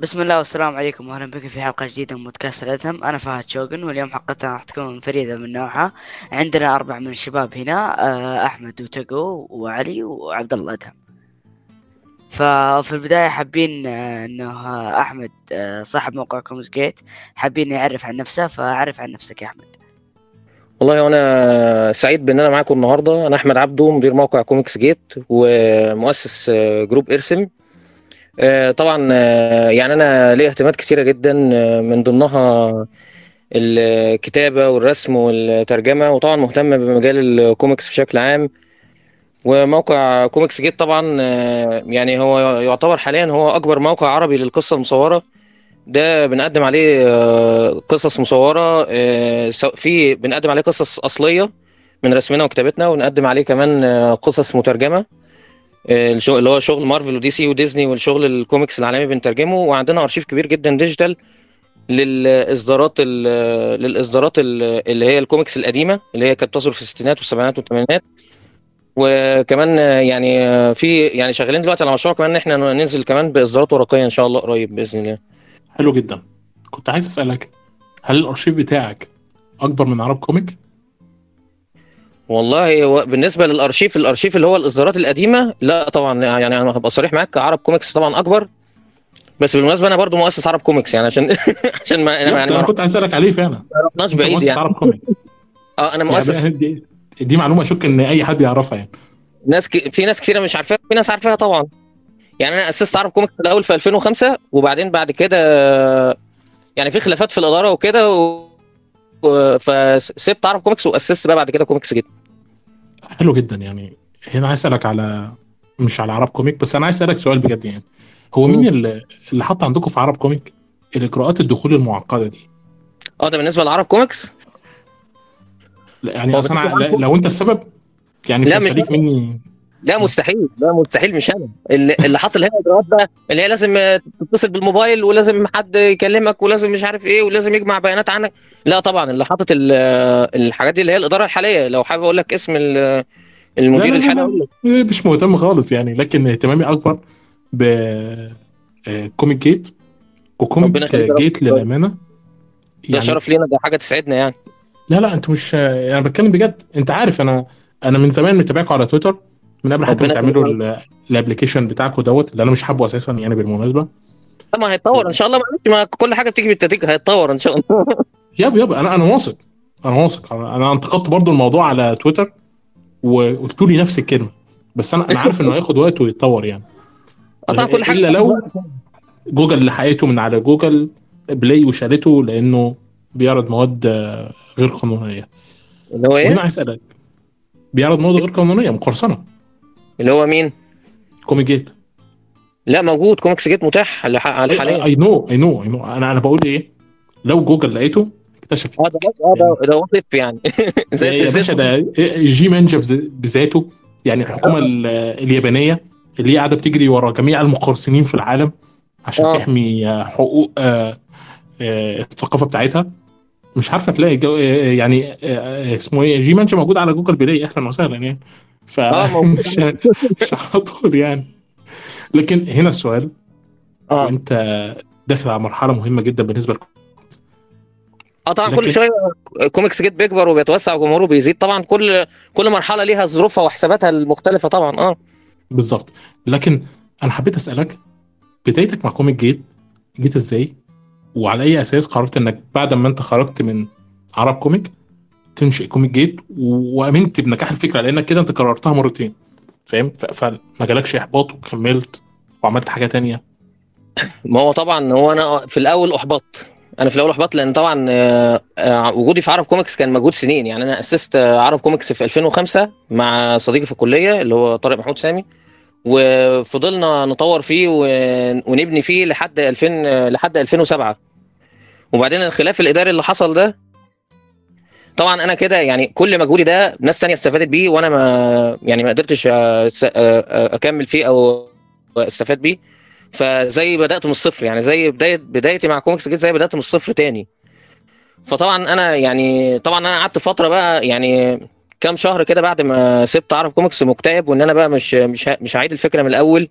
بسم الله والسلام عليكم. واهلا بكم في حلقة جديدة من بودكاست الأدهم. أنا فهد شوقن واليوم حلقتنا راح تكون فريدة من نوعها. عندنا أربع من الشباب هنا آه، أحمد وتقو وعلي وعبد الله ادهم ففي البداية حابين آه، إنه آه، أحمد صاحب موقع Comics Gate حابين يعرف عن نفسه فأعرف عن نفسك يا أحمد. والله وأنا سعيد بإن أنا معاكم النهارده. أنا أحمد عبدو مدير موقع Comics Gate ومؤسس جروب إرسم. طبعا آه، يعني أنا ليا اهتمامات كثيره جدا آه، من ضمنها الكتابة والرسم والترجمة وطبعا مهتم بمجال الكوميكس بشكل عام. وموقع Comics Gate طبعا يعني هو يعتبر حاليا هو أكبر موقع عربي للقصة المصورة. ده بنقدم عليه قصص مصورة في بنقدم عليه قصص أصلية من رسمنا وكتابتنا ونقدم عليه كمان قصص مترجمة. اللي هو شغل مارفل ودي سي وديزني والشغل الكوميكس العالمي بنترجمه وعندنا ارشيف كبير جدا digital للإصدارات للإصدارات اللي هي الكوميكس القديمة اللي هي كانت تصدر في الستينات والسبعينات والثمانينات وكمان يعني في يعني شغالين دلوقتي على مشروع كمان إن إحنا ننزل كمان بإصدارات ورقية إن شاء الله قريب بإذن الله. حلو جدا. كنت عايز أسألك هل الأرشيف بتاعك أكبر من عرب Comic؟ والله بالنسبة للأرشيف الأرشيف اللي هو الإصدارات القديمة لا طبعا يعني أنا هبقى صريح معاك عرب كوميكس طبعا أكبر. بس بالمناسبة أنا برضو مؤسس عرب كوميكس يعني عشان عشان ما يعني أنا كنت عايز أسألك عليه فعلا. ما رحناش بعيد يعني. عرب كوميكس. آه أنا مؤسس. يعني دي, دي معلومة اشك إن أي حد يعرفها يعني. ناس ك... في ناس كثيره مش عارفاها في ناس عارفاها طبعا. يعني أنا أسست عرب كوميكس الأول في 2005 وبعدين بعد كده يعني في خلافات في الإدارة وكده و... فسبت عرب كوميكس وأسست بقى بعد كده Comics Gate حلو جدا يعني. هنا عايز أسألك على مش على عرب Comic بس أنا عايز أسألك سؤال بجد يعني. هو مين اللي, اللي حط عندكم في عرب Comic الإجراءات الدخول المعقدة دي؟ آه ده بالنسبة لعرب كوميكس؟ لا يعني أصلا لو أنت السبب يعني لا مش مني لا مستحيل. لا مستحيل مش أنا. اللي, اللي حاط اللي هي الاجراءات بقى اللي هي لازم تتصل بالموبايل ولازم حد يكلمك ولازم مش عارف إيه ولازم يجمع بيانات عنك. لا طبعا اللي حاطط الحاجات دي اللي هي الإدارة الحالية. لو حابب أقول لك اسم المدير الحالي مش مهتم خالص يعني. لكن اهتمامي أكبر ب Comic Gate و Comic Gate للأمانة. يعني ده شرف لينا ده حاجة تسعدنا يعني. لا لا انت مش أنا يعني بتكلم بجد. أنت عارف أنا أنا من زمان متابعكم على تويتر. من قبل حتى ما تعملوا ال application بتاعكم دوت اللي أنا مش حابه أساسا يعني بالمناسبة. ما هيتطور إن شاء الله ما كل حاجة بتيجي بالتدريج هيتطور إن شاء الله. yep yep أنا أنا واثق أنا واثق. أنا انتقدت برضو الموضوع على تويتر وقلت لي نفس الكلمة. بس أنا أنا عارف إنه هياخد وقت ويتطور يعني. قطع كل حاجة. إلا لو جوجل لحقته من على Google Play وشالته لأنه بيعرض مواد غير قانونية. اللي هو إيه؟ وأنا عايز أسألك بيعرض مواد غير قانونية مقرصنة. اللي هو مين؟ Comic Gate. لا موجود. Comics Gate متاح حاليا I نو اي نو اي نو أنا أنا بقول إيه؟ لو جوجل لقيته اكتشف. آه ده آه ده ده وصف يعني. زي يا باشا ده جي مانجا بذاته يعني الحكومة اليابانية اللي هي قاعدة بتجري ورا جميع المقرصنين في العالم عشان أوه. تحمي حقوق آه آه الثقافة بتاعتها. مش عارفة تلاقي جو يعني اسمه إيه؟ جي مانجا موجود على جوجل بلاي أهلا وسهلا يعني. ف مش مش على طول يعني. لكن هنا السؤال آه. انت داخل على مرحلة مهمة جدا بالنسبة لكم آه طبعا كل شوية كوميكس جيت بيكبر وبيتوسع وجمهوره بيزيد. طبعا كل كل مرحلة ليها ظروفها وحساباتها المختلفة طبعا آه. بالظبط. لكن أنا حبيت أسألك بدايتك مع كوميك جيت جيت إزاي؟ وعلى أي أساس قررت إنك بعد ما أنت خرجت من عرب كوميك تنشئ كوميك جيت وأمنت بنجاح الفكرة لأنك كده أنت كررتها مرتين فاهم؟ فما جالكش إحباط وكملت وعملت حاجة تانية. ما هو طبعا هو أنا في الأول أحبطت. أنا في الأول أحبطت لأن طبعا وجودي في عرب كوميكس كان مجهود سنين. يعني أنا أسست عرب كوميكس في 2005 مع صديقي في الكلية اللي هو طارق محمود سامي وفضلنا نطور فيه ونبني فيه لحد 2000 لحد 2007 وبعدين الخلاف الإداري اللي حصل ده طبعا أنا كده يعني كل مجهودي ده ناس تانية استفادت بيه وأنا ما يعني ما قدرتش أكمل فيه أو استفاد بيه. فزي بدأت من الصفر يعني زي بدايه بدايتي مع كوميكس جيت زي بدأت من الصفر تاني. فطبعا أنا يعني طبعا أنا قعدت فترة بقى يعني كام شهر كده بعد ما سبت عرب كوميكس مكتئب وإن أنا بقى مش مش مش هعيد الفكرة من الأول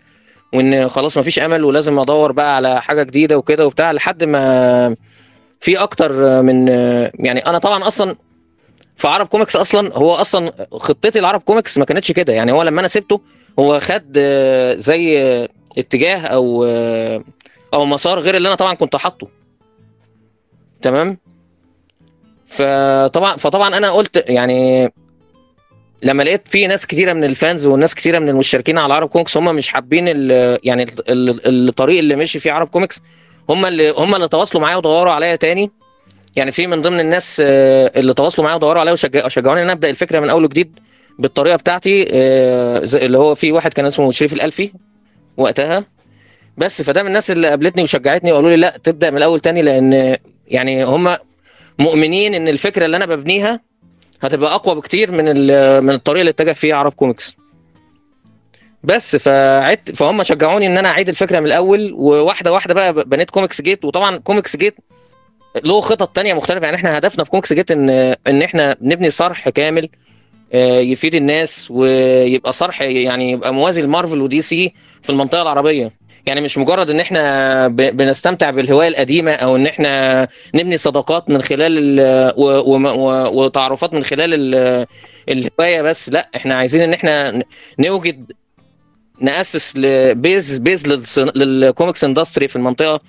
وإن خلاص مفيش أمل ولازم أدور بقى على حاجة جديدة وكده وبتاع لحد ما في أكتر من يعني أنا طبعا أصلا في عرب كوميكس أصلا هو أصلا خطتي العرب كوميكس ما كانتش كده. يعني هو لما أنا سبته هو خد زي اتجاه أو أو مسار غير اللي أنا طبعا كنت حاطه. تمام؟ فطبعا فطبعا أنا قلت يعني لما لقيت في ناس كتيرة من ال fans والناس كتيرة من المشتركين على عرب كوميكس هم مش حابين يعني الطريق اللي مشي فيه عرب كوميكس هم اللي هم اللي تواصلوا معايا ودوروا عليا تاني. يعني في من ضمن الناس اللي تواصلوا معايا ودوروا عليا وشجعوني إن أنا أبدأ الفكرة من أول وجديد بالطريقة بتاعتي اللي هو في واحد كان اسمه شريف الألفي وقتها. بس فده من الناس اللي قابلتني وشجعتني وقالوا لي لا تبدأ من الأول تاني لأن يعني هم مؤمنين إن الفكرة اللي أنا ببنيها هتبقى أقوى بكتير من من الطريقة اللي اتجه فيها عرب كوميكس. بس فعدت فهم شجعوني إن أنا أعيد الفكرة من الأول وواحدة واحدة بقى بنيت كوميكس جيت. وطبعا كوميكس جيت له خطط تانية مختلفة. يعني إحنا هدفنا في كوميكس جيت إن إن إحنا نبني صرح كامل يفيد الناس ويبقى صرح يعني يبقى موازي لمارفل ودي سي في المنطقة العربية. يعني مش مجرد إن إحنا بنستمتع بالهواية القديمة أو إن إحنا نبني صداقات من خلال وتعرفات من خلال الهواية بس. لأ إحنا عايزين إن إحنا نوجد نأسس base base للكوميكس industry في المنطقة.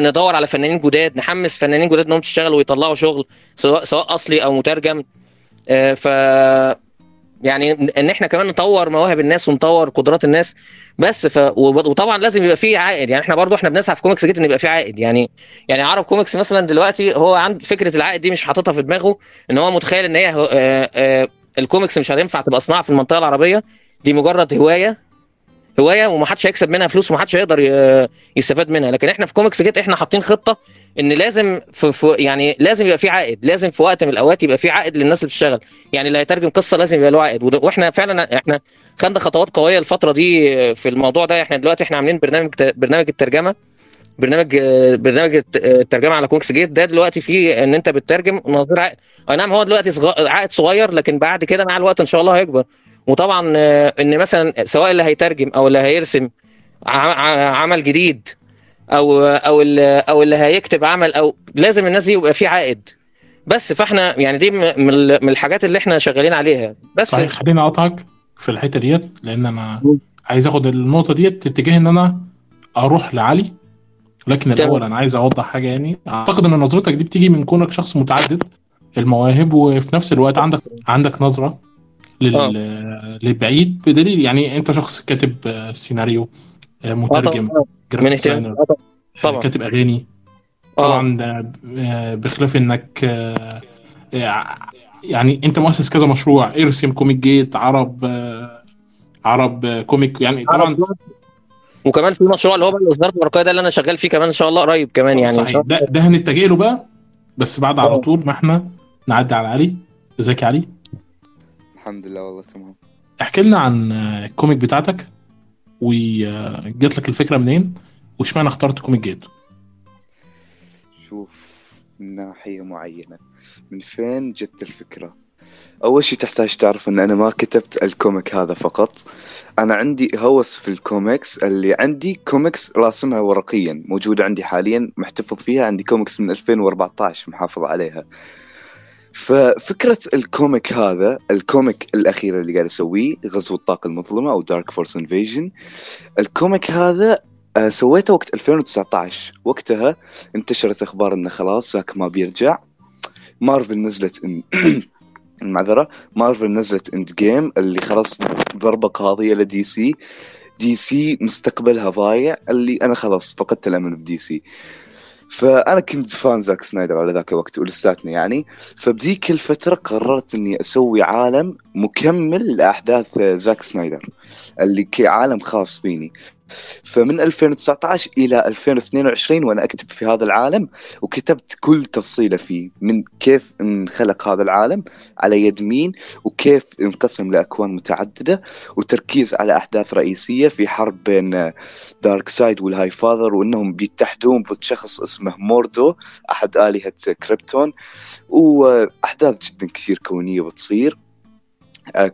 ندور على فنانين جداد نحمس فنانين جداد إنهم يشتغلوا ويطلعوا شغل سواء سواء أصلي أو مترجم. ف يعني ان إحنا كمان نطور مواهب الناس ونطور قدرات الناس بس ف وطبعا لازم يبقى فيه عائد. يعني إحنا برضو إحنا بنسعى في كوميكس جيت إن يبقى فيه عائد. يعني يعني عرب كوميكس مثلا دلوقتي هو عند فكرة العائد دي مش حاططها في دماغه إن هو متخيل إن هي آآ الكوميكس مش هتنفع تبقى صناعة في المنطقة العربية دي مجرد هواية. هواية ومحدش هيكسب منها فلوس ومحدش هيقدر يستفاد منها. لكن إحنا في كوميكس جيت إحنا حاطين خطة إن لازم في, يعني لازم يبقى في عائد. لازم في وقت من الأوقات يبقى في عائد للناس اللي بتشتغل. يعني اللي هيترجم قصة لازم يبقى له عائد. وإحنا فعلا إحنا خدنا خطوات قوية الفترة دي في الموضوع ده. إحنا دلوقتي إحنا عاملين برنامج برنامج الترجمة. برنامج برنامج الترجمة على كوميكس جيت ده دلوقتي فيه إن أنت بتترجم نظير عائد. أي نعم هو دلوقتي. عائد صغير لكن بعد كده مع الوقت إن شاء الله هيكبر. وطبعا إن مثلا سواء اللي هيترجم أو اللي هيرسم عمل جديد أو أو اللي أو اللي هيكتب عمل أو لازم الناس دي يبقى في عائد. بس فإحنا يعني دي من الحاجات اللي إحنا شغالين عليها. بس صحيح خليني اقطعك في الحتة ديت لأن أنا عايز أخد النقطة ديت اتجاه إن أنا أروح لعلي. لكن الأول أنا عايز أوضح حاجة يعني. أعتقد إن نظرتك دي بتيجي من كونك شخص متعدد المواهب وفي نفس الوقت عندك عندك نظرة. لل... آه. للبعيد بدليل يعني أنت شخص كاتب سيناريو مترجم graphic designer طبعا. كاتب أغاني. طبعا بخلاف إنك يعني أنت مؤسس كذا مشروع إرسم كوميك جيت عرب عرب كوميك يعني طبعا وكمان في مشروع اللي هو الإصدار الورقيه ده اللي أنا شغال فيه كمان إن شاء الله قريب كمان يعني. صحيح ده, ده هنتجه له بقى بس بعد على طول ما إحنا نعدي على علي. إزيك يا علي؟ الحمد لله والله تمام. احكي لنا عن الكوميك بتاعتك وجات لك الفكرة منين واشمعنى اخترت كوميك جيت؟ شوف من ناحية معينة. من فين جت الفكرة؟ أول شيء تحتاج تعرف إن أنا ما كتبت الكوميك هذا فقط. أنا عندي هوس في الكوميكس اللي عندي كوميكس راسمها ورقيا موجودة عندي حاليا محتفظ فيها عندي كوميكس من 2014 محافظ عليها. ففكرة الكوميك هذا الكوميك الأخير اللي قاعد أسويه غزو الطاقة المظلمة أو Dark Force Invasion الكوميك هذا سويته وقت 2019 وقتها انتشرت أخبار أنه خلاص زاك ما بيرجع. مارفل نزلت إن المعذرة مارفل نزلت Endgame اللي خلاص ضربة قاضية لدي سي دي سي مستقبلها ضايع اللي أنا خلاص فقدت الأمل بدي سي فأنا كنت fan زاك سنايدر على ذاك الوقت ولساتني يعني. فبذيك الفترة قررت إني أسوي عالم مكمل لأحداث زاك سنايدر اللي كعالم خاص فيني. فمن 2019 إلى 2022 وأنا أكتب في هذا العالم وكتبت كل تفصيلة فيه من كيف انخلق هذا العالم على يد مين وكيف انقسم لأكوان متعددة وتركيز على أحداث رئيسية في حرب بين دارك سايد والهاي فاذر وإنهم بيتحدون ضد شخص اسمه موردو أحد آلهة كريبتون وأحداث جدا كثير كونية بتصير.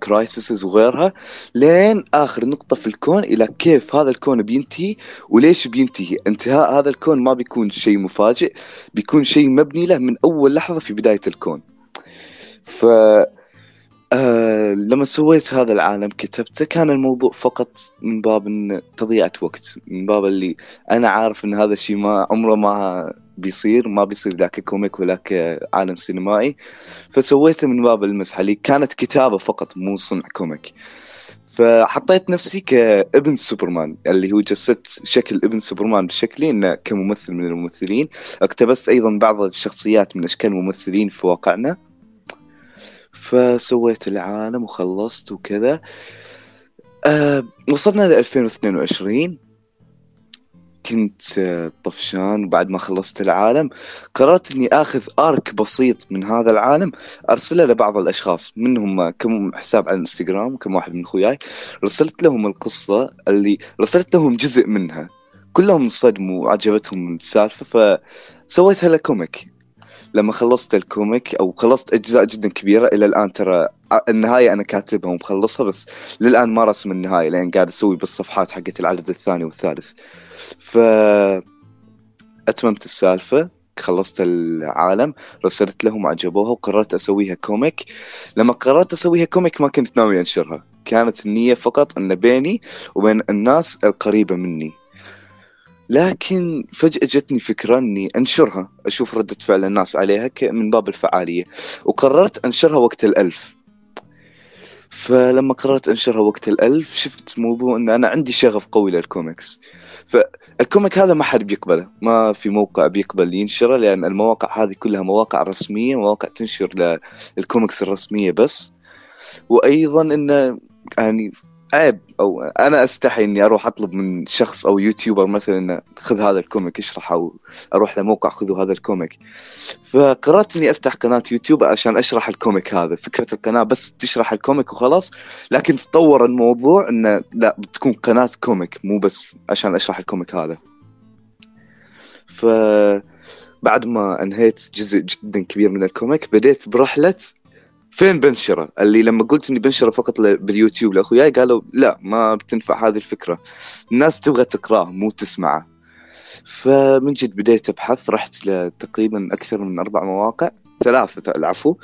crisis وغيرها. لين آخر نقطة في الكون إلى كيف هذا الكون بينتهي وليش بينتهي. انتهاء هذا الكون ما بيكون شيء مفاجئ بيكون شيء مبني له من أول لحظة في بداية الكون. ف آه لما سويت هذا العالم كتبته كان الموضوع فقط من باب تضيعة وقت من باب اللي أنا عارف إن هذا الشيء ما عمره ما بيصير ما بيصير لا ك comic ولا كعالم سينمائي. فسويته من باب المسحه اللي كانت كتابة فقط مو صنع comic. فحطيت نفسي كابن سوبرمان اللي هو جسدت شكل ابن سوبرمان بشكلي إنه كممثل من الممثلين. اقتبست أيضا بعض الشخصيات من أشكال الممثلين في واقعنا. فسويت العالم وخلصت وكذا. أه وصلنا ل 2022 كنت طفشان بعد ما خلصت العالم قررت إني آخذ ارك بسيط من هذا العالم أرسله لبعض الأشخاص منهم كم حساب على الإنستغرام كم واحد من اخوياي رسلت لهم القصة اللي رسلت لهم جزء منها. كلهم انصدموا وعجبتهم السالفة فسويتها ل comic. لما خلصت ال comic أو خلصت أجزاء جدا كبيرة إلى الآن ترى النهاية أنا كاتبها ومخلصها بس للآن ما رسم النهاية لأن قاعد أسوي بالصفحات حقت العدد الثاني والثالث. ف أتممت السالفة خلصت العالم رسلت لهم عجبوها وقررت أسويها comic. لما قررت أسويها comic ما كنت ناوي أنشرها. كانت النية فقط أن بيني وبين الناس القريبة مني. لكن فجأة جتني فكرة أني أنشرها أشوف ردة فعل الناس عليها من باب الفعالية. وقررت أنشرها وقت الألف. فلما قررت أنشرها وقت الألف شفت موضوع إن أنا عندي شغف قوي للكوميكس. فال comic هذا ما حد بيقبله ما في موقع بيقبل ينشره لأن المواقع هذه كلها مواقع رسمية مواقع تنشر للكوميكس الرسمية بس. وأيضا إنه يعني عيب أو أنا أستحي إني أروح أطلب من شخص أو يوتيوبر مثلا إنه خذ هذا ال comic اشرحه أو أروح لموقع خذوا هذا ال comic. فقررت إني أفتح قناة يوتيوب عشان أشرح ال comic هذا فكرة القناة بس تشرح ال comic وخلاص لكن تطور الموضوع انه لا بتكون قناة comic مو بس عشان أشرح ال comic هذا. ف بعد ما انهيت جزء جدا كبير من ال comic بديت برحلة فين بنشره اللي لما قلت إني بنشره فقط باليوتيوب لاخوياي قالوا لا ما بتنفع هذه الفكرة. الناس تبغى تقراه مو تسمعه. فمن جد بديت أبحث رحت لتقريبا أكثر من أربع مواقع. ثلاثة العفو.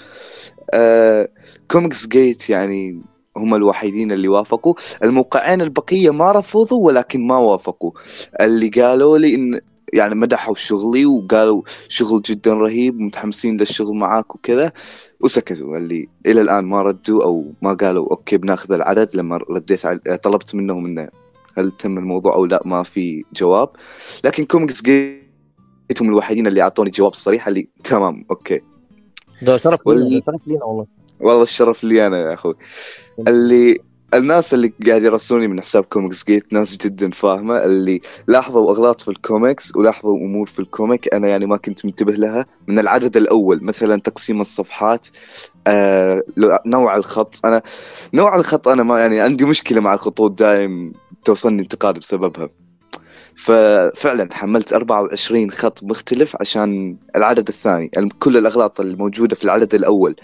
آه كوميكس جيت يعني هم الوحيدين اللي وافقوا. الموقعين البقية ما رفضوا ولكن ما وافقوا. اللي قالوا لي إن يعني مدحوا شغلي وقالوا شغل جدا رهيب ومتحمسين للشغل معاك وكذا. وسكتوا اللي إلى الآن ما ردوا أو ما قالوا okay بناخذ العدد لما رديت طلبت منهم إنه هل تم الموضوع أو لا ما في جواب. لكن كوميكس جيت هم الوحيدين اللي أعطوني جواب صريح اللي تمام okay. ده. شرف لينا والله. والله الشرف لي أنا يا أخوي. اللي الناس اللي قاعد يرسلوني من حساب كوميكس جيت ناس جدا فاهمة اللي لاحظوا أغلاط في الكوميكس ولاحظوا أمور في ال comic أنا يعني ما كنت منتبه لها من العدد الأول مثلا تقسيم الصفحات آه نوع الخط أنا نوع الخط أنا ما يعني عندي مشكلة مع الخطوط دائم توصلني انتقاد بسببها. ففعلا حملت 24 خط مختلف عشان العدد الثاني. كل الأغلاط الموجودة في العدد الأول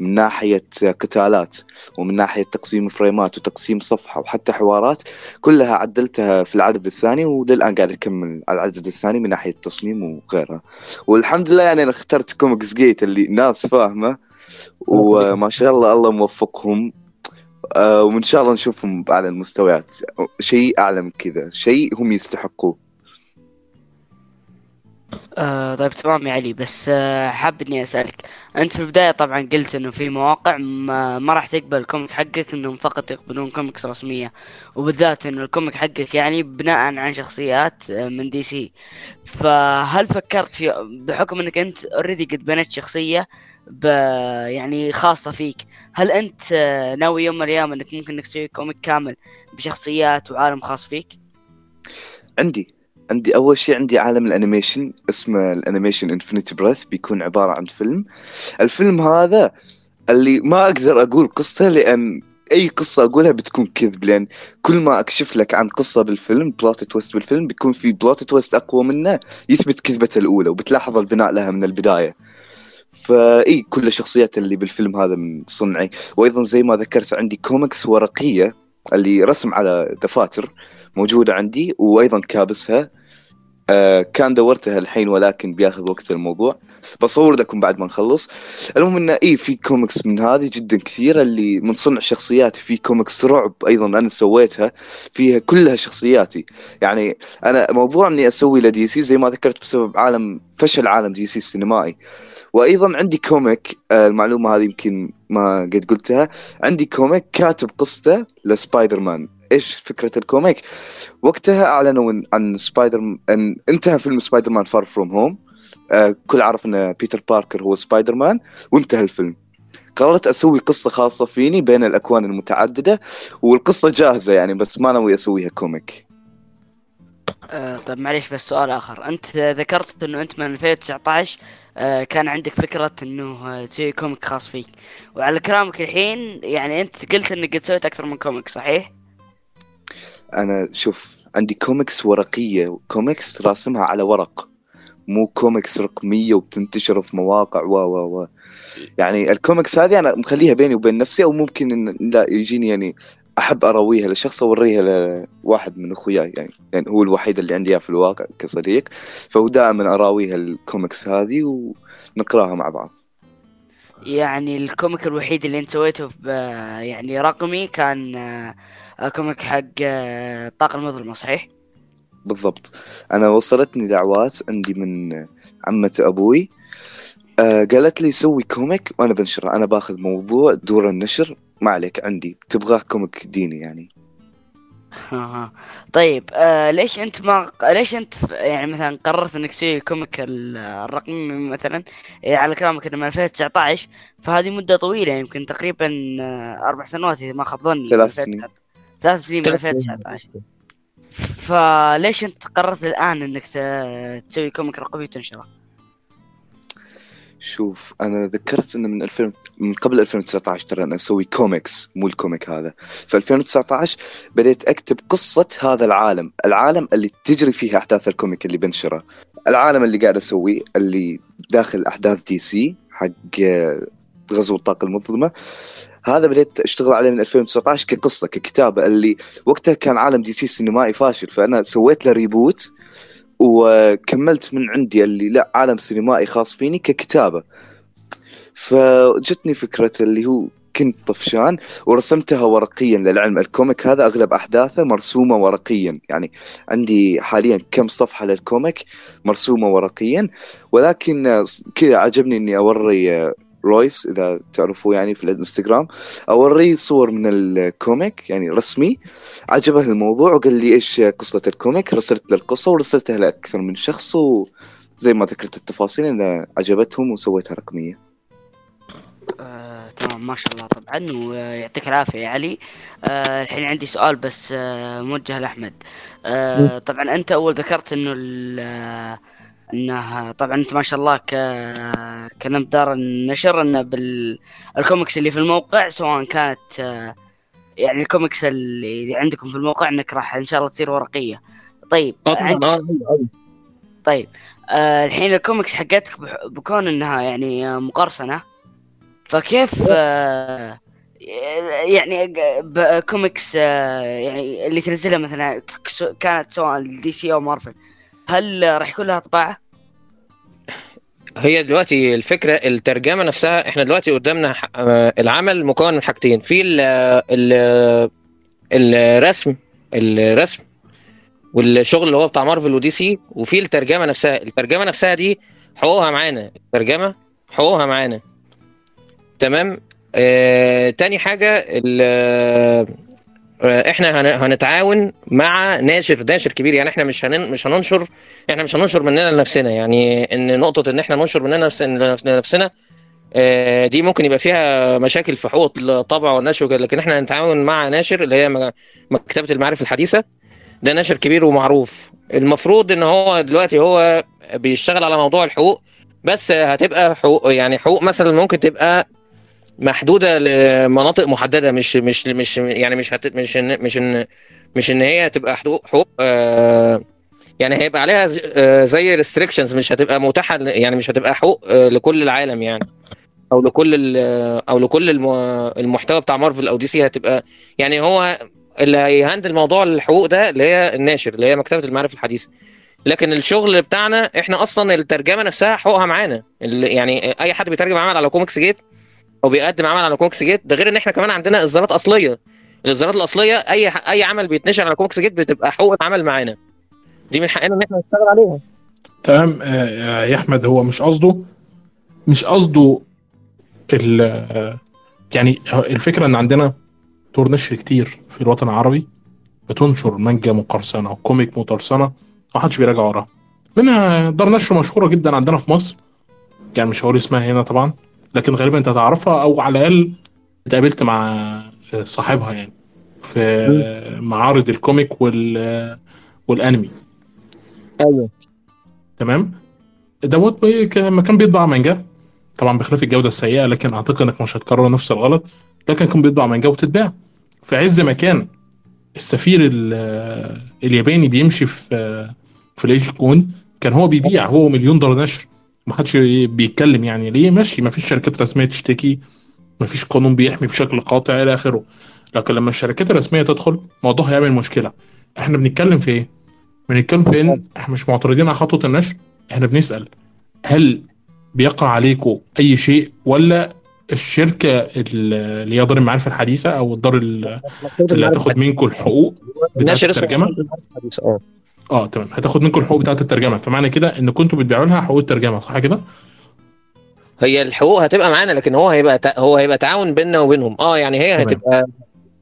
من ناحية قتالات ومن ناحية تقسيم فريمات وتقسيم صفحة وحتى حوارات كلها عدلتها في العدد الثاني وللآن قاعد أكمل على العدد الثاني من ناحية التصميم وغيرها. والحمد لله يعني أنا اخترت كوميكس جيت اللي ناس فاهمة. وما شاء الله الله موفقهم. آه وإن شاء الله نشوفهم على المستويات. شيء أعلى من كذا. شيء هم يستحقوه. آه طيب تمام يا علي. بس آه حاب إني أسألك. أنت في البداية طبعا قلت إنه في مواقع ما, ما راح تقبل ال comic حقك إنهم فقط يقبلون كوميكس رسمية. وبالذات إنه ال comic حقك يعني بناء عن شخصيات آه، من دي سي. فهل فكرت في بحكم إنك أنت already قد بنيت شخصية ب يعني خاصة فيك هل أنت آه، ناوي يوم من الأيام أنك ممكن أنك تسوي comic كامل بشخصيات وعالم خاص فيك؟ عندي. عندي أول شيء عندي عالم ال animation اسمه ال animation Infinity Breath بيكون عبارة عن فيلم. الفيلم هذا اللي ما أقدر أقول قصته لأن أي قصة أقولها بتكون كذب لأن كل ما أكشف لك عن قصة بالفيلم plot twist بالفيلم بيكون في plot twist أقوى منه يثبت كذبته الأولى وبتلاحظ البناء لها من البداية. فإي كل الشخصيات اللي بالفيلم هذا من صنعي. وأيضا زي ما ذكرت عندي كوميكس ورقية اللي رسم على دفاتر موجودة عندي وأيضا كابسها. آه كان دورتها الحين ولكن بياخذ وقت الموضوع. بصور لكم بعد ما نخلص. المهم انه اي في كوميكس من هذه جدا كثيرة اللي من صنع شخصياتي في كوميكس رعب أيضا أنا سويتها فيها كلها شخصياتي. يعني أنا موضوع إني أسوي ل DC زي ما ذكرت بسبب عالم فشل عالم DC السينمائي. وأيضا عندي comic آه، المعلومة هذه يمكن ما قد قلتها. عندي comic كاتب قصته لسبايدر مان. إيش فكرة ال comic؟ وقتها أعلنوا عن Spider إن انتهى فيلم Spider-Man Far From Home كل عرف إن بيتر باركر هو سبايدر مان وانتهى الفيلم. قررت أسوي قصة خاصة فيني بين الأكوان المتعددة والقصة جاهزة يعني بس ما ناوي أسويها comic. آه طيب معليش بس سؤال آخر. أنت ذكرت إنه أنت من 2019 آه كان عندك فكرة إنه تسوي comic خاص فيك. وعلى كلامك الحين يعني أنت قلت إنك قد سويت أكثر من comic صحيح؟ أنا شوف عندي كوميكس ورقية كوميكس راسمها على ورق. مو كوميكس رقمية وبتنتشر في مواقع و و و. يعني الكوميكس هذه أنا مخليها بيني وبين نفسي أو ممكن إن لا يجيني يعني أحب اراويها لشخص أوريها لواحد من أخوياي يعني, يعني هو الوحيد اللي عندي في الواقع كصديق. فهو دائما أراويها الكوميكس هذه ونقراها مع بعض. يعني ال comic الوحيد اللي أنت سويته يعني رقمي كان comic حق آه، الطاقة المظلمة صحيح؟ بالضبط. أنا وصلتني دعوات عندي من عمة أبوي. آه قالت لي سوي comic وأنا بنشره أنا باخذ موضوع دور النشر. ما عليك عندي. تبغاه comic ديني يعني. طيب آه ليش أنت ما ليش أنت يعني مثلا قررت إنك تسوي comic الرقمي مثلا؟ إيه على كلامك إنه من 2019 فهذه مدة طويلة يمكن تقريبا آه، أربع سنوات إذا ما خاب ظني. ثلاث سنين. ثلاث سنين من 2019 فليش أنت قررت الآن إنك تسوي comic رقمي وتنشره؟ شوف أنا ذكرت إنه من 2000 من قبل 2019 ترى أنا أسوي كوميكس مو ال comic هذا. في 2019 بديت أكتب قصة هذا العالم العالم اللي تجري فيه أحداث ال comic اللي بنشره. العالم اللي قاعد أسويه اللي داخل أحداث DC حق غزو الطاقة المظلمة. هذا بديت أشتغل عليه من 2019 كقصة ككتابة اللي وقتها كان عالم DC سينمائي فاشل فأنا سويت له reboot وكملت من عندي اللي لا عالم سينمائي خاص فيني ككتابة. فجتني فكرة اللي هو كنت طفشان ورسمتها ورقيا للعلم. ال comic هذا أغلب أحداثه مرسومة ورقيا يعني عندي حاليا كم صفحة لل comic مرسومة ورقيا ولكن كذا عجبني إني أوري رويس إذا تعرفوه يعني في الإنستغرام. أوريه صور من ال comic يعني رسمي. عجبه الموضوع وقال لي إيش قصة ال comic. رسلت له القصة ورسلتها لأكثر من شخص وزي ما ذكرت التفاصيل انها عجبتهم وسويتها رقمية. آه، تمام ما شاء الله طبعا ويعطيك العافية يا علي. آه، الحين عندي سؤال بس آه، موجه لأحمد. آه، طبعا أنت أول ذكرت إنه انه طبعا أنت ما شاء الله ك كلمت دار النشر انه بالكوميكس اللي في الموقع سواء كانت يعني الكوميكس اللي عندكم في الموقع إنك راح إن شاء الله تصير ورقية. طيب آه، طبعا آه طيب آه الحين الكوميكس حقتك بكون إنها يعني مقرصنة. فكيف آه يعني كوميكس آه يعني اللي تنزلها مثلا كانت سواء DC أو مارفل هل راح يكون لها طباعة؟ هي دلوقتي الفكرة الترجمة نفسها إحنا دلوقتي قدامنا آه، العمل مكون من حاجتين. في ال ال الرسم الرسم والشغل اللي هو بتاع مارفل ودي سي وفي الترجمة نفسها. الترجمة نفسها دي حقوقها معانا. الترجمة حقوقها معانا. تمام؟ آه تاني حاجة إحنا هنتعاون مع ناشر ناشر كبير. يعني إحنا مش هنن مش هننشر إحنا مش هننشر مننا لنفسنا. يعني إن نقطة إن إحنا ننشر مننا لنفسنا آه، دي ممكن يبقى فيها مشاكل في حقوق الطبع والنشر وكده. لكن إحنا هنتعاون مع ناشر اللي هي مكتبه المعارف الحديثة. ده ناشر كبير ومعروف. المفروض إن هو دلوقتي هو بيشتغل على موضوع الحقوق بس هتبقى حقوق يعني حقوق مثلا ممكن تبقى محدودة لمناطق محددة مش مش مش يعني مش هت مش إن مش إن مش إن هي تبقى حقوق آه يعني هيبقى عليها آه، زي restrictions مش هتبقى متاحة يعني مش هتبقى حقوق آه، لكل العالم يعني. أو لكل ال- أو لكل الم- المحتوى بتاع مارفل أو DC هتبقى يعني هو اللي هي handle موضوع الحقوق ده اللي هي الناشر اللي هي مكتبة المعارف الحديثة. لكن الشغل بتاعنا إحنا أصلا الترجمة نفسها حقوقها معانا. يعني أي حد بيترجم عمل على Comics Gate أو بيقدم عمل على Comics Gate ده غير إن إحنا كمان عندنا اصدارات أصلية. الاصدارات الأصلية أي أي عمل بيتنشر على Comics Gate بتبقى حقوق العمل معانا. دي من حقنا إن إحنا نشتغل عليها. تمام. آه، يا أحمد هو مش قصده مش قصده ال آه، يعني الفكرة إن عندنا دور نشر كتير في الوطن العربي بتنشر مانجا مقرصنة و comic مقرصنة محدش بيراجع وراها. منها دار نشر مشهورة جدا عندنا في مصر يعني مش هقول اسمها هنا طبعا. لكن غالبا أنت تعرفها أو على الأقل اتقابلت مع صاحبها يعني في معارض ال comic وال والأنمي. أيوه. تمام؟ دوت بي- ك- مكان بيطبع مانجا. طبعا بخلاف الجودة السيئة لكن أعتقد إنك مش هتكرر نفس الغلط لكن كان بيطبع مانجا وتتباع. في عز ما كان السفير ال- الياباني بيمشي في في الايجي كون كان هو بيبيع هو مليون دولار نشر. ما حدش بيتكلم يعني. ليه؟ ماشي ما فيش شركات رسمية تشتكي ما فيش قانون بيحمي بشكل قاطع إلى آخره. لكن لما الشركات الرسمية تدخل الموضوع هيعمل مشكلة. إحنا بنتكلم في إيه؟ بنتكلم في إن إحنا مش معترضين على خطوة النشر. إحنا بنسأل هل بيقع عليكم أي شيء؟ ولا الشركة اللي هي دار المعارف الحديثة أو الدار اللي هتاخد منكم الحقوق بتاعت الترجمة؟ آه تمام هتاخد منكم الحقوق بتاعت الترجمة فمعنى كده إن كنتوا بتبيعوا لها حقوق الترجمة صح كده؟ هي الحقوق هتبقى معانا لكن هو هيبقى تع- هو هيبقى تعاون بيننا وبينهم آه يعني هي تمام. هتبقى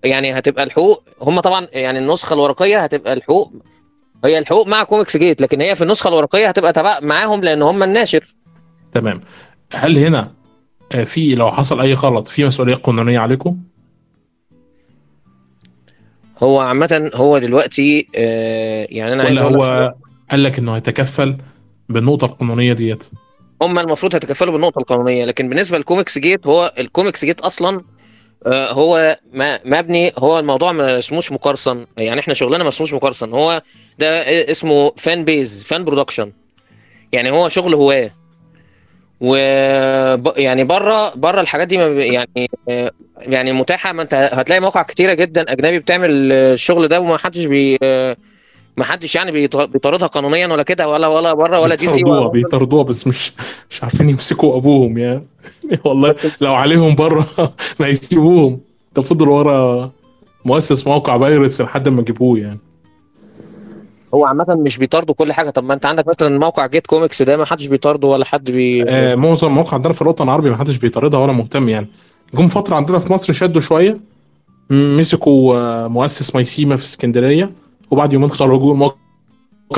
يعني هتبقى الحقوق هم طبعا يعني النسخة الورقية هتبقى الحقوق هي الحقوق مع كوميكس جيت لكن هي في النسخة الورقية هتبقى تبع معاهم لأن هم الناشر تمام هل هنا آه، في لو حصل أي غلط في مسؤولية قانونية عليكم؟ هو عامة هو دلوقتي آه يعني أنا عايز هو قال لك إنه هيتكفل بالنقطة القانونية ديت؟ هم المفروض هيتكفلوا بالنقطة القانونية لكن بالنسبة لل Comics Gate هو ال Comics Gate أصلا آه، هو مبني هو الموضوع ما اسموش مقرصن يعني إحنا شغلنا ما اسموش مقرصن هو ده اسمه fan base fan production يعني هو شغل هواه و يعني بره بره الحاجات دي يعني يعني متاحة. ما انت هتلاقي مواقع كتيرة جدا أجنبي بتعمل الشغل ده وما حدش بي ما حدش يعني بيط- بيطاردها قانونيا ولا كده ولا ولا بره ولا DC ولا بيطردوها بس مش مش عارفين يمسكوا أبوهم يعني والله لو عليهم بره ما يسيبوهم. ده فضلوا ورا مؤسس موقع Pirates لحد ما جيبوه يعني. هو عامة مش بيطاردوا كل حاجة. طب ما انت عندك مثلا موقع GetComics ده ما حدش بيطارده ولا حد بي آه معظم المواقع عندنا في الوطن العربي ما حدش بيطاردها ولا مهتم يعني. جم فترة عندنا في مصر شدوا شوية م- مسكوا آه، مؤسس MyCima في اسكندرية وبعد يومين خرجوه الموقع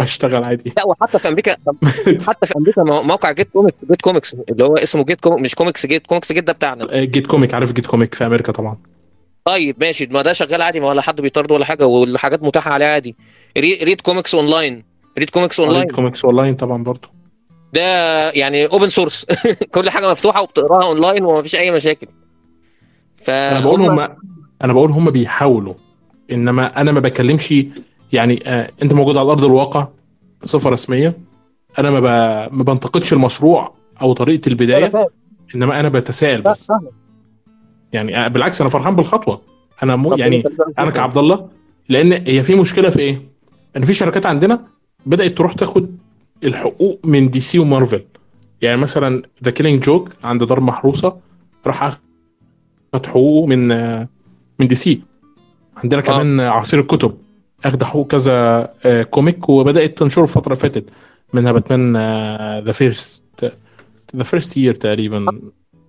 اشتغل عادي. لا وحتى في أمريكا حتى في أمريكا مو- موقع GetComics GetComics اللي هو اسمه GetComics مش Comics Gate Comics Gate ده بتاعنا. آه، GetComic عارف GetComic في أمريكا طبعا. طيب ماشي. ما ده شغال عادي. ما ولا حد بيطارده ولا حاجة والحاجات متاحة عليه عادي. Re- Read Comics Online. Read Comics Online. Get Comics Online طبعا برضه ده يعني open source كل حاجة مفتوحة وبتقراها أونلاين ومفيش أي مشاكل. أنا بقول هم أنا بقول هم بيحاولوا. إنما أنا ما بكلمش يعني آه أنت موجود على ارض الواقع بصفة رسمية. أنا ما, ب... ما بنتقدش المشروع أو طريقة البداية. إنما أنا بتساءل بس. يعني آه، بالعكس أنا فرحان بالخطوة. أنا مو يعني أنا كعبد الله لأن هي في مشكلة في إيه؟ إن في شركات عندنا بدأت تروح تاخد الحقوق من DC و Marvel. يعني مثلا The Killing Joke عند دار محروسة راح أخد حقوقه من آه، من DC. عندنا كمان آه. عصير الكتب أخد حقوق كذا آه، comic وبدأت تنشره الفترة اللي فاتت منها Batman the first the first year تقريبا.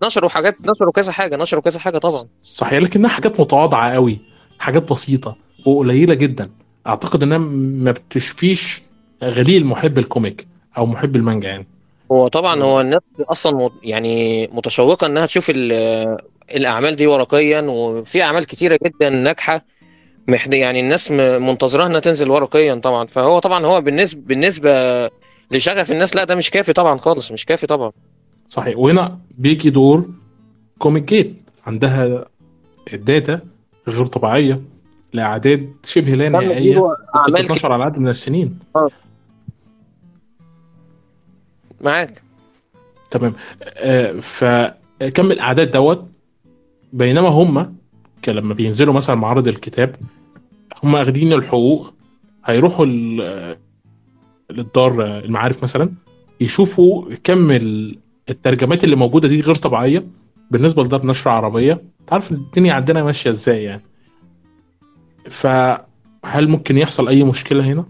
نشروا حاجات نشروا كذا حاجة نشروا كذا حاجة طبعا. صحيح لكنها حاجات متواضعة قوي حاجات بسيطة وقليلة جدا. أعتقد إنها ما بتشفيش غليل محب ال comic أو محب المانجا يعني. هو طبعا هو الناس أصلا يعني متشوقة إنها تشوف ال- الأعمال دي ورقيا وفي أعمال كتيرة جدا ناجحة يعني الناس م- منتظراها إنها تنزل ورقيا طبعا. فهو طبعا هو بالنسبة بالنسبة لشغف الناس لا ده مش كافي طبعا خالص مش كافي طبعا. صحيح. وهنا بيجي دور Comic Gate عندها ال data غير طبيعية لأعداد شبه لا نهائية. بتتنشر على عدد من السنين. معاك. تمام. آه فكم الأعداد دوت؟ بينما هم لما بينزلوا مثلا معرض الكتاب هم اخدين الحقوق هيروحوا ال- للدار المعارف مثلا يشوفوا كم ال- الترجمات اللي موجودة دي غير طبيعية بالنسبة لدار نشر عربية. تعرف الدنيا عندنا ماشية إزاي يعني؟ فهل ممكن يحصل أي مشكلة هنا؟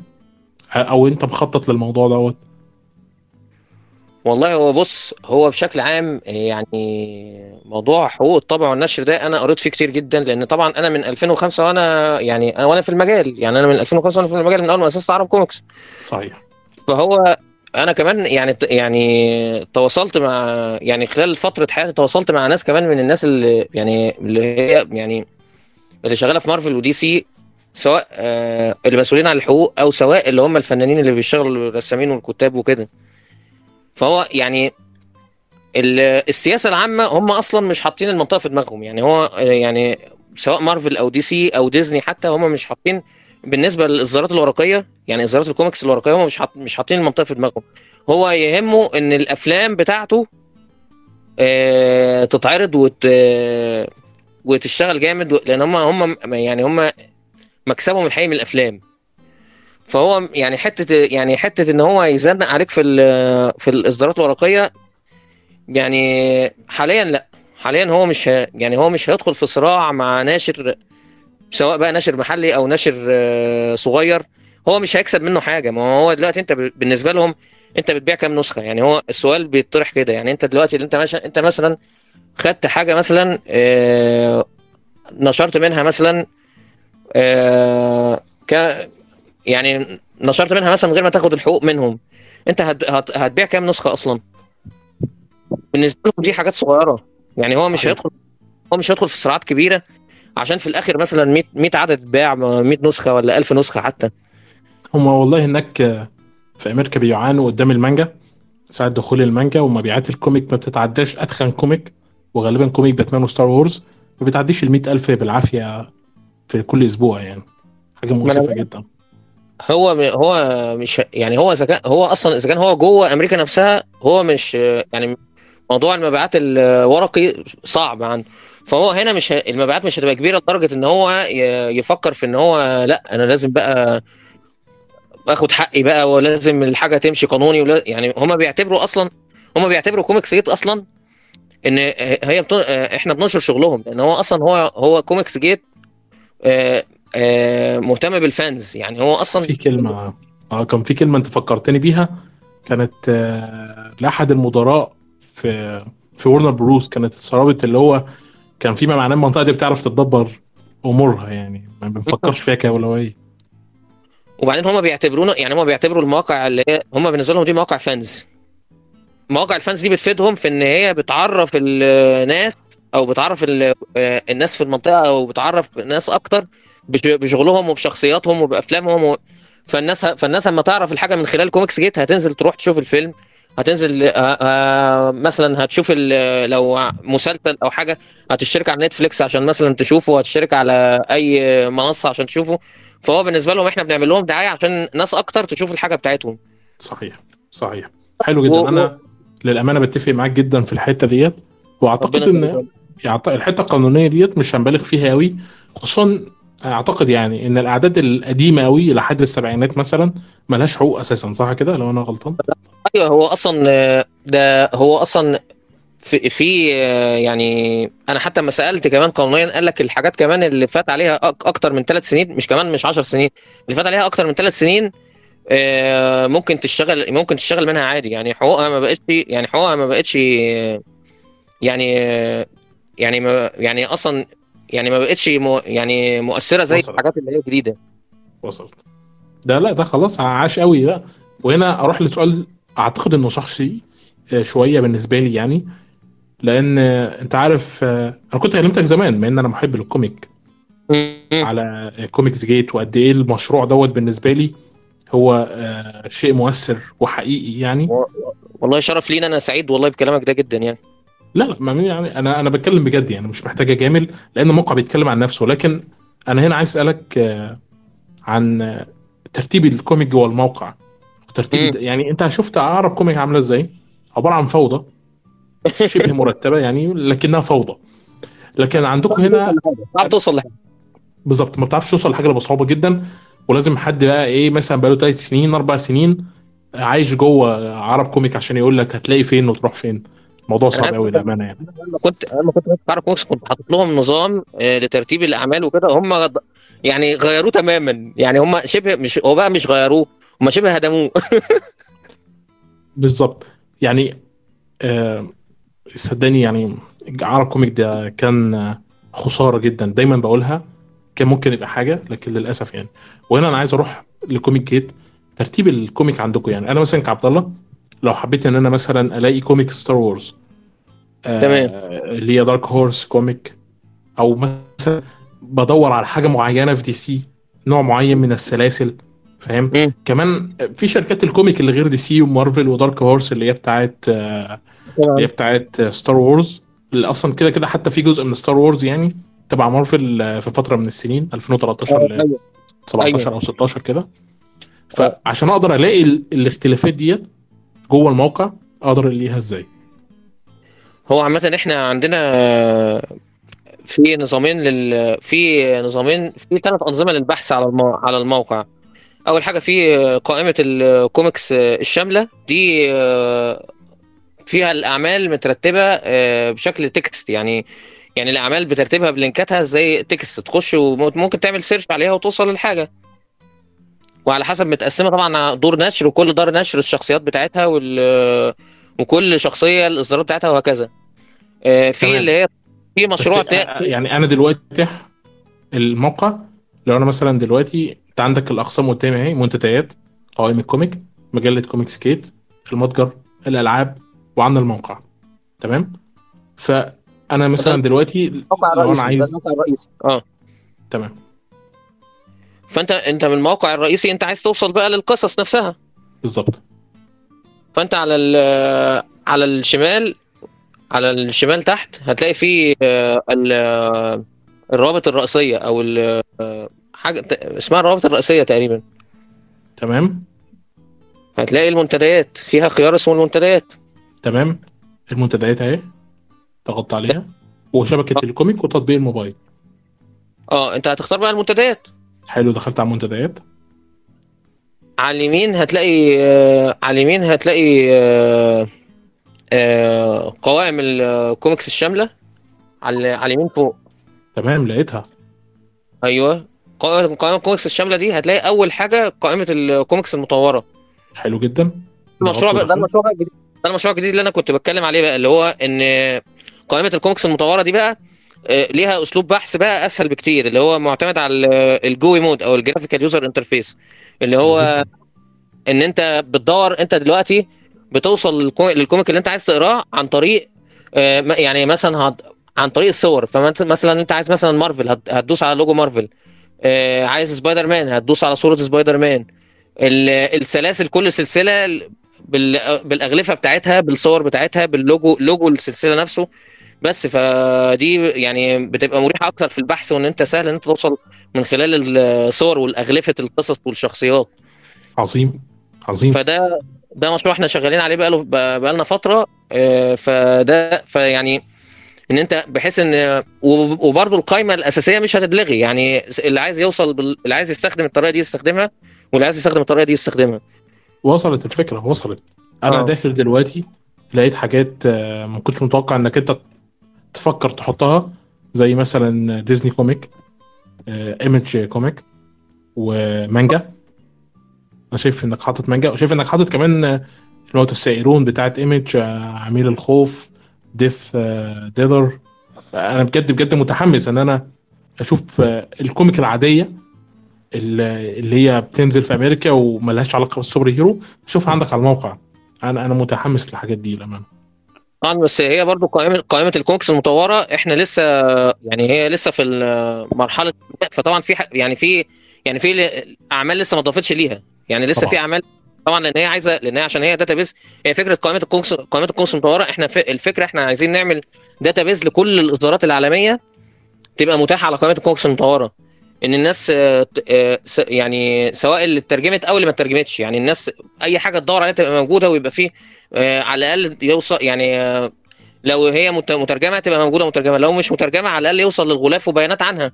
أو أنت مخطط للموضوع دوت؟ والله هو بص هو بشكل عام يعني موضوع حقوق الطبع والنشر ده أنا قريت فيه كتير جدا لأن طبعا أنا من 2005 وأنا يعني أنا وأنا في المجال يعني أنا من 2005 وأنا في المجال من أول ما أسست Arab Comics. صحيح. فهو أنا كمان يعني يعني تواصلت مع يعني خلال فترة حياتي تواصلت مع ناس كمان من الناس اللي يعني اللي هي يعني اللي شغالة في Marvel و DC سواء آه، اللي مسؤولين عن الحقوق أو سواء اللي هم الفنانين اللي بيشتغلوا الرسامين والكتاب وكده. فهو يعني ال- السياسة العامة هم أصلا مش حاطين المنطقة في دماغهم. يعني هو آه، يعني سواء مارفل أو DC أو ديزني حتى هم مش حاطين بالنسبة للإصدارات الورقية يعني إصدارات الكوميكس الورقية هم مش حاط مش حاطين المنطقة في دماغهم. هو يهمه إن الأفلام بتاعته آه، تتعرض وت آه، وتشتغل جامد لأن هم هم يعني هم مكسبهم الحقيقي من الأفلام. فهو يعني حتة يعني حتة إن هو يزنق عليك في في الإصدارات الورقية يعني حاليا لأ. حاليا هو مش يعني هو مش هيدخل في صراع مع ناشر سواء بقى ناشر محلي أو ناشر آه، صغير هو مش هيكسب منه حاجة. ما هو دلوقتي أنت بالنسبة لهم أنت بتبيع كام نسخة؟ يعني هو السؤال بيطرح كده. يعني أنت دلوقتي اللي أنت مثلا أنت مثلا خدت حاجة مثلا آه، نشرت منها مثلا آه، ك يعني نشرت منها مثلا من غير ما تاخد الحقوق منهم. أنت هت... هت... هتبيع كام نسخة أصلا؟ بالنسبة لهم دي حاجات صغيرة. يعني هو مش. هيدخل هو مش هيدخل في صراعات كبيرة. عشان في الآخر مثلا 100 100 عدد اتباع 100 نسخة ولا 1000 نسخة حتى. هم والله هناك في أمريكا بيعانوا قدام المانجا ساعة دخول المانجا ومبيعات ال comic ما بتتعداش اتخن comic وغالبا comic Batman و Star Wars ما بتعديش ال ألف بالعافية في كل أسبوع يعني. حاجة مؤسفه جدا. هو هو مش يعني هو إذا كان هو أصلا إذا كان هو جوه أمريكا نفسها هو مش يعني موضوع المبيعات الورقي صعب عنده. فهو هنا مش ه- المبيعات مش هتبقى كبيرة لدرجة إن هو يفكر في إن هو لأ أنا لازم بقى آخد حقي بقى ولازم الحاجة تمشي قانوني ولا يعني هم بيعتبروا أصلا هم بيعتبروا Comics Gate أصلا إن هي بت... إحنا بننشر شغلهم لأن هو أصلا هو هو Comics Gate آه، آه، مهتم بال fans يعني هو أصلا في كلمة آه كان في كلمة أنت فكرتني بيها كانت آه، لأحد المدراء في في Warner Bros كانت الثوابت اللي هو كان فيما معناه المنطقة دي بتعرف تدبر أمورها يعني ما بنفكرش فيها كأولوية. وبعدين هم بيعتبرونا يعني هم بيعتبروا المواقع اللي هي هم بالنسبة لهم دي مواقع fans مواقع ال fans دي بتفيدهم في إن هي بتعرف الناس أو بتعرف آه، الناس في المنطقة أو بتعرف الناس أكتر بش- بشغلهم وبشخصياتهم وبأفلامهم و... فالناس فالناس لما تعرف الحاجة من خلال Comics Gate هتنزل تروح تشوف الفيلم هتنزل آه، آه، مثلا هتشوف لو مسلسل أو حاجة هتشترك على Netflix عشان مثلا تشوفه هتشترك على أي منصة عشان تشوفه. فهو بالنسبة لهم إحنا بنعمل لهم دعاية عشان ناس أكتر تشوف الحاجة بتاعتهم. صحيح صحيح. حلو جدا. و- أنا للأمانة بتفق معاك جدا في الحتة ديت. وأعتقد إن الحتة القانونية ديت مش هنبالغ فيها قوي خصوصا أعتقد يعني إن الأعداد القديمة قوي لحد السبعينات مثلا ملهاش حقوق أساسا صح كده؟ لو أنا غلطان. أيوه هو أصلا ده هو أصلا في في يعني أنا حتى لما سألت كمان قانونيا قال لك الحاجات كمان اللي فات عليها أكتر من ثلاث سنين مش كمان مش 10 سنين اللي فات عليها أكتر من ثلاث سنين آه، ممكن تشتغل ممكن تشتغل منها عادي. يعني حقوقها ما بقتش يعني حقوقها ما بقتش يعني يعني ما يعني أصلا يعني ما بقتش مو يعني مؤثرة زي وصلت. الحاجات اللي هي جديدة. وصلت. ده لا ده خلاص عاش قوي بقى. وهنا أروح لسؤال أعتقد إنه شخصي آه، شوية بالنسبة لي يعني. لأن أنت عارف آه، أنا كنت كلمتك زمان بما إن أنا محب للكوميك على Comics Gate وقد إيه المشروع دوت بالنسبة لي هو آه، شيء مؤثر وحقيقي يعني. والله شرف لينا أنا سعيد والله بكلامك ده جدا يعني. لا لا ما يعني أنا أنا بتكلم بجد يعني مش محتاج أجامل لأن الموقع بيتكلم عن نفسه. لكن أنا هنا عايز أسألك آه، عن آه، ترتيب الكوميك جوه الموقع. ترتيب يعني أنت شفت عرب كوميك عاملة إزاي؟ عبارة عن فوضى شبه مرتبة يعني لكنها فوضى. لكن عندكم هنا صعب توصل لحاجة. بالظبط ما بتعرفش توصل لحاجة بصعوبه جدا ولازم حد بقى إيه مثلا بقاله ثلاث سنين أربع سنين عايش جوه عرب كوميك عشان يقول لك هتلاقي فين وتروح فين. الموضوع صعب قوي للأمانة يعني. لما كنت لما كنت عرب كوميكس كنت حاطط لهم نظام آه، لترتيب الأعمال وكده. هم غد- يعني غيروه تماما. يعني هم شبه مش هو بقى مش غيروه هم شبه هدموه. بالظبط. يعني آه صدقني يعني عرب كوميك ده كان خسارة جدا. دايما بقولها كان ممكن يبقى حاجة لكن للأسف يعني. وهنا أنا عايز أروح ل Comics Gate ترتيب الكوميك عندكم يعني. أنا مثلا كعبد الله لو حبيت إن أنا مثلا ألاقي كوميك Star Wars آه تمام. اللي هي Dark Horse كوميك أو مثلا بدور على حاجة معينة في دي سي نوع معين من السلاسل فاهم. كمان في شركات الكوميك اللي غير دي سي ومارفل و Dark Horse اللي هي بتاعت آه، اللي هي بتاعت Star Wars اللي أصلا كده كده حتى في جزء من Star Wars يعني تبع مارفل آه، في فترة من السنين 2013 ل أيوة. 17 أو 16 كده فعشان أقدر ألاقي ال- الاختلافات ديت جوه الموقع أقدر ألاقيها إزاي. هو عامة إحنا عندنا في نظامين لل في نظامين في ثلاث أنظمة للبحث على المو... على الموقع. أول حاجة في قائمة الكوميكس الشاملة. دي فيها الأعمال مترتبة بشكل text. يعني يعني الأعمال بترتيبها بلينكاتها زي text. تخش وممكن تعمل search عليها وتوصل للحاجة. وعلى حسب متقسمة طبعا دور نشر وكل دار نشر الشخصيات بتاعتها وال وكل شخصية الإصدارات بتاعتها وهكذا. آه، في. اللي هي في مشروع آه، تا... يعني أنا دلوقتي الموقع لو أنا مثلا دلوقتي أنت عندك الأقسام قدامي أهي منتديات قوائم الكوميك مجلة Comics Gate المتجر الألعاب وعندنا الموقع. تمام؟ فأنا مثلا دلوقتي لو أنا عايز آه. تمام. فانت انت من الموقع الرئيسي انت عايز توصل بقى للقصص نفسها. بالظبط. فانت على ال... على الشمال على الشمال تحت هتلاقي فيه آه، آه، الروابط الرئيسية أو ال- آه، حاجة ت- اسمها الروابط الرئيسية تقريبا. تمام. هتلاقي المنتديات. فيها خيار اسمه المنتديات. تمام. المنتديات اهي. ضغطت عليها. وشبكة الكوميك وتطبيق الموبايل. آه انت هتختار بقى المنتديات. حلو دخلت على المنتديات. على اليمين هتلاقي آه، على اليمين هتلاقي آه، آه، قوائم الكوميكس الشاملة. على اليمين فوق. تمام لقيتها. أيوه. قائمة قائمة الكوميكس الشاملة دي هتلاقي أول حاجة قائمة الكوميكس المطورة. حلو جدا. المشروع ده. المشروع الجديد ده المشروع الجديد اللي أنا كنت بتكلم عليه بقى اللي هو إن قائمة الكوميكس المطورة دي بقى ليها أسلوب بحث بقى أسهل بكتير اللي هو معتمد على ال- ال GUI mode أو ال graphical user interface اللي هو إن أنت بتدور أنت دلوقتي بتوصل للكو- للكوميك اللي أنت عايز تقراه عن طريق آه، يعني مثلا عن طريق الصور. فمثلا أنت عايز مثلا مارفل هت- هتدوس على لوجو مارفل آه، عايز سبايدر مان هتدوس على صورة سبايدر مان ال- السلاسل كل سلسلة بال- بالأغلفة بتاعتها بالصور بتاعتها بال logo logo السلسلة نفسه. بس فدي يعني بتبقى مريحة أكتر في البحث وإن أنت سهل إن أنت توصل من خلال الصور والأغلفة القصص والشخصيات. عظيم عظيم. فده ده مشروع إحنا شغالين عليه بقاله بقالنا فترة آه، فده فيعني إن أنت بحيث إن وب- وبرضه القائمه الأساسية مش هتتلغي. يعني اللي عايز يوصل بال... اللي عايز يستخدم الطريقة دي يستخدمها واللي عايز يستخدم الطريقة دي يستخدمها. وصلت الفكرة وصلت. أنا آه. داخل دلوقتي لقيت حاجات آه، ما كنتش متوقع إنك أنت تفكر تحطها زي مثلا ديزني كوميك Image كوميك ومانجا. أنا شايف إنك حاطط مانجا وشايف إنك حاطط كمان آه، الموتى السائرون بتاعت Image عميل الخوف Death Dealer أنا بجد بجد متحمس إن أنا أشوف آه، الكوميك العادية اللي هي بتنزل في أمريكا وملهاش علاقة بال superhero أشوفها عندك على الموقع. أنا أنا متحمس للحاجات دي للأمانة. طبعا بس هي برضو قائمة قائمة الكوميكس المطورة. إحنا لسه يعني هي لسه في مرحله فطبعا في ح- يعني في يعني في أعمال لسه ما ضافتش ليها. يعني لسه طبعا. في أعمال طبعا لأن هي عايزة لأن هي عشان هي database هي فكرة قائمة الكوميكس قائمة الكوميكس المطورة. إحنا الفكرة إحنا عايزين نعمل database لكل الإصدارات العالمية تبقى متاحة على قائمة الكوميكس المطورة. إن الناس آه، آه، يعني سواء اللي اترجمت أو اللي ما اترجمتش يعني الناس أي حاجة تدور عليها تبقى موجودة ويبقى فيه آه، على الأقل يوصل يعني لو هي مت- مترجمة تبقى موجودة مترجمة لو مش مترجمة على الأقل يوصل للغلاف وبيانات عنها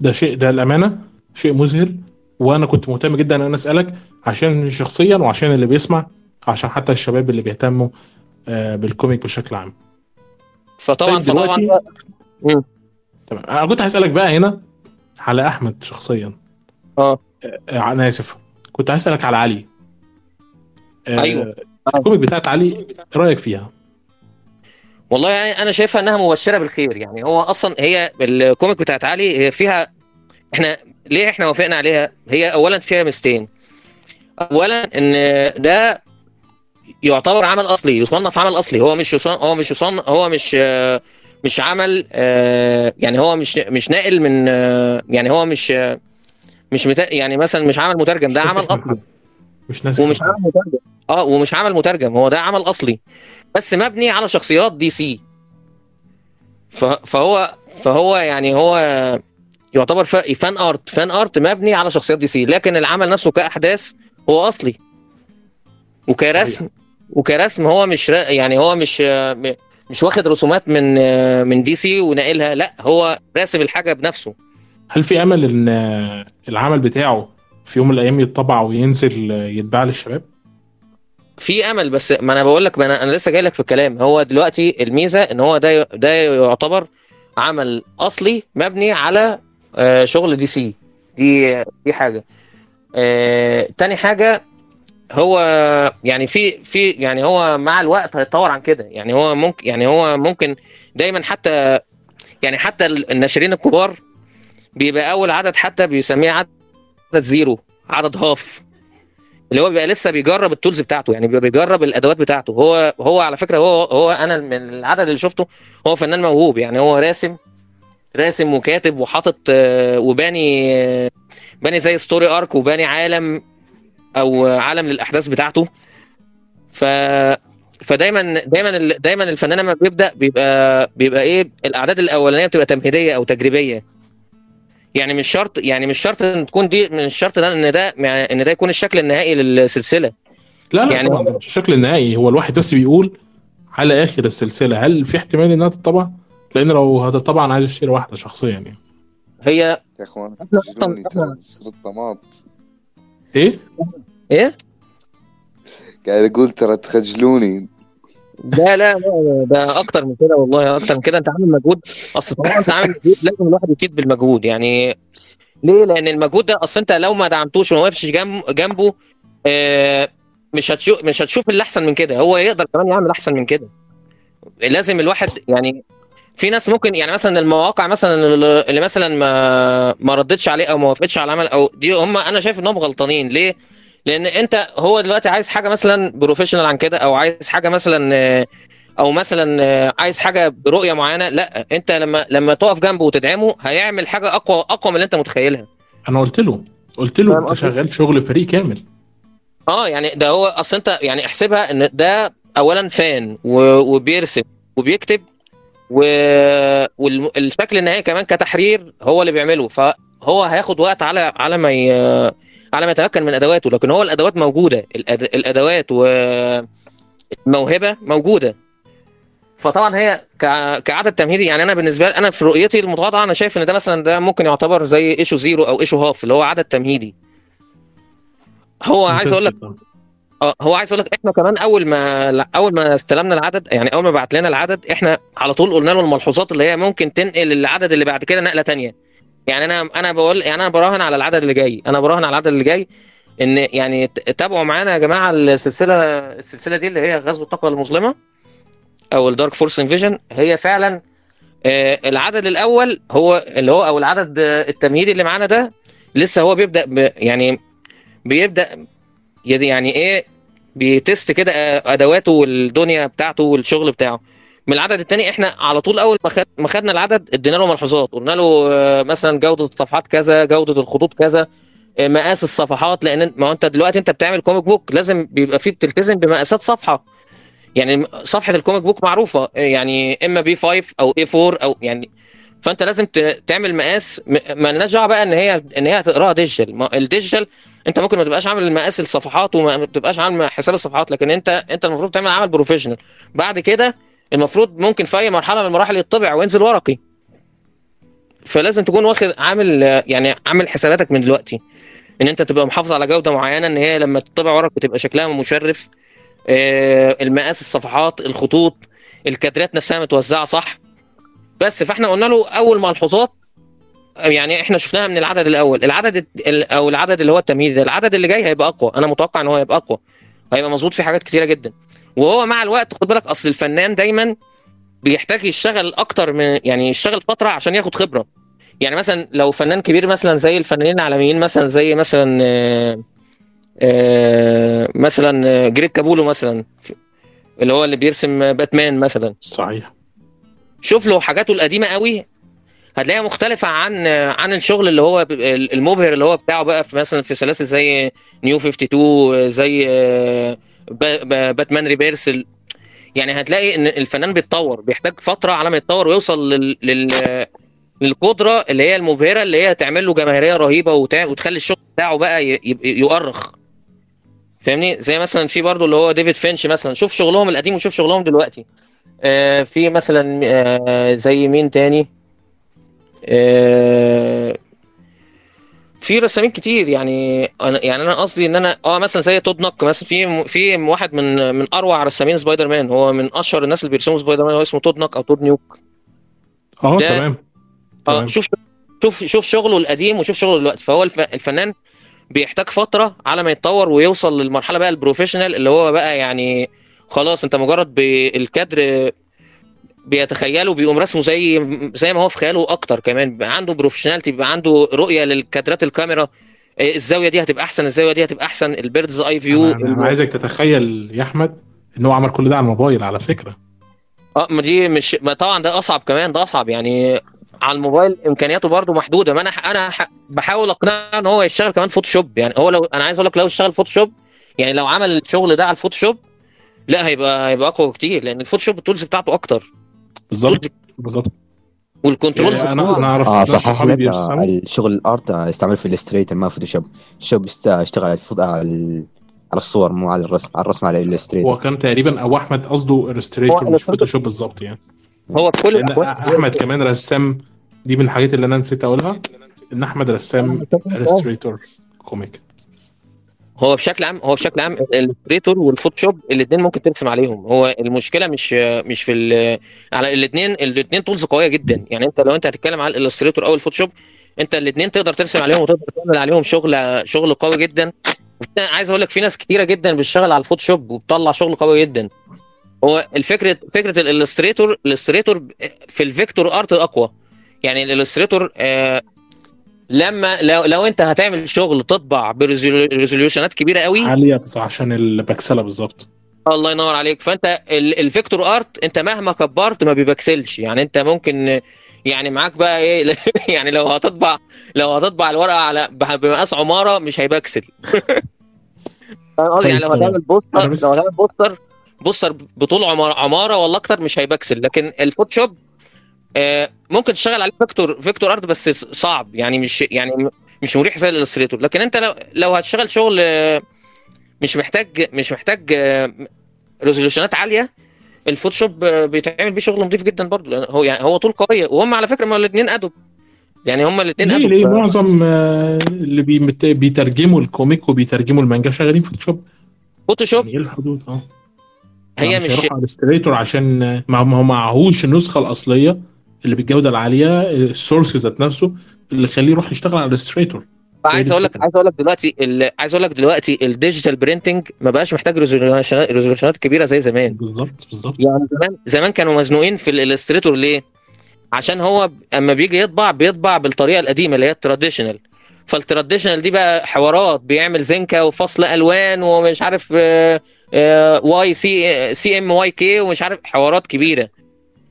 ده شيء ده الأمانة شيء مذهل وأنا كنت مهتم جدا إن أنا أسألك عشان شخصيا وعشان اللي بيسمع عشان حتى الشباب اللي بيهتموا بالكوميك بشكل عام فطبعا طيب فطبعا. تمام أنا كنت هسألك بقى هنا على أحمد شخصيا. آه. آه، أنا آسف. كنت هسالك على علي. آه، أيوه. الكوميك بتاعت علي رأيك فيها؟ والله يعني أنا شايفها إنها مبشرة بالخير. يعني هو أصلا هي الكوميك بتاعت علي فيها إحنا ليه إحنا وافقنا عليها؟ هي اولا فيها ميزتين. اولا إن ده يعتبر عمل أصلي يصنف عمل أصلي. هو مش يصنف هو مش يصنف هو مش آه، مش عمل آه، يعني هو مش مش ناقل من آه، يعني هو مش آه، مش مت... يعني مثلا مش عمل مترجم ده عمل أصلي. مش ناسخ ومش. عمل مترجم. آه ومش عمل مترجم هو ده عمل أصلي. بس مبني على شخصيات دي سي. فهو فهو يعني هو يعتبر fan art fan art مبني على شخصيات دي سي. لكن العمل نفسه كأحداث هو أصلي. وكرسم وكرسم هو مش يعني هو مش مش واخد رسومات من من دي سي وناقلها لا هو راسم الحاجة بنفسه. هل في أمل إن آه، العمل بتاعه في يوم من الأيام يتطبع وينزل آه، يتباع للشباب؟ في أمل بس ما أنا بقول لك أنا لسه جاي لك في الكلام. هو دلوقتي الميزة إن هو ده ده يعتبر عمل أصلي مبني على آه، شغل دي سي. دي دي حاجة. آه، تاني حاجة هو يعني في في يعني هو مع الوقت هيتطور عن كده. يعني هو ممكن يعني هو ممكن دايما حتى يعني حتى الناشرين الكبار بيبقى أول عدد حتى بيسميه عدد zero عدد half اللي هو بيبقى لسه بيجرب ال tools بتاعته يعني بيبقى بيجرب الأدوات بتاعته. هو هو على فكرة هو هو أنا من العدد اللي شفته هو فنان موهوب يعني هو راسم راسم وكاتب وحاطط آه، وباني آه، باني زي story arc وباني عالم أو عالم للأحداث بتاعته. ف فدايما دايما ال- دايما الفنان لما بيبدأ بيبقى بيبقى إيه الأعداد الأولانية بتبقى تمهيدية أو تجريبية. يعني مش شرط يعني مش شرط إن تكون دي من الشرط ده إن ده إن ده يكون الشكل النهائي للسلسلة. لا لا يعني طبعا مش الشكل النهائي. هو الواحد بس بيقول على آخر السلسلة هل في احتمال إنها تطبع؟ لأن لو هتطبع أنا عايز أشتري واحدة شخصيا يعني. هي يا إخوان طماط. إيه؟ إيه؟ قاعد أقول ترى تخجلوني. لا لا لا ده أكتر من كده والله أكتر من كده. أنت عامل مجهود أصل طبعا أنت عامل مجهود لازم الواحد يكيد بالمجهود. يعني ليه؟ لأن المجهود ده أصل أنت لو ما دعمتوش وما وقفتش جنب جنبه آه، مش هتشوف مش هتشوف اللي أحسن من كده. هو يقدر كمان يعمل أحسن من كده. لازم الواحد يعني في ناس ممكن يعني مثلا المواقع مثلا اللي اللي مثلا ما ما ردتش عليه أو ما وافقتش على العمل أو دي هم أنا شايف إنهم غلطانين. ليه؟ لأن انت هو دلوقتي عايز حاجة مثلا بروفيشنال عن كده أو عايز حاجة مثلا أو مثلا عايز حاجة برؤية معينة لا انت لما لما تقف جنبه وتدعمه هيعمل حاجة أقوى أقوى من اللي انت متخيلها. أنا قلت له قلت له أنت؟ شغال شغل فريق كامل. آه يعني ده هو أصل انت يعني احسبها إن ده اولا فان وبيرسم وبيكتب والشكل النهائي كمان كتحرير هو اللي بيعمله. فهو هياخد وقت على على ما ي... على ما يتمكن من أدواته لكن هو الأدوات موجودة. الأدوات والموهبه موجودة. فطبعا هي ك... كعدد تمهيدي يعني أنا بالنسبة لي أنا في رؤيتي المتواضعه أنا شايف إن ده مثلا ده ممكن يعتبر زي issue zero أو issue half اللي هو عدد تمهيدي. هو عايز أقول لك آه هو عايز أقول لك إحنا كمان أول ما أول ما استلمنا العدد يعني أول ما بعت لنا العدد إحنا على طول قلنا له الملحوظات اللي هي ممكن تنقل العدد اللي بعد كده نقلة تانية. يعني أنا أنا بقول يعني أنا براهن على العدد اللي جاي. أنا براهن على العدد اللي جاي إن يعني تابعوا معانا يا جماعة السلسلة السلسلة دي اللي هي غزو الطاقة المظلمة أو ال dark force invasion هي فعلا آه، العدد الأول هو اللي هو أو العدد آه، التمهيدي اللي معانا ده لسه هو بيبدأ ب يعني بيبدأ يعني إيه بي test كده أدواته والدنيا بتاعته والشغل بتاعه. من العدد الثاني إحنا على طول اول ما ما خدنا العدد ادينا له ملحوظات. قلنا له آه، مثلا جودة الصفحات كذا جودة الخطوط كذا آه، مقاس الصفحات لأن ما انت دلوقتي انت بتعمل comic book لازم بيبقى فيه بتلتزم بمقاسات صفحة. يعني صفحة ال comic book معروفة آه، يعني إما B5 أو A4 أو يعني فأنت لازم تعمل مقاس م- مالناش دعوة بقى إن هي إن هي تقراها digital ما- ال digital أنت ممكن ما تبقاش عامل مقاس الصفحات وما تبقاش عامل حساب الصفحات لكن أنت أنت المفروض تعمل عمل professional بعد كده المفروض ممكن في أي مرحلة من المراحل يطبع وينزل ورقي. فلازم تكون واخد عامل يعني عامل حساباتك من دلوقتي. إن أنت تبقى محافظ على جودة معينة إن هي لما تطبع ورق بتبقى شكلها مشرف آه، المقاس الصفحات الخطوط الكادرات نفسها متوزعة صح. بس فإحنا قلنا له أول ملحوظات يعني إحنا شفناها من العدد الأول. العدد ال- أو العدد اللي هو التمهيدي ده العدد اللي جاي هيبقى أقوى. أنا متوقع إن هو هيبقى أقوى. هيبقى مظبوط في حاجات كتيرة جدا. وهو مع الوقت خد بالك أصل الفنان دايما بيحتاج يشتغل أكتر من يعني يشتغل فترة عشان ياخد خبرة. يعني مثلا لو فنان كبير مثلا زي الفنانين العالميين مثلا زي مثلا آه، آه، مثلا آه، جريك كابولو مثلا اللي هو اللي بيرسم باتمان مثلا. صحيح. شوف له حاجاته القديمة قوي هتلاقيها مختلفة عن عن الشغل اللي هو المبهر اللي هو بتاعه بقى في مثلا في سلاسل زي New 52 زي باتمان Rebirth ال- يعني هتلاقي إن الفنان بيتطور بيحتاج فترة على ما يتطور ويوصل لل... لل... للقدرة اللي هي المبهرة اللي هي تعمل له جماهيرية رهيبة. وتخلي الشغل بتاعه بقى ي... يبقى- يؤرخ. فاهمني؟ زي مثلا في برضه اللي هو ديفيد فينش مثلا. شوف شغلهم القديم وشوف شغلهم دلوقتي. آه في مثلا آه زي مين تاني؟ آه في رسامين كتير يعني أنا يعني أنا قصدي إن أنا آه مثلا زي تود نوك مثلا في في واحد من من أروع رسامين سبايدر مان هو من أشهر الناس اللي بيرسموا سبايدر مان هو اسمه تود نوك أو تود نيوك. آه تمام. آه شوف شوف شوف شغله القديم وشوف شغله دلوقتي. فهو الف... الفنان بيحتاج فترة على ما يتطور ويوصل للمرحلة بقى ال professional اللي هو بقى يعني خلاص أنت مجرد بالكادر بيتخيله بيقوم رسمه زي زي ما هو في خياله أكتر كمان. عنده professionality بيبقى عنده رؤية للكادرات الكاميرا. إيه، الزاوية دي هتبقى أحسن الزاوية دي هتبقى أحسن. ال bird's eye view أنا أنا عايزك تتخيل يا أحمد إن هو عمل كل ده على الموبايل على فكرة. آه ما دي مش ما طبعا ده أصعب كمان ده أصعب يعني. على الموبايل إمكانياته برضو محدودة. ما أنا أنا بحاول أقنعه إن هو يشتغل كمان Photoshop يعني هو لو أنا عايز أقول لك لو اشتغل Photoshop يعني لو عمل الشغل ده على ال Photoshop لا هيبقى هيبقى أقوى كتير لأن ال Photoshop ال tools بتاعته أكتر. بالظبط بالظبط والكنترول يعني أنا أنا أعرف آه صح احمد الشغل الارت استعمل في الاستريتر ما فوتوشوب است- اشتغل على على ال- على الصور مو على الرسم على الرسم على هو الاستريتر كان تقريبا أو أحمد قصده الستريتور هو مش. فوتوشوب بالظبط يعني. هو في كل أحمد كمان رسام دي من الحاجات اللي أنا نسيت أقولها إن أحمد رسام الستريتور كوميك هو بشكل عام هو بشكل عام الالستريتور والفوتوشوب الاثنين ممكن ترسم عليهم. هو المشكلة مش مش في على الاثنين الاثنين tools قوية جدا. يعني انت لو انت هتتكلم على ال Illustrator أو ال Photoshop انت الاثنين تقدر ترسم عليهم وتقدر تعمل عليهم شغل شغل قوي جدا. عايز أقول لك في ناس كتيرة جدا بتشتغل على ال Photoshop وبتطلع شغل قوي جدا. هو الفكرة فكرة ال Illustrator ال Illustrator في ال vector art أقوى. يعني ال Illustrator لما لو لو انت هتعمل شغل تطبع ب resolution ات كبيرة قوي. عالية بس عشان البكسلة بالظبط. الله ينور عليك. فانت ال- ال vector art انت مهما كبرت ما بيبكسلش. يعني انت ممكن يعني معاك بقى إيه يعني لو هتطبع لو هتطبع الورقة على بمقاس عمارة مش هيبكسل. قصدي؟ يعني لو طيب، هتعمل poster لو هتعمل poster poster بطول عمارة عمارة ولا أكتر مش هيبكسل. لكن ال Photoshop ممكن تشتغل عليه vector vector art بس صعب. يعني مش يعني مش مريح زي ال Illustrator. لكن أنت لو لو هتشتغل شغل آه، مش محتاج مش محتاج آه، resolution ات عالية ال Photoshop آه، بيتعمل بيه شغل نظيف جدا برضه هو يعني هو tool قوية. وهم على فكرة ما الاثنين Adobe. يعني هم الاثنين ليه؟ Adobe. ليه؟ معظم آه، اللي بيترجموا ال comic وبيترجموا المانجا شغالين Photoshop. Photoshop؟ يعني إيه الحدود؟ آه. هي مش مش على Illustrator عشان آه، ما ما هو معهوش النسخه الأصلية. اللي بالجودة العالية ال source ذات نفسه اللي يخليه يروح يشتغل على Illustrator عايز أقول لك. عايز أقول لك دلوقتي عايز أقول لك دلوقتي ال digital printing ما بقاش محتاج resolution ات كبيرة زي زمان. بالظبط بالظبط. يعني زمان زمان كانوا مزنوقين في ال Illustrator ليه؟ عشان هو أما بيجي يطبع بيطبع بالطريقة القديمة اللي هي ال traditional فال traditional دي بقى حوارات بيعمل زنكة وفصل ألوان ومش عارف واي سي CMYK ومش عارف حوارات كبيرة.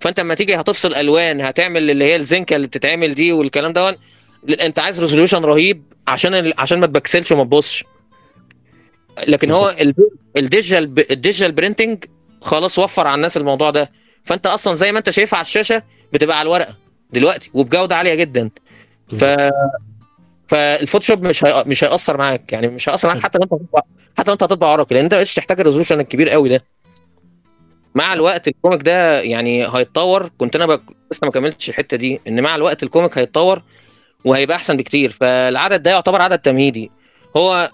فانت لما تيجي هتفصل ألوان هتعمل اللي هي الزنكة اللي بتتعمل دي والكلام ده انت عايز resolution رهيب عشان عشان ما تبكسلش وما تبصش. لكن هو ال- ال digital ال digital printing خلاص وفر على الناس الموضوع ده. فانت أصلا زي ما انت شايفها على الشاشة بتبقى على الورقة دلوقتي وبجودة عالية جدا. ف فال Photoshop مش هي... مش هيأثر معاك يعني مش هيأثر معاك حتى لو انت هتطبع حتى لو انت هتطبع وراك لأن انت مش تحتاج ال resolution الكبير قوي ده. مع الوقت ال comic ده يعني هيتطور كنت أنا. لسه ما كملتش الحتة دي إن مع الوقت ال comic هيتطور وهيبقى أحسن بكتير. فالعدد ده يعتبر عدد تمهيدي. هو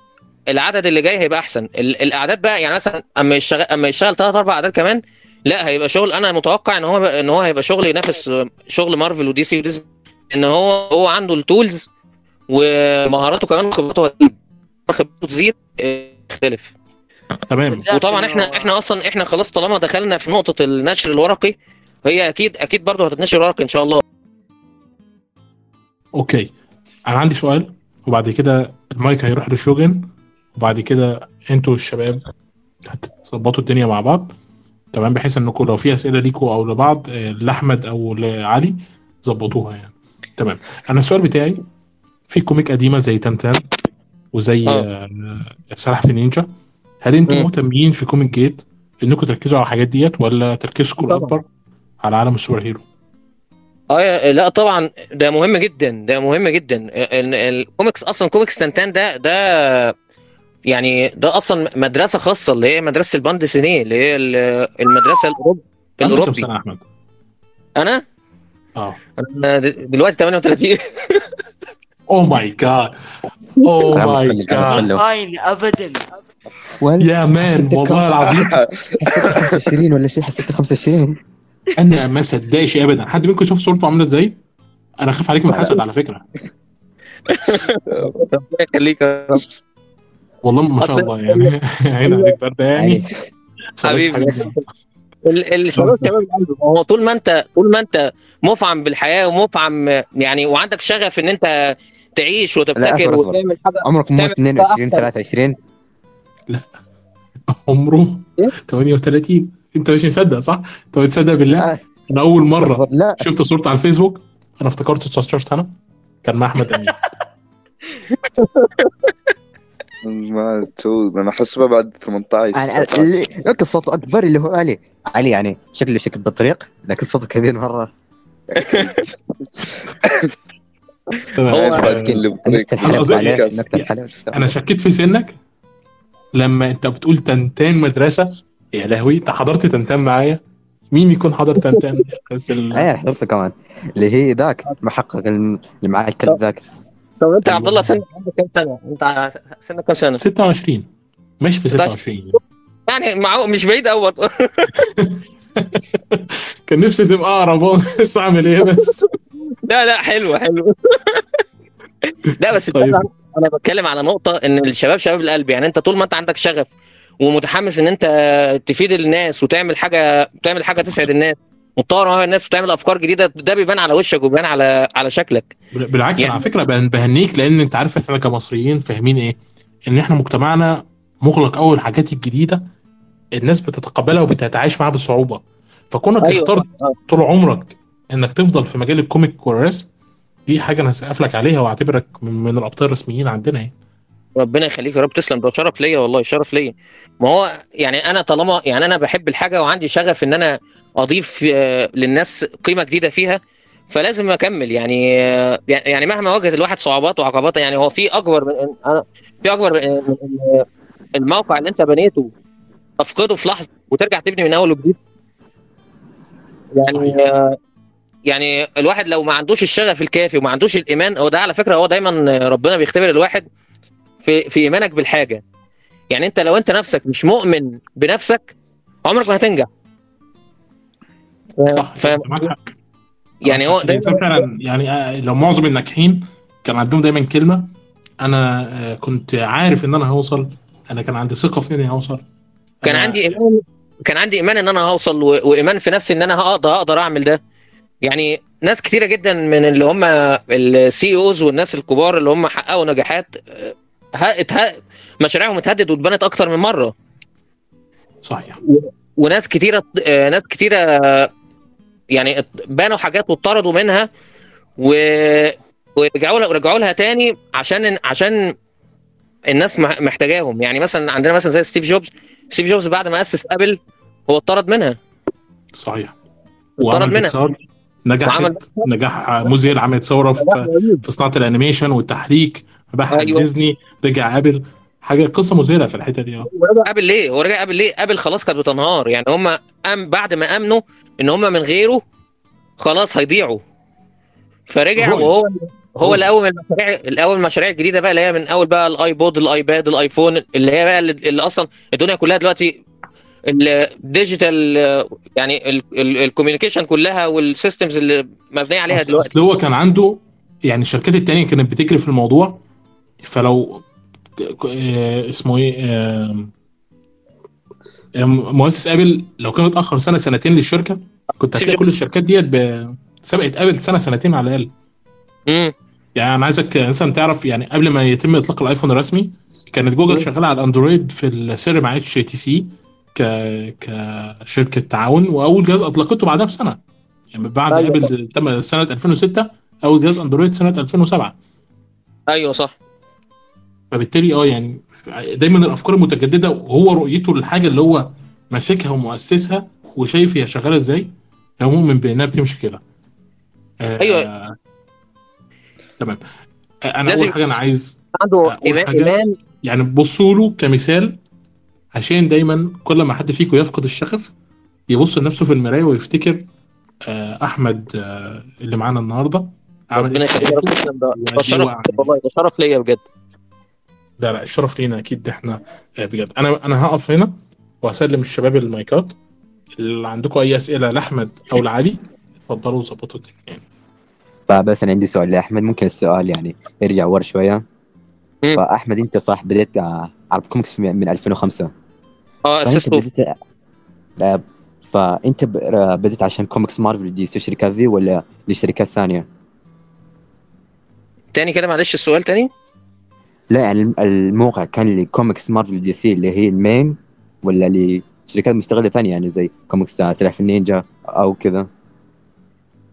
العدد اللي جاي هيبقى أحسن. ال... الأعداد بقى يعني مثلا أما يشتغل أما يشتغل ثلاث أربع أعداد كمان لا هيبقى شغل. أنا متوقع إن هو إن هو هيبقى شغل ينافس شغل مارفل ودي سي ودي سي إن هو هو عنده ال tools ومهاراته كمان خبرته هتزيد. خبرته تزيد آه، يختلف تمام. وطبعا إحنا إحنا أصلا إحنا خلاص طالما دخلنا في نقطة النشر الورقي هي أكيد أكيد برضه هتتنشر ورقي إن شاء الله. okay. أنا عندي سؤال وبعد كده المايك هيروح لشوجن وبعد كده أنتوا الشباب هتظبطوا الدنيا مع بعض. تمام بحيث انكم لو في أسئلة ليكوا أو لبعض آه، لأحمد أو لعلي ظبطوها يعني. تمام. أنا السؤال بتاعي في comic قديمة زي تنتان وزي آه. آه، سلاحف النينجا. هل أنتم. مهتمين في كوميكس جيت انكم تركزوا على الحاجات ديت ولا تركيزكم. الاكبر على عالم ال superhero؟ آه لا طبعا ده مهم جدا ده مهم جدا. ال- ال- الكوميكس أصلا كوميكس تنتان ده ده يعني ده أصلا مدرسة خاصة اللي هي مدرسة ال bande dessinée اللي هي ال- المدرسة الاوروبي الأوروبي. كم سنة يا أحمد؟ أنا؟ آه. أنا دلوقتي 38 oh my God oh أنا my God ابدا. يا man والله العظيم. حسيت 25 ولا شيء حسيت 25 أنا ما صدقش ابدا. حد منكم شاف صورته عاملة إزاي؟ أنا خاف عليك من الحسد على فكرة. ربنا يخليك يا رب. والله ما شاء الله يعني. عين عليك برده يعني. حبيبي. الشباب شباب هو طول ما انت طول ما أنت مفعم بالحياة ومفعم يعني وعندك شغف إن أنت تعيش وتبتكر وتعمل حاجة عمرك ما 22 23 لا. عمره إيه؟ 38 انت مش مصدق صح؟ انت مصدق بالله؟ أنا اول مرة لا. شفت صورته على الفيسبوك. أنا افتكرته 19 سنة. كان مع أحمد أمين. ما تو أنا حسبه بعد 18 يعني لكن صوته أكبر اللي هو علي. علي يعني شكله شكل بطريق لكن صوته كبير مره طيب. هو أنا شكيت في سنك. لما انت بتقول تنتان مدرسة يا لهوي انت حضرت تنتان معايا؟ مين يكون حضر تنتان؟ بس ال... إيه حضرته كمان. اللي هي ذاك محقق اللي معاه الكلب ذاك. طب انت يا عبد الله سنك عندك كام سنة؟ انت سنك كام سنة؟ 26 ماشي في 16. 26 يعني معقول؟ مش بعيد قوي كان نفسي تبقى أقرب بس أعمل إيه بس؟ لا لا حلو حلو لا بس طيب. أنا بتكلم على نقطة إن الشباب شباب القلب. يعني أنت طول ما أنت عندك شغف ومتحمس إن أنت تفيد الناس وتعمل حاجة تعمل حاجة تسعد الناس وتطور مع الناس وتعمل أفكار جديدة ده بيبان على وشك وبيبان على على شكلك. بال- بالعكس يعني- على فكرة بهن- بهنيك لأن أنت عارف إحنا كمصريين فاهمين إيه؟ إن إحنا مجتمعنا مغلق قوي الحاجات الجديدة الناس بتتقبلها وبتتعايش معاها بصعوبة. فكونك أيوة. اخترت طول عمرك إنك تفضل في مجال الكوميك والرسم دي حاجة أنا سقف لك عليها وأعتبرك من, الأبطال الرسميين عندنا يعني. ربنا يخليك يا رب. تسلم ده شرف ليا والله شرف ليا. ما هو يعني أنا طالما يعني أنا بحب الحاجة وعندي شغف إن أنا أضيف آه، للناس قيمة جديدة فيها فلازم أكمل يعني آه، يعني مهما واجهت الواحد صعوبات وعقبات يعني هو في أكبر من أنا في أكبر من الموقع اللي أنت بنيته تفقده في لحظة وترجع تبني من أول وجديد. يعني آه، يعني الواحد لو ما عندوش الشغف الكافي وما عندوش الإيمان هو ده على فكرة هو دايما ربنا بيختبر الواحد في في إيمانك بالحاجة. يعني أنت لو أنت نفسك مش مؤمن بنفسك عمرك ما هتنجح. صح ف... يعني هو الانسان دايما فعلا يعني آه، لو معظم الناجحين كان عندهم دايما كلمة أنا آه، كنت عارف إن أنا هوصل أنا كان عندي ثقة في إني هوصل. كان عندي إيمان كان عندي إيمان إن أنا هوصل. وإيمان في نفسي إن أنا هقدر أقدر أعمل ده. يعني ناس كتيرة جدا من اللي هم السي اوز والناس الكبار اللي هم حققوا نجاحات آه،. مشاريعهم اتهدد واتبنت أكتر من مرة. صحيح. وناس كتيرة آه، ناس كتيرة يعني بانوا حاجات واتطردوا منها و ورجعوا لها ورجعوا لها تاني عشان عشان الناس مح- محتاجاهم. يعني مثلا عندنا مثلا زي ستيف جوبز. ستيف جوبز بعد ما أسس أبل هو اتطرد منها. صحيح. اتطرد منها. نجحت نجاح مذهل عملت ثورة في, في صناعة ال animation والتحريك باع أيوة. ديزني رجع ابل حاجة قصة مذهله في الحتة دي آه ورجع ابل ليه؟ هو رجع ابل ليه؟ ابل خلاص كانت بتنهار يعني هم أم بعد ما أمنوا إن هم من غيره خلاص هيضيعوا فرجع رؤية. وهو هو. الأول من المشاريع الأول المشاريع الجديده بقى اللي هي من أول بقى الآيبود الآيباد الآيفون اللي هي بقى اللي, اللي أصلا الدنيا كلها دلوقتي ال digital يعني ال communication كلها وال systems اللي مبنية عليها أصل, دلوقتي. أصل هو كان عنده يعني الشركات التانية كانت بتجري في الموضوع فلو آه، اسمه إيه آه، مؤسس آبل لو كان اتأخر سنة سنتين للشركة كنت هتلاقي كل الشركات ديت سبقت آبل سنة سنتين على الأقل. امم يعني أنا عايزك مثلا تعرف يعني قبل ما يتم إطلاق الآيفون الرسمي كانت جوجل مم. شغالة على الأندرويد في السر مع اتش تي سي ك كشركه تعاون وأول جهاز أطلقته بعدها بسنة. يعني بعد أيوة. ابل تم سنة 2006 أول جهاز أندرويد سنة 2007 أيوه صح. فبالتالي آه يعني دايما الأفكار المتجددة وهو رؤيته للحاجة اللي هو ماسكها ومؤسسها وشايف هي شغالة إزاي هو مؤمن بإنها بتمشي كده. آه أيوة. تمام. آه أنا أول حاجة أنا عايز عنده إيمان. حاجة- ايمان يعني بصوا له كمثال عشان دايما كل ما حد فيكم يفقد الشغف يبص لنفسه في المراية ويفتكر آه أحمد آه اللي معانا النهارده. عمل ربنا إيه؟ في يخليك يا حياته رب ده شرف. والله ده شرف ليا بجد. لا لا الشرف لينا أكيد إحنا آه، بجد. أنا أنا هقف هنا وهسلم الشباب المايكات. اللي عندكم أي أسئلة لأحمد أو لعلي اتفضلوا ظبطوا الدنيا. يعني فبس أنا عندي سؤال لأحمد. ممكن السؤال يعني يرجع ورا شوية. فأحمد أنت صح بديت عرب كوميكس من من 2005 آه اسسته بديت آه، فأنت ب- آه، بديت عشان كوميكس مارفل دي سي الشركات ذي ولا لشركات ثانية؟ تاني كده معلش السؤال تاني؟ لا يعني الم- الموقع كان لكوميكس مارفل دي سي اللي هي المين ولا لشركات مستقله ثانية يعني زي كوميكس سلاحف النينجا أو كذا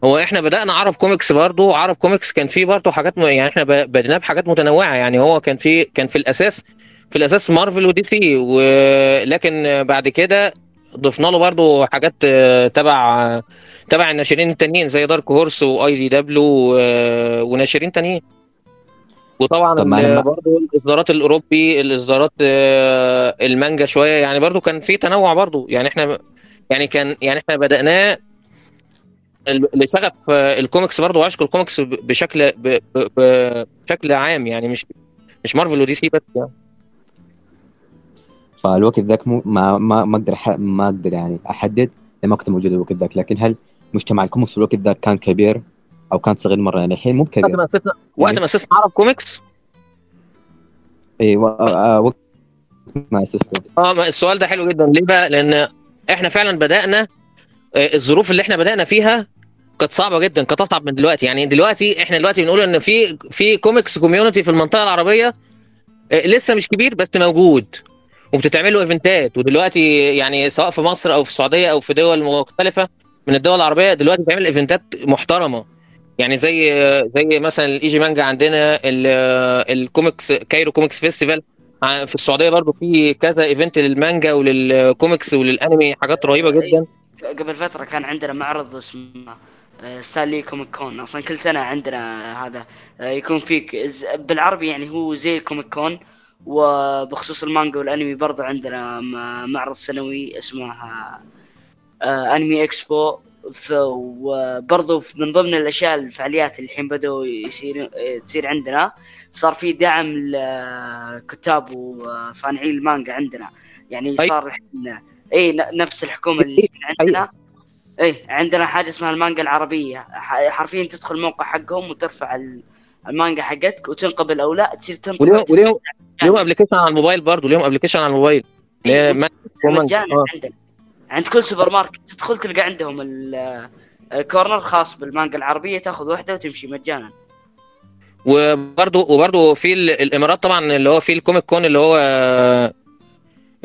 هو إحنا بدأنا عرب كوميكس برضو عرب كوميكس كان فيه برضو حاجات م... يعني إحنا بديناه بحاجات متنوعة يعني هو كان في كان في الأساس في الأساس مارفل ودي سي ولكن بعد كده ضفنا له برضو حاجات آه، تبع تبع الناشرين التانيين زي دارك هورس واي دي دبليو آه، وناشرين تانيين. وطبعا برضو الإصدارات الأوروبي الإصدارات آه، المانجا شوية يعني برضو كان في تنوع برضو. يعني إحنا يعني كان يعني إحنا بدأناه لشغف آه، الكوميكس برضه وعشق الكوميكس بشكل بشكل عام. يعني مش مش مارفل ودي سي بس يعني. فالوقت ذاك مو ما ما ما أقدر ما أقدر يعني أحدد لأن ما كنت موجود الوقت ذاك لكن هل مجتمع الكوميكس في الوقت ذاك كان كبير أو كان صغير مرة؟ يعني الحين مو وقت بكبير ما اسسنا وقت ما اسسنا عرب كوميكس؟ اي آه، آه، وقت ما اسسته آه السؤال ده حلو جدا. ليه بقى؟ لأن إحنا فعلا بدأنا آه، الظروف اللي إحنا بدأنا فيها كانت صعبة جدا كانت أصعب من دلوقتي. يعني دلوقتي إحنا دلوقتي بنقول إن في في comics community في المنطقة العربية لسه مش كبير بس موجود. وبتتعمل له event ات. ودلوقتي يعني سواء في مصر أو في السعودية أو في دول مختلفة من الدول العربية دلوقتي بتعمل event ات محترمة. يعني زي زي مثلا الايجي مانجا عندنا ال- ال comics Cairo Comics Festival. في السعودية برضو في كذا event للمانجا وللكوميكس وللأنمي حاجات رهيبة جدا. قبل فترة كان عندنا معرض اسمه آه، ستانلي Comic Con. أصلا كل سنة عندنا هذا آه، يكون فيك بالعربي يعني هو زي ال Comic Con. وبخصوص المانجا والانمي برضو عندنا معرض سنوي اسمه آه، آه، Anime Expo وبرضو من ضمن الأشياء الفعاليات اللي الحين بدأوا يصير تصير عندنا صار في دعم لكتاب وصانعي المانجا عندنا. يعني. صار الحين إي نفس الحكومة اللي عندنا. إي عندنا حاجة اسمها المانجا العربية. حرفيا تدخل الموقع حقهم وترفع ال- المانجا حقتك وتنقبل أو لا تصير تنطبع وليهم وليهم ليهم ابلكيشن على الموبايل برضو ليهم application على الموبايل؟ ومانجا. مجانا آه. عندك. عند كل سوبر ماركت تدخل تلقى عندهم ال- ال corner خاص بالمانجا العربية تاخذ واحدة وتمشي مجانا. وبرضو وبرضو في ال- الإمارات طبعا اللي هو في ال Comic Con اللي هو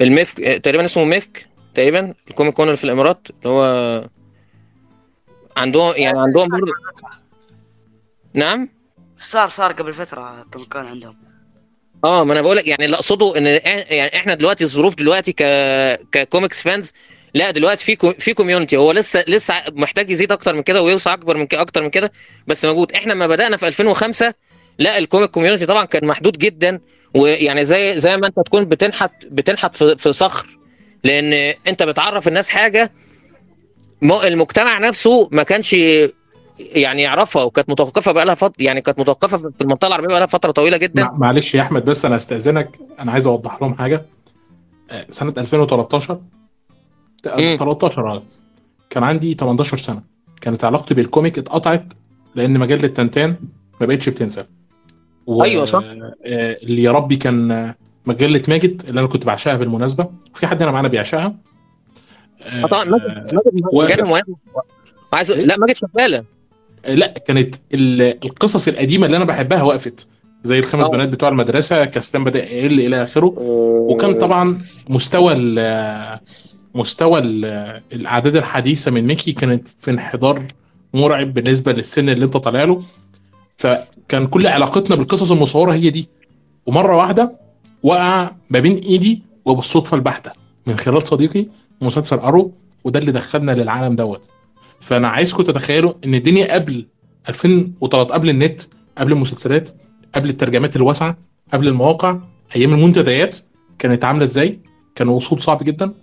ال MEFCC تقريبا اسمه MEFCC تقريبا ال Comic Con اللي في الإمارات اللي هو عندهم يعني عندهم نعم؟ صار صار قبل فترة كون عندهم. آه ما أنا بقول لك يعني اللي أقصده إن يعني إحنا دلوقتي الظروف دلوقتي ك ك comics fans لا دلوقتي في في community هو لسه لسه محتاج يزيد أكتر من كده ويوسع أكبر من كده أكتر من كده بس موجود. إحنا لما بدأنا في 2005 لا ال comic community طبعا كان محدود جدا ويعني زي زي ما أنت تكون بتنحت بتنحت في, في صخر. لأن أنت بتعرف الناس حاجة المجتمع نفسه ما كانش يعني يعرفها وكانت متوقفة بقى لها فتره يعني كانت متوقفة في المنطقة العربية بقى لها فترة طويلة جدا. مع- معلش يا أحمد بس أنا استاذنك أنا عايز أوضح لهم حاجة. آه، سنة 2013 مم. 13 آه كان عندي 18 سنة. كانت علاقتي بالكوميك اتقطعت لأن مجلة تنتان ما بقتش بتنزل. و... أيوة صح. آه، اللي يا ربي كان مجلة ماجد اللي أنا كنت بعشقها بالمناسبة. في حد هنا معانا بيعشقها؟ آه، طبعا ماجد ماجد كان مهم. عايز لا ماجد شغالة. لا كانت ال- القصص القديمة اللي أنا بحبها وقفت زي الخمس آه. بنات بتوع المدرسة كاستان بدأ يقل إلى آخره. وكان طبعا مستوى ال- مستوى ال- الأعداد الحديثة من ميكي كانت في انحدار مرعب بالنسبة للسن اللي أنت طالع له. فكان كل علاقتنا بالقصص المصورة هي دي. ومرة واحدة وقع ما بين إيدي وبالصدفة البحتة من خلال صديقي مسلسل أرو وده اللي دخلنا للعالم دوت. فانا عايزكم تتخيلوا ان الدنيا قبل 2013 قبل النت قبل المسلسلات قبل الترجمات الواسعة قبل المواقع أيام المنتديات كانت عاملة إزاي؟ كان وصول صعب جدا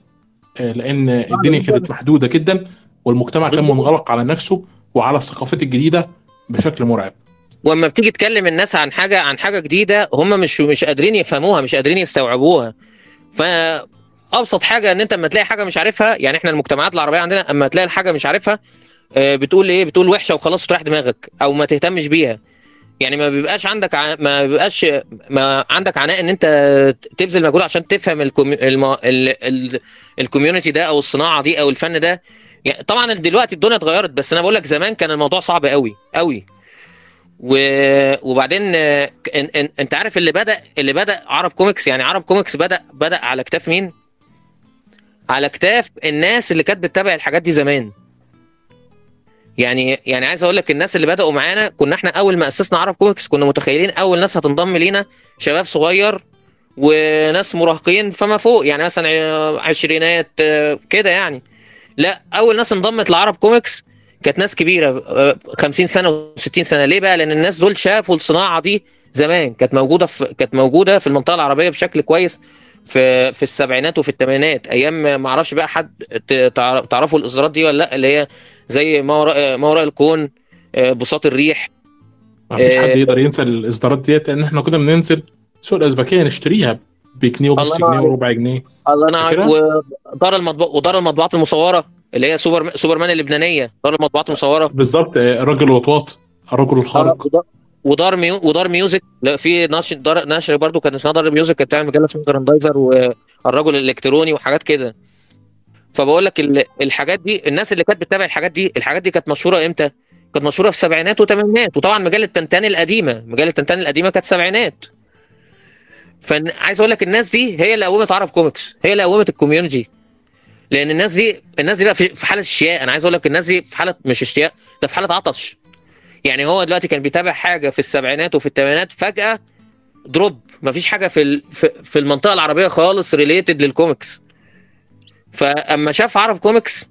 آه، لأن الدنيا كانت محدودة جدا والمجتمع كان منغلق على نفسه وعلى الثقافات الجديدة بشكل مرعب. واما بتيجي تكلم الناس عن حاجة عن حاجة جديدة هم مش مش قادرين يفهموها مش قادرين يستوعبوها. فابسط حاجة إن أنت لما تلاقي حاجة مش عارفها يعني إحنا المجتمعات العربية عندنا أما تلاقي الحاجة مش عارفها آه، بتقول إيه؟ بتقول وحشة وخلاص تريح دماغك أو ما تهتمش بيها. يعني ما بيبقاش عندك ع... ما بيبقاش ما عندك عناء إن أنت تبذل مجهود عشان تفهم. ال community ده أو الصناعة دي أو الفن ده. يعني طبعا دلوقتي الدنيا اتغيرت بس أنا بقول لك زمان كان الموضوع صعب قوي قوي و... وبعدين إن... إن... أنت عارف اللي بدأ اللي بدأ عرب كوميكس يعني عرب كوميكس بدأ بدأ على كتاف مين؟ على كتاف الناس اللي كانت بتتابع الحاجات دي زمان. يعني يعني عايز أقول لك الناس اللي بدأوا معانا كنا إحنا أول ما أسسنا عرب كوميكس كنا متخيلين أول ناس هتنضم لينا شباب صغير وناس مراهقين فما فوق يعني مثلا عشرينات كده يعني. لا أول ناس انضمت لعرب كوميكس كانت ناس كبيرة آه، 50 سنة و60 سنة. ليه بقى؟ لأن الناس دول شافوا الصناعة دي زمان كانت موجودة في كانت موجودة في المنطقة العربية بشكل كويس. في في السبعينات وفي الثمانينات أيام ما أعرفش بقى حد تعرفوا الاصدارات دي ولا لأ؟ اللي هي زي ما وراء ما وراء الكون آه، بساط الريح. ما فيش آه، حد يقدر ينسى الإصدارات ديت لأن إحنا كنا بننزل سوق الازبكيه نشتريها بجنيه ونص جنيه وربع جنيه. الله أنا؟ ودار المطبوع ودار المطبوعات المصورة اللي هي سوبر سوبرمان اللبنانية. دار المطبوعات المصورة. بالظبط آه، الراجل الوطواط الرجل الخارق. ودار- ميو ودار ميوزك. لا في نشر دار نشر برضو كان اسمها دار ميوزك كانت بتعمل مجله اسمها جراندايزر والرجل الإلكتروني وحاجات كده. فبقول لك ال- الحاجات دي الناس اللي كانت بتتابع الحاجات دي الحاجات دي كانت مشهورة إمتى؟ كانت مشهورة في السبعينات والثمانينات وطبعا مجله تنتان القديمة. مجله تنتان القديمة كانت سبعينات. فعايز أقول لك الناس دي هي اللي قومت عرب كوميكس هي اللي قومت ال community لأن الناس دي الناس دي بقى في حالة اشتياق أنا عايز أقول لك الناس دي في حالة مش اشتياق ده في حالة عطش. يعني هو دلوقتي كان بيتابع حاجة في السبعينات وفي الثمانينات فجأة drop مفيش حاجة في في- المنطقة العربية خالص related لل comics فأما شاف عرب كوميكس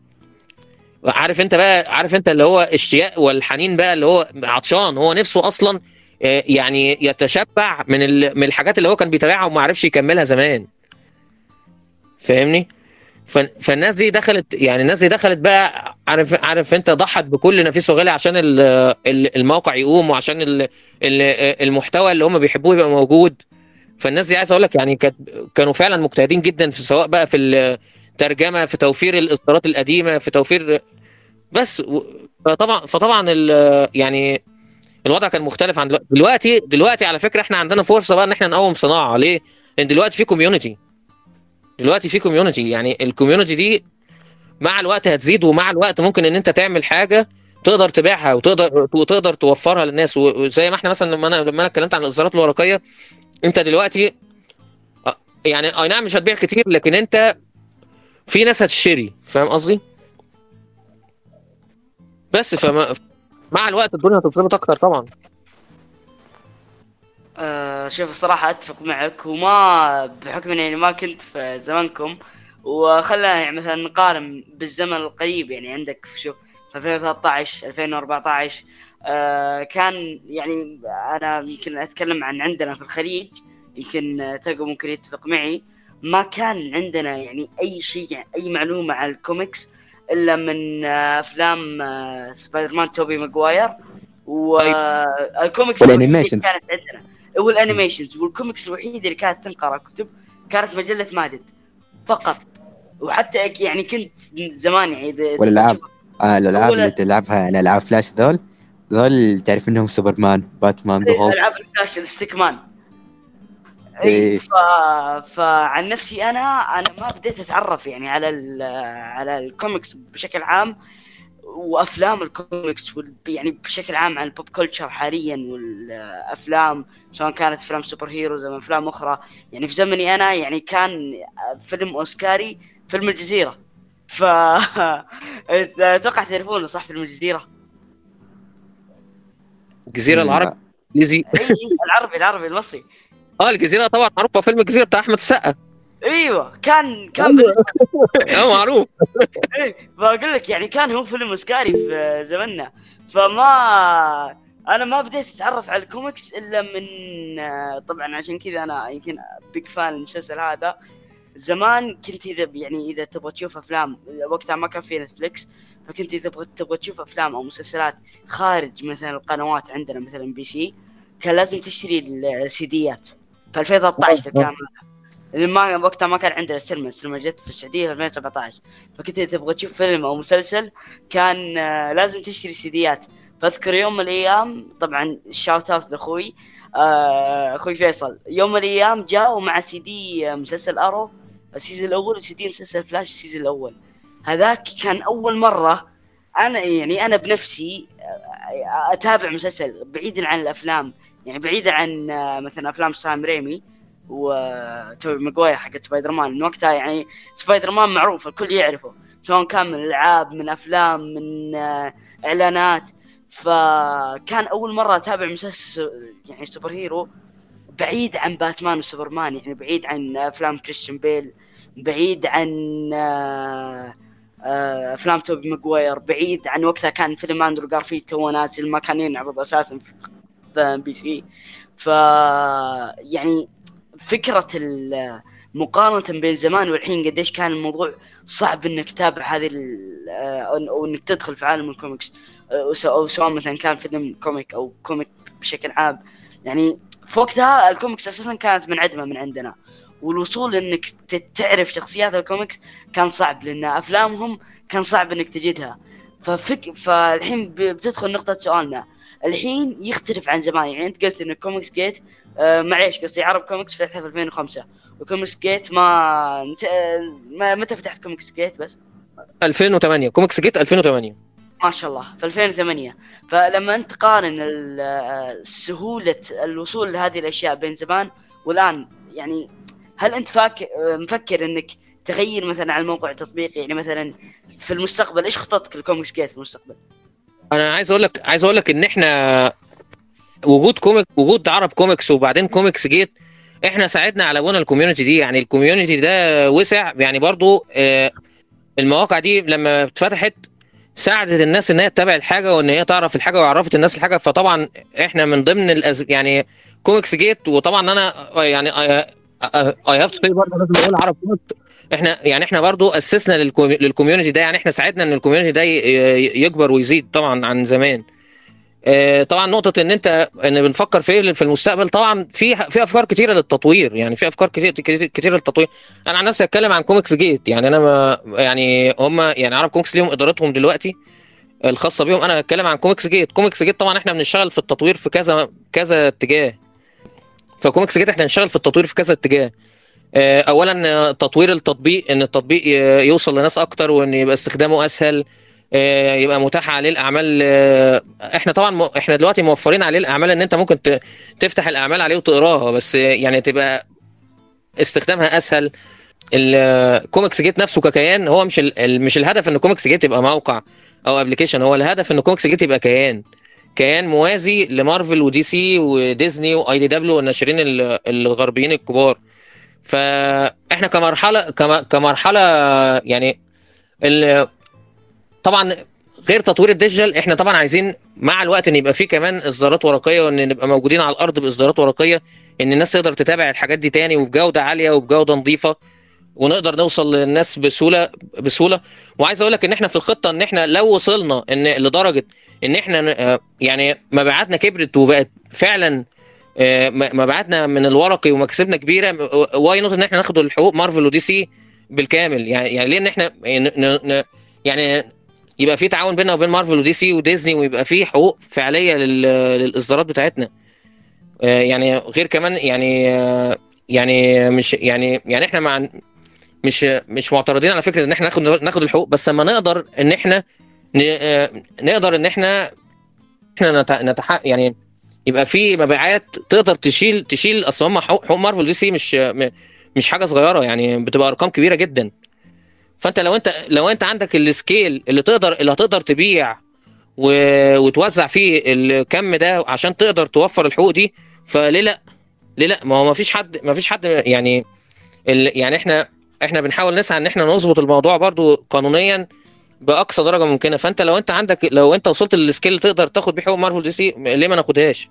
عارف انت بقى عارف انت اللي هو اشتياق والحنين بقى اللي هو عطشان هو نفسه أصلا آه، يعني يتشبع من من الحاجات اللي هو كان بيتابعها وما عرفش يكملها زمان. فاهمني؟ فالناس دي دخلت يعني الناس دي دخلت بقى عارف عارف انت ضحت بكل نفيس وغالي عشان ال- ال- الموقع يقوم وعشان ال- ال- المحتوى اللي هم بيحبوه يبقى موجود. فالناس دي عايز أقول لك يعني كانوا فعلا مجتهدين جدا في سواء بقى في الترجمة في توفير الإصدارات القديمة في توفير بس فطبعا فطبعا يعني الوضع كان مختلف عن دلوقتي. دلوقتي على فكرة إحنا عندنا فرصة بقى إن إحنا نقوم صناعة. ليه؟ لأن دلوقتي في community دلوقتي في community يعني ال community دي مع الوقت هتزيد ومع الوقت ممكن إن أنت تعمل حاجة تقدر تبيعها وتقدر وتقدر توفرها للناس. وزي ما إحنا مثلا لما أنا لما أنا اتكلمت عن الإصدارات الورقية أنت دلوقتي يعني أي نعم مش هتبيع كتير لكن أنت في ناس هتشتري. فاهم قصدي؟ بس فما مع الوقت الدنيا هتتظبط أكتر طبعا. آه شوف الصراحة أتفق معك وما بحكم إني ما كنت في زمانكم وخلينا يعني مثلا نقارن بالزمن القريب يعني عندك شوف في 2013 2014 آه كان يعني أنا يمكن أتكلم عن عندنا في الخليج يمكن تلقى ممكن يتفق معي ما كان عندنا يعني أي شيء يعني أي معلومة عن الكوميكس إلا من آه، أفلام آه، سبايدر مان توبي ماجواير وال comics وال animations كانت عندنا. وال animations وال comics الوحيدة اللي كانت تنقرأ كتب كانت مجلة ماجد فقط. وحتى يعني كنت زمان يعني اذا والألعاب. آه الألعاب اللي تلعبها الالعاب فلاش ذول؟ ذول تعرف إنهم سوبرمان باتمان ذا هولك. ألعاب ال flash ال stick man إيه. اي ف... فعن نفسي أنا أنا ما بديت أتعرف يعني على ال... على الكوميكس بشكل عام. وأفلام الكوميكس وال... يعني بشكل عام عن ال pop culture حاليا والأفلام سواء كانت أفلام superheroes أو أفلام أخرى. يعني في زمني أنا يعني كان فيلم أوسكاري فيلم الجزيرة. ف أتوقع تعرفونه صح فيلم الجزيرة؟ الجزيرة العربي الانجليزي العربي العربي المصري. آه الجزيرة طبعا معروفة. فيلم الجزيرة بتاع أحمد السقا. أيوه كان كان بالنسبة آه معروف. إيه بقول لك يعني كان هو فيلم اوسكاري في زمننا. فما أنا ما بديت أتعرف على الكوميكس إلا من طبعا عشان كذا أنا يمكن big fan المسلسل هذا. زمان كنت إذا يعني إذا تبغى تشوف أفلام وقتها ما كان في نتفليكس فكنت إذا تبغى تبغى تشوف أفلام أو مسلسلات خارج مثلا القنوات عندنا مثلا MBC كان لازم تشتري السيديات في 2013 كان اللي ما وقتها ما كان عندنا السينما السينما جت في السعودية في 2017 فكنت تبغى تشوف فيلم أو مسلسل كان آه، لازم تشتري سيديات فأذكر يوم من الأيام طبعا shout out لأخوي آه، أخوي فيصل. يوم من الأيام جاء ومع سي دي آه، مسلسل ارو ال season الأول وسي دي مسلسل فلاش ال season الأول. هذاك كان أول مرة أنا يعني أنا بنفسي أتابع مسلسل بعيدا عن الأفلام. يعني بعيدا عن مثلا أفلام سام ريمي. وتوبي ماجواير حق سبايدر مان من وقتها يعني سبايدر مان معروف الكل يعرفه. سواء كان من العاب من أفلام من آه، إعلانات. فكان أول مرة أتابع مسلسل يعني superhero بعيد عن باتمان وسوبرمان. يعني بعيد عن أفلام كريستيان بيل بعيد عن آه، آه، أفلام توبي ماجواير بعيد عن وقتها كان فيلم أندرو جارفيلد two نازل ما كان ينعرض أساسا في إم بي سي. ف يعني فكرة مقارنة بين زمان والحين قديش كان الموضوع صعب إنك تتابع هذه آه، أو إنك تدخل في عالم الكوميكس. آه، أو سواء مثلا كان فيلم comic أو comic بشكل عام. يعني في وقتها الكوميكس أساسا كانت منعدمه من عندنا. والوصول إنك تعرف شخصيات الكوميكس كان صعب لأن أفلامهم كان صعب إنك تجدها. ففك فالحين بتدخل نقطة سؤالنا. الحين يختلف عن زمان. يعني أنت قلت إن كوميكس جيت آه معليش قصدي عرب كوميكس فتحها في 2005 وكوميكس جيت ما, نت... آه، ما متى فتحت كوميكس جيت بس؟ 2008 كوميكس جيت 2008 ما شاء الله في 2008 فلما أنت تقارن آه، سهولة الوصول لهذه الأشياء بين زمان والآن يعني هل أنت فاكر مفكر إنك تغير مثلا على الموقع التطبيقي؟ يعني مثلا في المستقبل إيش خططك لكوميكس جيت في المستقبل؟ أنا عايز أقول لك عايز أقول لك ان إحنا وجود comic وجود عرب كوميكس وبعدين كوميكس جيت إحنا ساعدنا على بناء ال community دي. يعني ال community ده وسع. يعني برضو آه، المواقع دي لما اتفتحت ساعدت الناس إن هي تتابع الحاجة وإن هي تعرف الحاجة وعرفت الناس الحاجة. فطبعا إحنا من ضمن الأز... يعني كوميكس جيت. وطبعا أنا يعني I have to برضه لازم أقول عرب كوميكس. إحنا يعني إحنا برضو أسسنا لل com- لل community ده. يعني إحنا ساعدنا إن ال community ده يكبر ويزيد طبعا عن زمان. آه، طبعا نقطة إن أنت إن بنفكر في إيه في المستقبل طبعا في في أفكار كتيرة للتطوير. يعني في أفكار كتير للتطوير. أنا عن نفسي أتكلم عن كوميكس جيت. يعني أنا ما يعني هم يعني عرب كوميكس ليهم إدارتهم دلوقتي الخاصة بيهم. أنا هتكلم عن كوميكس جيت. كوميكس جيت طبعا إحنا بنشتغل في التطوير في كذا كذا اتجاه. فكوميكس جيت إحنا بنشتغل في التطوير في كذا اتجاه. اولا آه، تطوير التطبيق إن التطبيق يوصل لناس أكتر وإن يبقى استخدامه أسهل آه، يبقى متاح عليه الأعمال آه، إحنا طبعا إحنا دلوقتي موفرين عليه الأعمال إن أنت ممكن تفتح الأعمال عليه وتقراها بس آه، يعني تبقى استخدامها أسهل. الكوميكس جيت نفسه ككيان هو مش مش الهدف إن كوميكس جيت يبقى موقع أو application هو الهدف إن كوميكس جيت يبقى كيان. كيان موازي لمارفل ودي سي وديزني واي دي دبليو والناشرين ال- الغربيين الكبار. فاحنا كمرحلة كم- كمرحلة يعني طبعا غير تطوير ال digital إحنا طبعا عايزين مع الوقت إن يبقى في كمان إصدارات ورقية وإن نبقى موجودين على الأرض بإصدارات ورقية إن الناس تقدر تتابع الحاجات دي تاني وبجودة عالية وبجودة نظيفة ونقدر نوصل للناس بسهولة بسهولة. وعايز أقول لك إن إحنا في الخطة إن إحنا لو وصلنا ان لدرجة إن إحنا يعني مبيعاتنا كبرت وبقت فعلا آه، م- مبيعاتنا من الورقي ومكاسبنا كبيرة. why not إن إحنا ناخد الحقوق مارفل ودي سي بالكامل. يعني يعني ليه إن إحنا ن- يعني يبقى في تعاون بيننا وبين مارفل ودي سي وديزني ويبقى في حقوق فعلية لل- للإصدارات بتاعتنا. آه، يعني غير كمان يعني آه، يعني مش يعني يعني إحنا مع مش مش معترضين على فكرة إن إحنا ناخد ناخد الحقوق بس لما نقدر إن إحنا آه، نقدر إن إحنا إحنا نت- نتح يعني يبقى في مبيعات تقدر تشيل تشيل أصل هم حقوق مارفل دي سي مش مش حاجة صغيرة يعني بتبقى أرقام كبيرة جدا. فأنت لو انت لو أنت عندك ال scale اللي تقدر اللي هتقدر تبيع و... وتوزع فيه الكم ده عشان تقدر توفر الحقوق دي فليه لأ؟ ليه لأ؟ ما هو ما فيش حد ما فيش حد يعني ال... يعني إحنا إحنا بنحاول نسعى إن إحنا نظبط الموضوع برضو قانونيا بأقصى درجة ممكنة. فأنت لو أنت عندك لو أنت وصلت لل scale تقدر تاخد بيه حقوق مارفل دي سي ليه ما ناخدهاش؟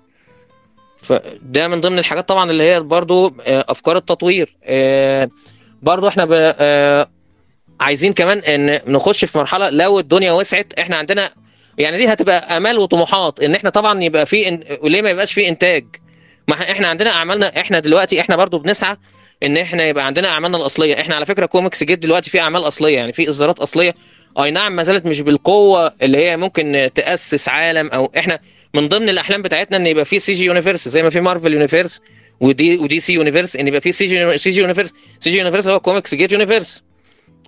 فده من ضمن الحاجات طبعا اللي هي برضو آه، أفكار التطوير آه، برضو إحنا. آه، عايزين كمان إن نخش في مرحلة لو الدنيا وسعت إحنا عندنا يعني دي هتبقى آمال وطموحات إن إحنا طبعا يبقى في. وليه ما يبقاش في إنتاج ما إحنا عندنا أعمالنا إحنا دلوقتي إحنا برضو بنسعى إن إحنا يبقى عندنا أعمالنا الأصلية إحنا على فكرة كوميكس جيت دلوقتي في أعمال أصلية يعني في إصدارات أصلية أي نعم ما زالت مش بالقوة اللي هي ممكن تأسس عالم أو إحنا من ضمن الأحلام بتاعتنا إن يبقى في CG universe زي ما في مارفل universe ودي ودي سي universe إن يبقى في CG CG universe CG universe هو كوميكس جيت universe.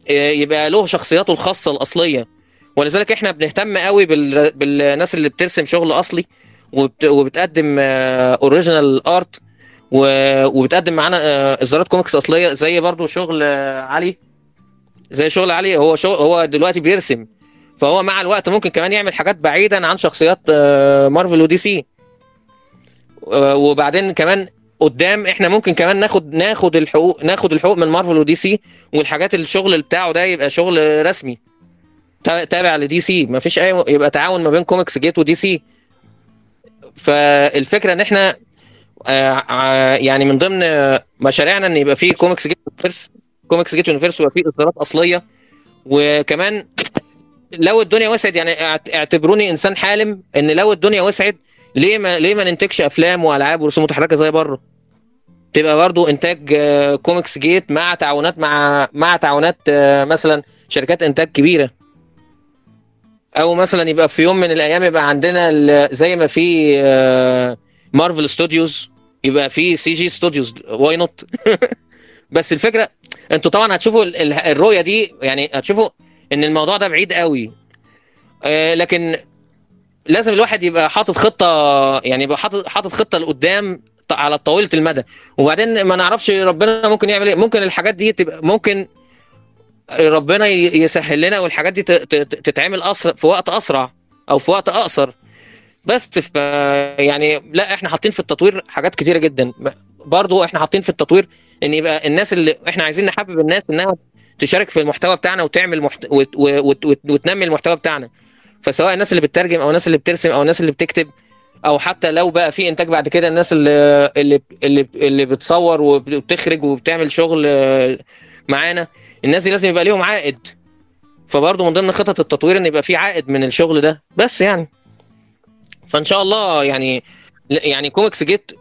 إيه، يبقى له شخصياته الخاصة الأصلية. ولذلك إحنا بنهتم قوي بال... بالناس اللي بترسم شغل أصلي وبت... وبتقدم original art و... وبتقدم معانا آه، اصدارات كوميكس أصلية زي برضو شغل آه، علي. زي شغل علي هو شغل هو دلوقتي بيرسم. فهو مع الوقت ممكن كمان يعمل حاجات بعيدا عن شخصيات آه، Marvel و DC آه، وبعدين كمان قدام إحنا ممكن كمان ناخد ناخد الحقوق ناخد الحقوق من Marvel و DC والحاجات الشغل بتاعه ده يبقى شغل رسمي. تا- تابع ل DC مفيش أي يبقى تعاون ما بين Comics Gate و DC فالفكرة إن إحنا آه، يعني من ضمن مشاريعنا إن يبقى في Comics Gate universe Comics Gate universe ويبقى في إصدارات أصلية وكمان لو الدنيا وسعت يعني اعت- اعتبروني إنسان حالم إن لو الدنيا وسعت ليه ما ليه ما ننتجش أفلام وألعاب ورسوم متحركه زي بره؟ تبقى برضو إنتاج آه، Comics Gate مع تعاونات مع مع تعاونات آه، مثلا شركات إنتاج كبيرة. أو مثلا يبقى في يوم من الأيام يبقى عندنا زي ما في آه، Marvel Studios يبقى في CG Studios why not بس الفكرة أنتوا طبعا هتشوفوا ال- ال- الرؤية دي يعني هتشوفوا إن الموضوع ده بعيد قوي. آه، لكن لازم الواحد يبقى حاطط خطة يعني يبقى حاطط حاطط خطة لقدام على طويله المدى. وبعدين ما نعرفش ربنا ممكن يعمل إيه. ممكن الحاجات دي تبقى ممكن ربنا يسهل لنا والحاجات دي تتعمل اسرع في وقت أسرع أو في وقت أقصر. بس ف يعني لا إحنا حاطين في التطوير حاجات كتيرة جدا. برضو إحنا حاطين في التطوير إن يبقى الناس اللي إحنا عايزين نحبب الناس إنها تشارك في المحتوى بتاعنا وتعمل محت... وت... وت... وت... وتنمي المحتوى بتاعنا. فسواء الناس اللي بتترجم أو الناس اللي بترسم أو الناس اللي بتكتب أو حتى لو بقى في إنتاج بعد كده الناس اللي اللي اللي, اللي بتصور وبتخرج وبتعمل شغل آه، معانا الناس دي لازم يبقى ليهم عائد. فبرضه من ضمن خطط التطوير إن يبقى في عائد من الشغل ده. بس يعني. فإن شاء الله يعني يعني Comics Gate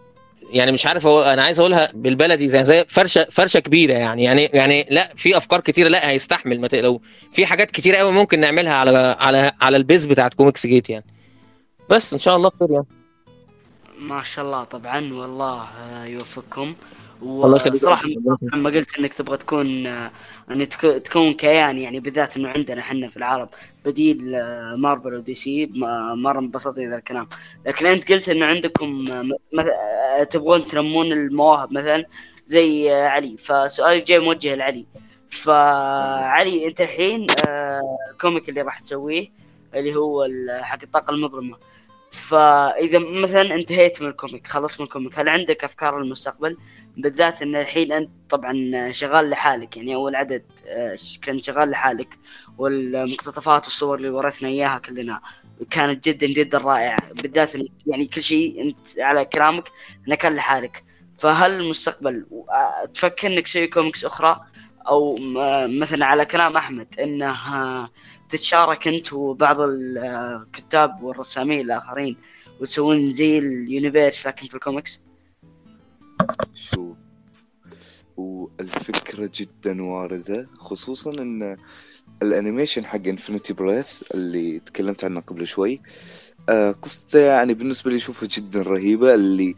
يعني مش عارف هو أنا عايز أقولها بالبلدي زي زي فرشه فرشة كبيرة يعني. يعني يعني لا في أفكار كتيرة لا هيستحمل. ما تقلقوا في حاجات كتيرة قوي ممكن نعملها على على على ال base بتاعت Comics Gate يعني. بس إن شاء الله خير يعني. ما شاء الله طبعا والله يوفقكم. الله يخليك. وصراحة لما قلت إنك تبغى تكون آه، ان تك- تكون كيان يعني بالذات إنه عندنا إحنا في العرب بديل آه، Marvel و DC مرة انبسطت ذا الكلام. لكن أنت قلت إنه عندكم آه، تبغون تنمون المواهب مثلا زي آه، علي. فسؤالي جاي موجه لعلي. فعلي أنت الحين ال comic اللي راح تسويه اللي هو حق الطاقة المظلمة. فإذا مثلا انتهيت من ال comic خلصت من ال comic هل عندك أفكار للمستقبل؟ بالذات إن الحين أنت طبعا شغال لحالك يعني أول عدد آه، كنت شغال لحالك والمقتطفات والصور اللي ورثنا إياها كلنا كانت جدا جدا رائعة. بالذات يعني كل شيء أنت على كلامك إنه كان لحالك. فهل المستقبل آه، تفكر إنك تسوي كوميكس أخرى أو مثلا على كلام أحمد إنه تتشارك أنت وبعض الكتاب والرسامين الآخرين وتسوون زي ال universe لكن في الكوميكس؟ شوف والفكرة جدا واردة خصوصا إن ال animation حق Infinity Breath اللي تكلمت عنه قبل شوي آه قصته يعني بالنسبة لي اشوفها جدا رهيبة اللي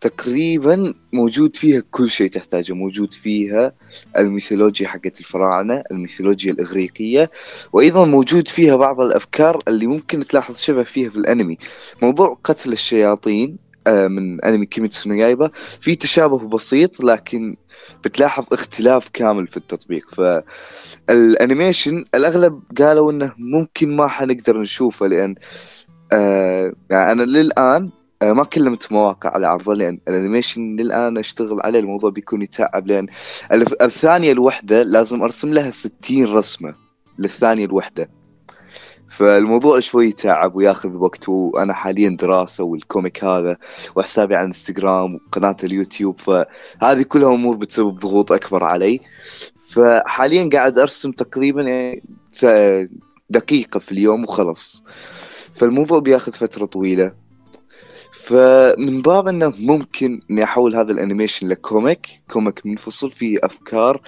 تقريبا موجود فيها كل شيء تحتاجه موجود فيها الميثولوجيا حقت الفراعنة الميثولوجيا الإغريقية وأيضا موجود فيها بعض الأفكار اللي ممكن تلاحظ شبه فيها في الأنمي. موضوع قتل الشياطين من أنمي Kimetsu no في تشابه بسيط لكن بتلاحظ اختلاف كامل في التطبيق. فال animation الأغلب قالوا إنه ممكن ما حنقدر نشوفه لأن آه يعني أنا للآن آه، ما كلمت مواقع على عرضه لأن ال animation للآن أشتغل عليه الموضوع بيكون يتعب. لأن الثانية الوحدة لازم أرسم لها 60 رسمة للثانية الوحدة. فالموضوع شوي تعب وياخذ وقت وأنا حاليا دراسة وال comic هذا وحسابي على انستغرام وقناة اليوتيوب فهذه كلها أمور بتسبب ضغوط أكبر علي. فحاليا قاعد أرسم تقريبا يعني دقيقة في اليوم وخلص فالموضوع بياخذ فترة طويلة. فمن باب إنه ممكن إني أحول هذا ال animation ل comic comic منفصل فيه أفكار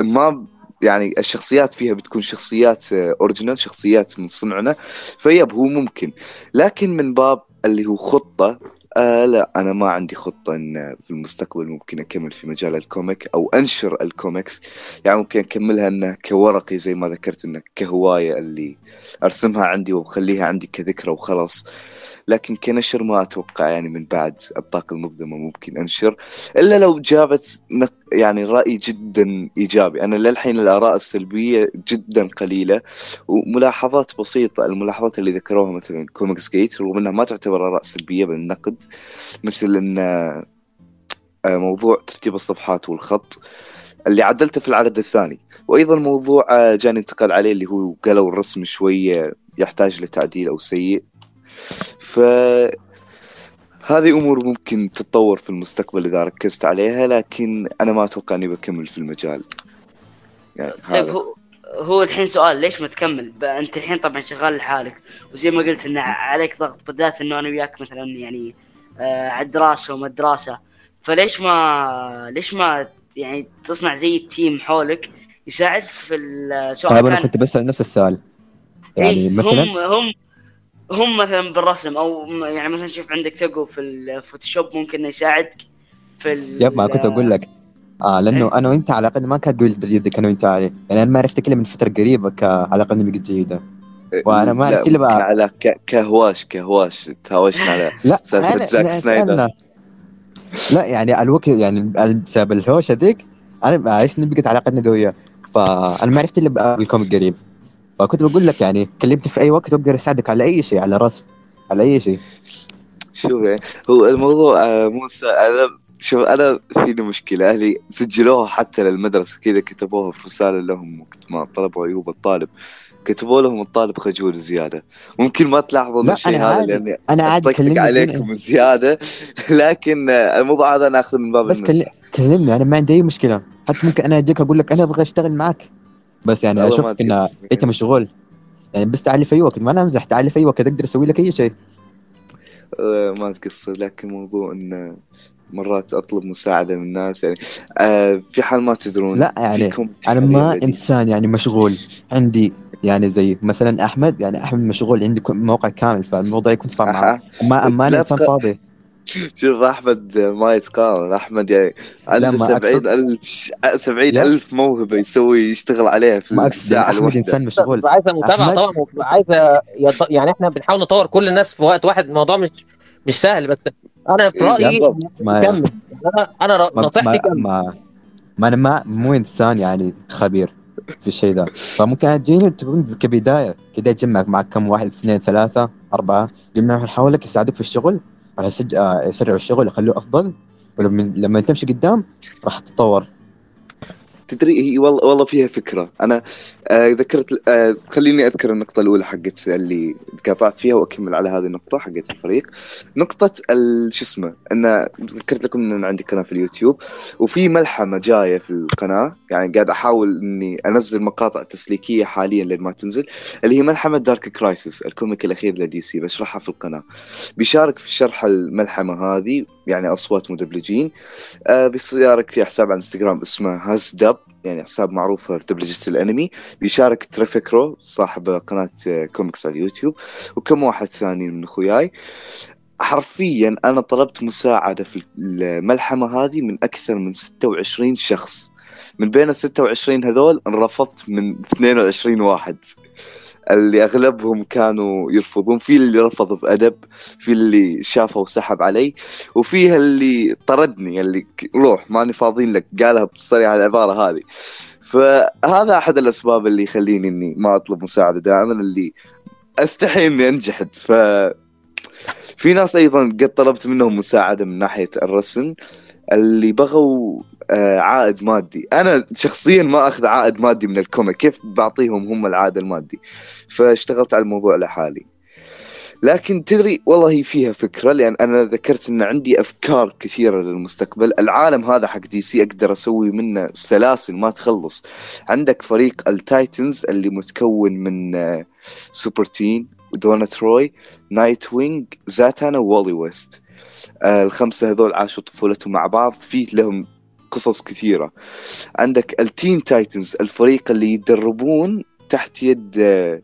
ما يعني الشخصيات فيها بتكون شخصيات original شخصيات من صنعنا فيب هو ممكن. لكن من باب اللي هو خطة آه لا أنا ما عندي خطة إن في المستقبل ممكن أكمل في مجال ال comic أو أنشر الكوميكس. يعني ممكن أكملها انه كورقي زي ما ذكرت انه كهواية اللي أرسمها عندي وأخليها عندي كذكرى وخلاص. لكن كنشر ما أتوقع يعني من بعد الطاقة المظلمة ممكن أنشر إلا لو جابت يعني رأي جدا إيجابي. أنا للحين الآراء السلبية جدا قليلة وملاحظات بسيطة. الملاحظات اللي ذكروها مثلا كوميكس جيت رغم إنها ما تعتبر آراء سلبية بل نقد مثل إن آه، موضوع ترتيب الصفحات والخط اللي عدلته في العدد الثاني. وأيضا موضوع آه، جاني انتقد عليه اللي هو قالوا الرسم شوية يحتاج لتعديل أو سيء. ف هذه أمور ممكن تتطور في المستقبل إذا ركزت عليها لكن أنا ما أتوقع إني بكمل في المجال. يعني طيب هو هو الحين سؤال ليش ما تكمل؟ أنت الحين طبعا شغال لحالك وزي ما قلت إن عليك ضغط بالذات إنه أنا وياك مثلا يعني آه على الدراسة وما الدراسة فليش ما ليش ما يعني تصنع زي التيم حولك يساعدك في السؤال طيب أنا كنت بسأل نفس السؤال. يعني إيه مثلا هم هم هم مثلا بالرسم أو يعني مثلا شوف عندك تقو في الفوتوشوب ممكن يساعدك في يب ما كنت أقول لك. آه لأنه أنا وأنت علاقتنا ما كانت قويه جدا أنا وأنت عليه يعني أنا ما عرفت الا من فترة قريبة كعلاقتنا بقت جيده وأنا ما عرفت إلا بقى على كهواش كهواش. تهاوشنا على لا زاك سنايدر لا يعني الوقت يعني بسبب الهوش هذيك أنا إيش بقت علاقتنا قوية. فأنا ما عرفت إلا بالكوميك قريب. فكنت بقول لك يعني كلمتني في أي وقت أقدر أساعدك على أي شيء على رسم على أي شيء. شوف يعني هو الموضوع آه، موسى أنا شوف أنا فيني مشكلة أهلي سجلوها حتى للمدرسة كذا كتبوها في رسالة لهم وقت ما طلبوا ايوب الطالب. كتبوا لهم الطالب خجول زيادة. ممكن ما تلاحظوا الشيء هذا لأني أنا عادي كلمني عليكم زيادة. لكن الموضوع هذا أنا آخذه من باب بس كلمني أنا ما عندي أي مشكلة. حتى ممكن أنا اجيك أقول لك أنا أبغى أشتغل معك. بس يعني اشوفك ان أنت مشغول. يعني بس تعالي في اي وقت ما أنا أمزح تعالي في اي وقت أقدر أسوي لك أي شيء. أه ما تقصر لكن موضوع انه مرات أطلب مساعدة من الناس يعني. آه في حال ما تدرون لا يعني أنا ما إنسان يعني مشغول. عندي يعني زي مثلا أحمد يعني أحمد مشغول عندي موقع كامل فالموضوع يكون صعب ما ما أنا إنسان فاضي. شوف أحمد ما يتقارن أحمد يعني عنده سبعين ألف سبعين ألف موهبة يسوي يشتغل عليها في ما أقصد أحمد إنسان مشغول. عايزة متابعة طبعا عايزه يعني إحنا بنحاول نطور كل الناس في وقت واحد الموضوع مش مش سهل بس أنا في رأيي كمل. أنا أنا نصيحتي كمل. ما, ما أنا ما مو إنسان يعني خبير في الشيء ذا. فممكن تجيني تكون كبداية كذا تجمعك معك كم واحد اثنين ثلاثة أربعة جمعهم حولك يساعدوك في الشغل؟ راح آه، يسرعوا الشغل يخلوه أفضل. ولما لما تمشي قدام راح تتطور. تدري هي والله والله فيها فكرة. أنا آه ذكرت آه خليني أذكر النقطة الأولى حقت اللي قاطعت فيها وأكمل على هذه النقطة حقت الفريق. نقطة شو اسمه ان ذكرت لكم إن عندي قناة في اليوتيوب وفي ملحمة جاية في القناة. يعني قاعد أحاول إني أنزل مقاطع تسليكية حاليا لين ما تنزل اللي هي ملحمة Dark Crisis ال comic الأخير ل DC بشرحها في القناة. بيشارك في شرح الملحمة هذه يعني أصوات مدبلجين. آه بيشارك في حساب على الانستغرام اسمه هاز دب يعني حساب معروف في دبلجة الأنمي بيشارك ترافيكرو صاحب قناة كوميكس على اليوتيوب وكم واحد ثاني من أخوياي. حرفيا أنا طلبت مساعدة في الملحمة هذه من أكثر من 26 شخص. من بين ال 26 هذول انرفضت من 22 واحد. اللي أغلبهم كانوا يرفضون في اللي رفض بأدب في اللي شافه وسحب علي وفيها اللي طردني اللي روح ماني فاضيين لك قالها بصريحه العبارة هذه. فهذا أحد الأسباب اللي يخليني إني ما أطلب مساعدة دائما اللي أستحي إني أنجحد. ف في ناس أيضا قد طلبت منهم مساعدة من ناحية الرسم اللي بغوا آه، عائد مادي. أنا شخصيا ما أخذ عائد مادي من ال comic كيف بعطيهم هم العائد المادي؟ فاشتغلت على الموضوع لحالي. لكن تدري والله فيها فكرة لأن أنا ذكرت أن عندي أفكار كثيرة للمستقبل. العالم هذا حق دي سي أقدر أسوي منه سلاسل ما تخلص. عندك فريق التايتنز اللي متكون من سوبر تين ودونا تروي نايت وينج زاتانا وولي ويست الخمسة هذول عاشوا طفولتهم مع بعض في لهم قصص كثيرة. عندك التين تايتنز الفريق اللي يدربون تحت يد آه،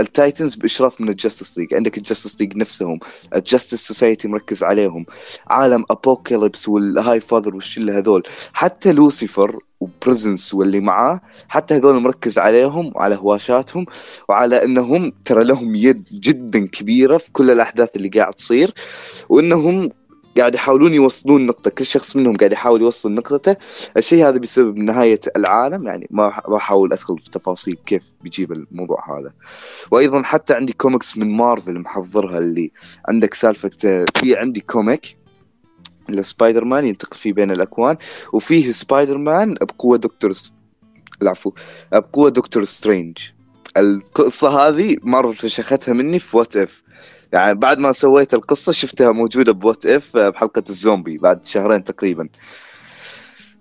التايتنز بإشراف من الجاستس ليج. عندك الجاستس ليج نفسهم الجاستس سوسايتي مركز عليهم عالم أبوكاليبس والهاي فاذر والشلة هذول. حتى لوسيفر وبريزنس واللي معاه حتى هذول مركز عليهم وعلى هواشاتهم وعلى إنهم ترى لهم يد جدا كبيرة في كل الأحداث اللي قاعد تصير وإنهم قاعد يحاولون يوصلون نقطة كل شخص منهم قاعد يحاول يوصل نقطته. الشيء هذا بسبب نهاية العالم يعني ما أحاول أدخل في تفاصيل كيف بيجيب الموضوع هذا. وأيضا حتى عندي كوميكس من مارفل محضرها اللي عندك سالفة في عندي comic لسبايدر مان ينتقل فيه بين الأكوان وفيه سبايدر مان بقوة دكتور. العفو بقوة دكتور سترينج. القصة هذه مارفل فشختها مني في وات إف يعني بعد ما سويت القصة شفتها موجودة بوات إف بحلقة الزومبي بعد شهرين تقريبا.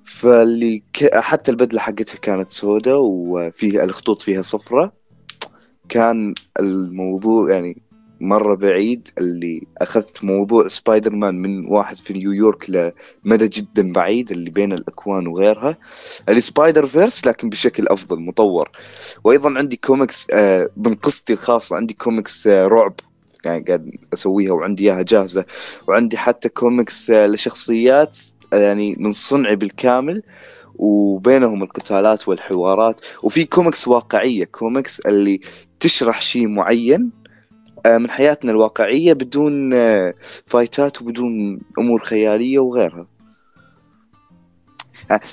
فاللي ك... حتى البدلة حقتها كانت سوداء وفيها الخطوط فيها صفرة. كان الموضوع يعني مرة بعيد اللي أخذت موضوع سبايدر مان من واحد في نيويورك لمدى جدا بعيد اللي بين الأكوان وغيرها. اللي سبايدر فيرس لكن بشكل أفضل مطور. وأيضا عندي كوميكس آه من قصتي الخاصة عندي كوميكس آه رعب. يعني قاعد أسويها وعندي إياها جاهزة. وعندي حتى كوميكس آه لشخصيات آه يعني من صنعي بالكامل وبينهم القتالات والحوارات. وفي كوميكس واقعية كوميكس اللي تشرح شيء معين آه، من حياتنا الواقعية بدون فايتات وبدون أمور خيالية وغيرها.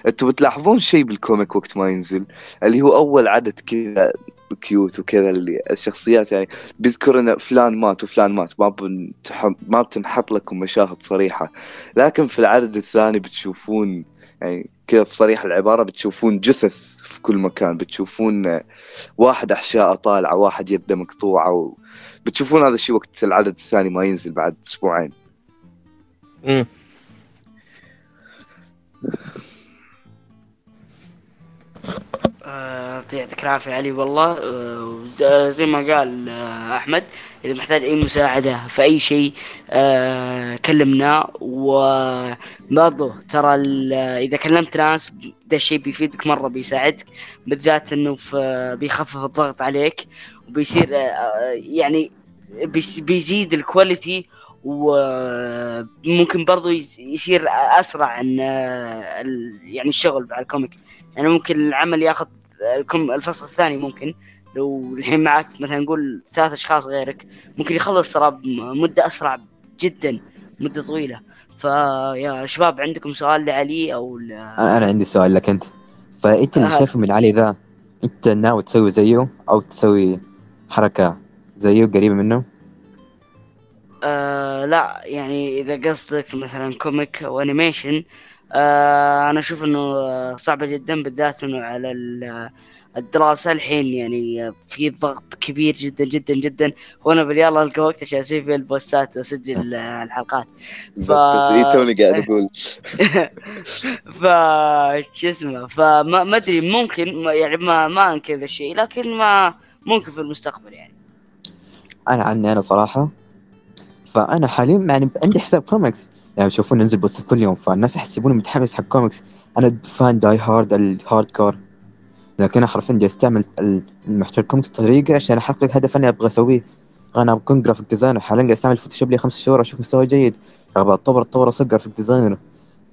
أنتم بتلاحظون شيء بال comic وقت ما ينزل؟ اللي هو أول عدد كذا cute وكذا اللي الشخصيات يعني بيذكر ان فلان مات وفلان مات ما. ما بتنحط لكم مشاهد صريحة لكن في العدد الثاني بتشوفون يعني كذا في صريح العبارة بتشوفون جثث في كل مكان بتشوفون واحد أحشاء طالعه واحد يده مقطوعة و... بتشوفون هذا الشيء وقت العدد الثاني ما ينزل بعد أسبوعين مم. آه، يعطيك العافية علي والله آه، زي ما قال آه، أحمد إذا محتاج أي مساعدة في أي شيء آه، كلمنا. وبرضه ترى إذا كلمت ناس ده الشيء بيفيدك مرة بيساعدك بالذات إنه بيخفف الضغط عليك وبيصير آه، يعني بيزيد ال quality وممكن برضو يس- يصير أسرع آه، ال- يعني الشغل على ال comic. يعني ممكن العمل ياخذ الكم الفصل الثاني ممكن. لو الحين معك مثلا نقول ثلاث أشخاص غيرك ممكن يخلص ترى بمدة أسرع جدا مدة طويلة. فيا شباب عندكم سؤال لعلي أو ل... أنا عندي سؤال لك أنت. فأنت اللي آه. شايفه من علي ذا أنت ناوي تسوي زيه أو تسوي حركة زيه قريبة منه؟ آه لا يعني إذا قصدك مثلا comic أو animation أنا أشوف إنه صعبة جدا بالذات إنه على الدراسة الحين يعني في ضغط كبير جدا جدا جدا. وأنا بالياللا ألقى وقت عشان أسوي فيه البوستات وأسجل الحلقات. ف... اي توني قاعد أقول؟ ف شو اسمه فما ما أدري ممكن يعني ما ما أنكر ذا الشيء لكن ما ممكن في المستقبل يعني. أنا عني أنا صراحة. فأنا حاليا يعني عندي حساب كوميكس. يعني يشوفون ننزل post كل يوم فالناس يحسبوني متحمس حق كوميكس أنا fan die hard ال hardcore لكن أنا حرفيا جالس استعمل المحتوى الكوميكس طريقة عشان أحقق هدف أنا أبغى أسويه. أنا بكون graphic designer حاليا قاعد أستعمل فوتوشوب لي خمس شهور أشوف مستوى جيد. أبغى اتطور أتطور أصير graphic designer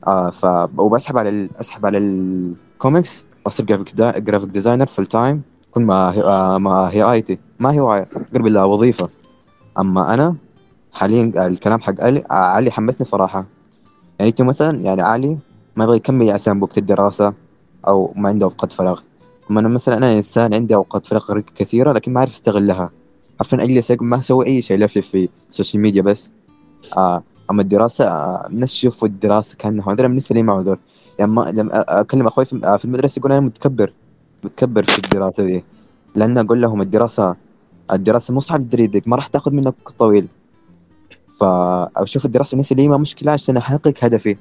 آه ف وبسحب على ال... أسحب على الكوميكس واصير graphic de... graphic designer full time كل ما هي... آه ما هي IT. ما هي قرب لها وظيفة. أما أنا حاليا الكلام حق علي علي حمسني صراحة. يعني أنت مثلا يعني علي ما يبغى يكمل عشان وقت الدراسة أو ما عنده أوقات فراغ. أما أنا مثلا أنا إنسان عندي أوقات فراغ كثيرة لكن ما أعرف أستغلها. عارفين اجلس ما أسوي أي شيء لفلف في السوشيال ميديا بس. آه أما الدراسة آه الناس يشوفوا الدراسة كأنها عذر. بالنسبة لي ما عذر. يعني ما لما أكلم أخوي في, آه في المدرسة يقول أنا متكبر متكبر في الدراسة دي. لأن أقول لهم الدراسة الدراسة مو صعب تدريدك ما راح تأخذ منك طويل. فأشوف الدراسة بالنسبة لي ما مشكلة عشان أحقق هدفي.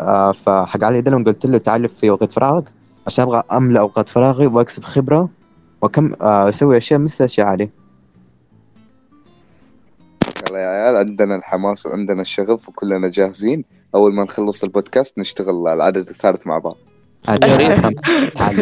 آه، فحق علي دلم قلت له تعال في وقت فراغك عشان أبغى أملأ اوقات فراغي وأكسب خبرة وكم آه، أسوي أشياء مثل أشياء علي. يلا يا عيال عندنا الحماس وعندنا الشغف وكلنا جاهزين. أول ما نخلص البودكاست نشتغل العدد الثالث مع بعض. تعالي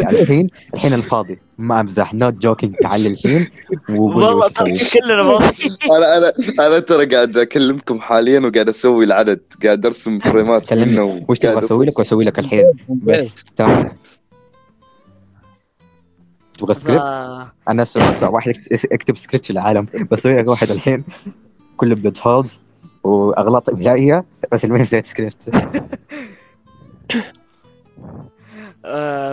الحين الحين الفاضي. ما امزح not joking تعالي الحين والله كلنا أنا أنا أنا ترى قاعد أكلمكم حاليا وقاعد أسوي العدد. قاعد أرسم فريمات منه وش تبغى أسوي لك؟ وأسوي لك الحين. بس تمام. تبغى سكريبت؟ أنا اسوء واحد اكتب سكريبت في العالم بسوي لك واحد الحين. كله plot holes وأغلاط املائيه بس المهم سويت سكريبت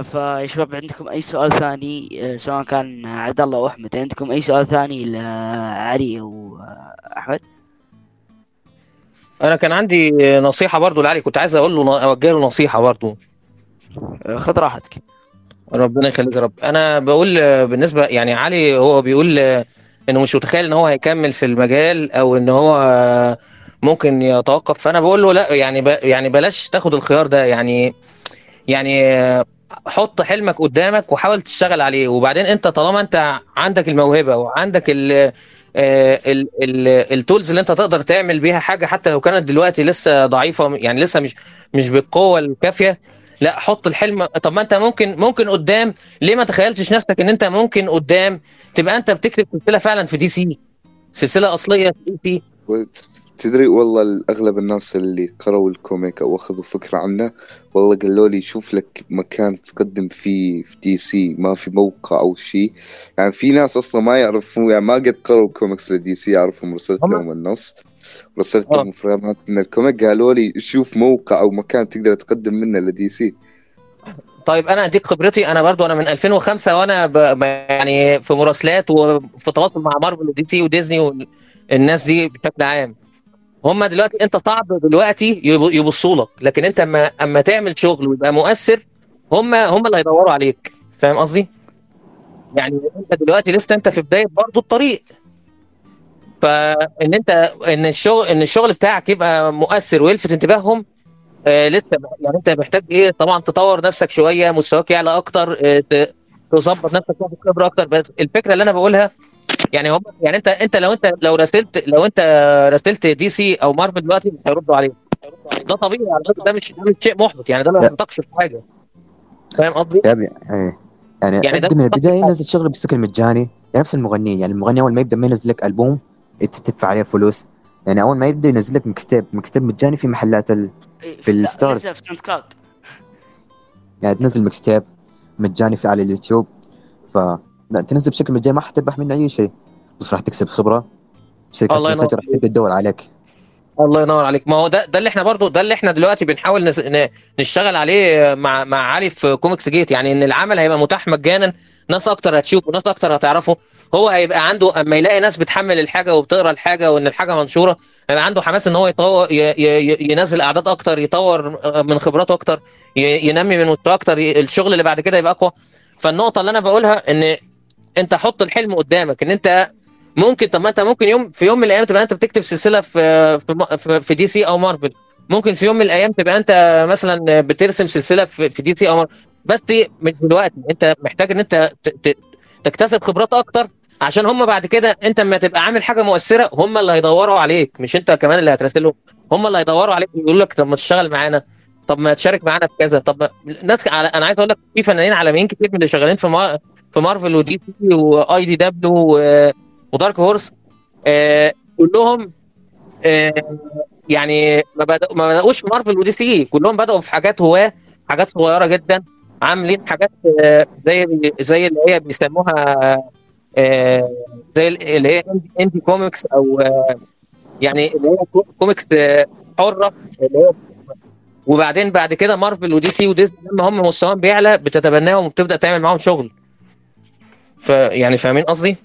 فيا شباب عندكم أي سؤال ثاني؟ آه سواء كان عبد الله واحمد عندكم أي سؤال ثاني لعلي واحمد أنا كان عندي نصيحة برضو لعلي كنت عايز أقول له أوجه له نصيحة برضو. آه خذ راحتك. ربنا يخليك يا رب. أنا بقول بالنسبة يعني علي هو بيقول إنه مش متخيل إن هو هيكمل في المجال أو إن هو ممكن يتوقف. فأنا بقول له لا يعني. يعني بلاش تاخد الخيار ده. يعني يعني حط حلمك قدامك وحاول تشتغل عليه. وبعدين انت طالما انت عندك الموهبة وعندك ال ال tools اللي انت تقدر تعمل بيها حاجة حتى لو كانت دلوقتي لسه ضعيفة يعني لسه مش مش بالقوة الكافية لا حط الحلم. طب ما انت ممكن ممكن قدام. ليه ما تخيلتش نفسك ان انت ممكن قدام تبقى انت بتكتب سلسلة فعلا في دي سي سلسلة أصلية في دي سي تدري والله اغلب الناس اللي قروا ال comic أو أخذوا فكرة عنه والله قالوا لي شوف لك مكان تقدم فيه في دي سي ما في موقع أو شيء يعني في ناس أصلا ما يعرفون يعني ما قد قروا كوميكس لدي سي يعرفهم رسلت لهم النص رسلت لهم فريمات من ال comic قالوا لي شوف موقع أو مكان تقدر تقدم منه لدي سي. طيب أنا أديك خبرتي أنا برضو أنا من 2005 وأنا ب... يعني في مراسلات وفي تواصل مع مارفل ودي سي وديزني والناس دي بشكل عام. هم دلوقتي انت صعب دلوقتي يبصوا لك. لكن انت اما اما تعمل شغل ويبقى مؤثر هم هم اللي هيدوروا عليك. فاهم قصدي؟ يعني انت دلوقتي لسه انت في بداية برضه الطريق. فان انت ان الشغل ان الشغل بتاعك يبقى مؤثر ويلفت انتباههم آه لسه يعني انت محتاج إيه؟ طبعا تطور نفسك شوية مستواك يعلى أكتر آه تظبط نفسك تاخد خبرة أكتر. بس الفكرة اللي أنا بقولها يعني هم يعني انت انت لو انت لو راسلت لو انت راسلت دي سي أو مارفل دلوقتي مش هيردوا عليك. ده طبيعي على فكرة ده مش ده مش شيء محبط يعني ده ما يحبطكش في حاجة. فاهم قصدي؟ يعني يعني, يعني من البداية نزل شغل بشكل مجاني يعني نفس المغنيين يعني المغني أول ما يبدأ ما ينزل لك البوم تدفع عليه فلوس. يعني أول ما يبدأ ينزل لك mixtape mixtape مجاني في محلات ال... في ال stores يعني تنزل mixtape مجاني في على اليوتيوب. ف لا تنزل بشكل مجاني ما حتربح منه أي شيء. بس راح تكسب خبرة. شركات الانتاج راح تبدا تدور عليك. الله ينور عليك. ما هو ده ده اللي إحنا برضو ده اللي إحنا دلوقتي بنحاول نس... نشتغل عليه مع مع علي في كوميكس جيت يعني إن العمل هيبقى متاح مجانا ناس أكتر هتشوفه ناس أكتر هتعرفه. هو هيبقى عنده أما يلاقي ناس بتحمل الحاجة وبتقرأ الحاجة وإن الحاجة منشورة هيبقى عنده حماس إن هو يطور ي... ي... ينزل أعداد أكتر يطور من خبراته أكتر ي... ينمي من مستواه أكتر. الشغل اللي بعد كده يبقى أقوى. فالنقطة اللي أنا بقولها إن انت حط الحلم قدامك ان انت ممكن طب ما انت ممكن يوم في يوم من الأيام تبقى انت بتكتب سلسلة في في, دي سي أو مارفل. ممكن في يوم من الأيام تبقى انت مثلا بترسم سلسلة في, في دي سي أو مارفل. بس مش دلوقتي. انت محتاج ان انت تكتسب خبرات أكتر عشان هم بعد كده انت لما تبقى عامل حاجة مؤثرة هم اللي هيدوروا عليك مش انت كمان اللي هتراسلهم. هم اللي هيدوروا عليك ويقولوا لك طب ما تشتغل معانا. طب ما تشارك معانا في كذا. طب ما- ناس على أنا عايز أقول لك في فنانين عالميين كتير من اللي شغالين في. في مارفل ودي سي واي دي دبليو. ودارك هورس كلهم آه يعني ما بدأ ما بدأوش في مارفل ودي سي كلهم بدأوا في حاجات هواه حاجات صغيرة جدا عاملين حاجات آه زي زي اللي هي بيسموها آه زي اللي هي indie, comics أو يعني اللي هي co- comics حرة اللي وبعدين بعد كده مارفل ودي سي وديزني لما هم مستواهم بيعلى بتتبناهم وبتبدأ تعمل معاهم شغل فيعني فاهمين قصدي؟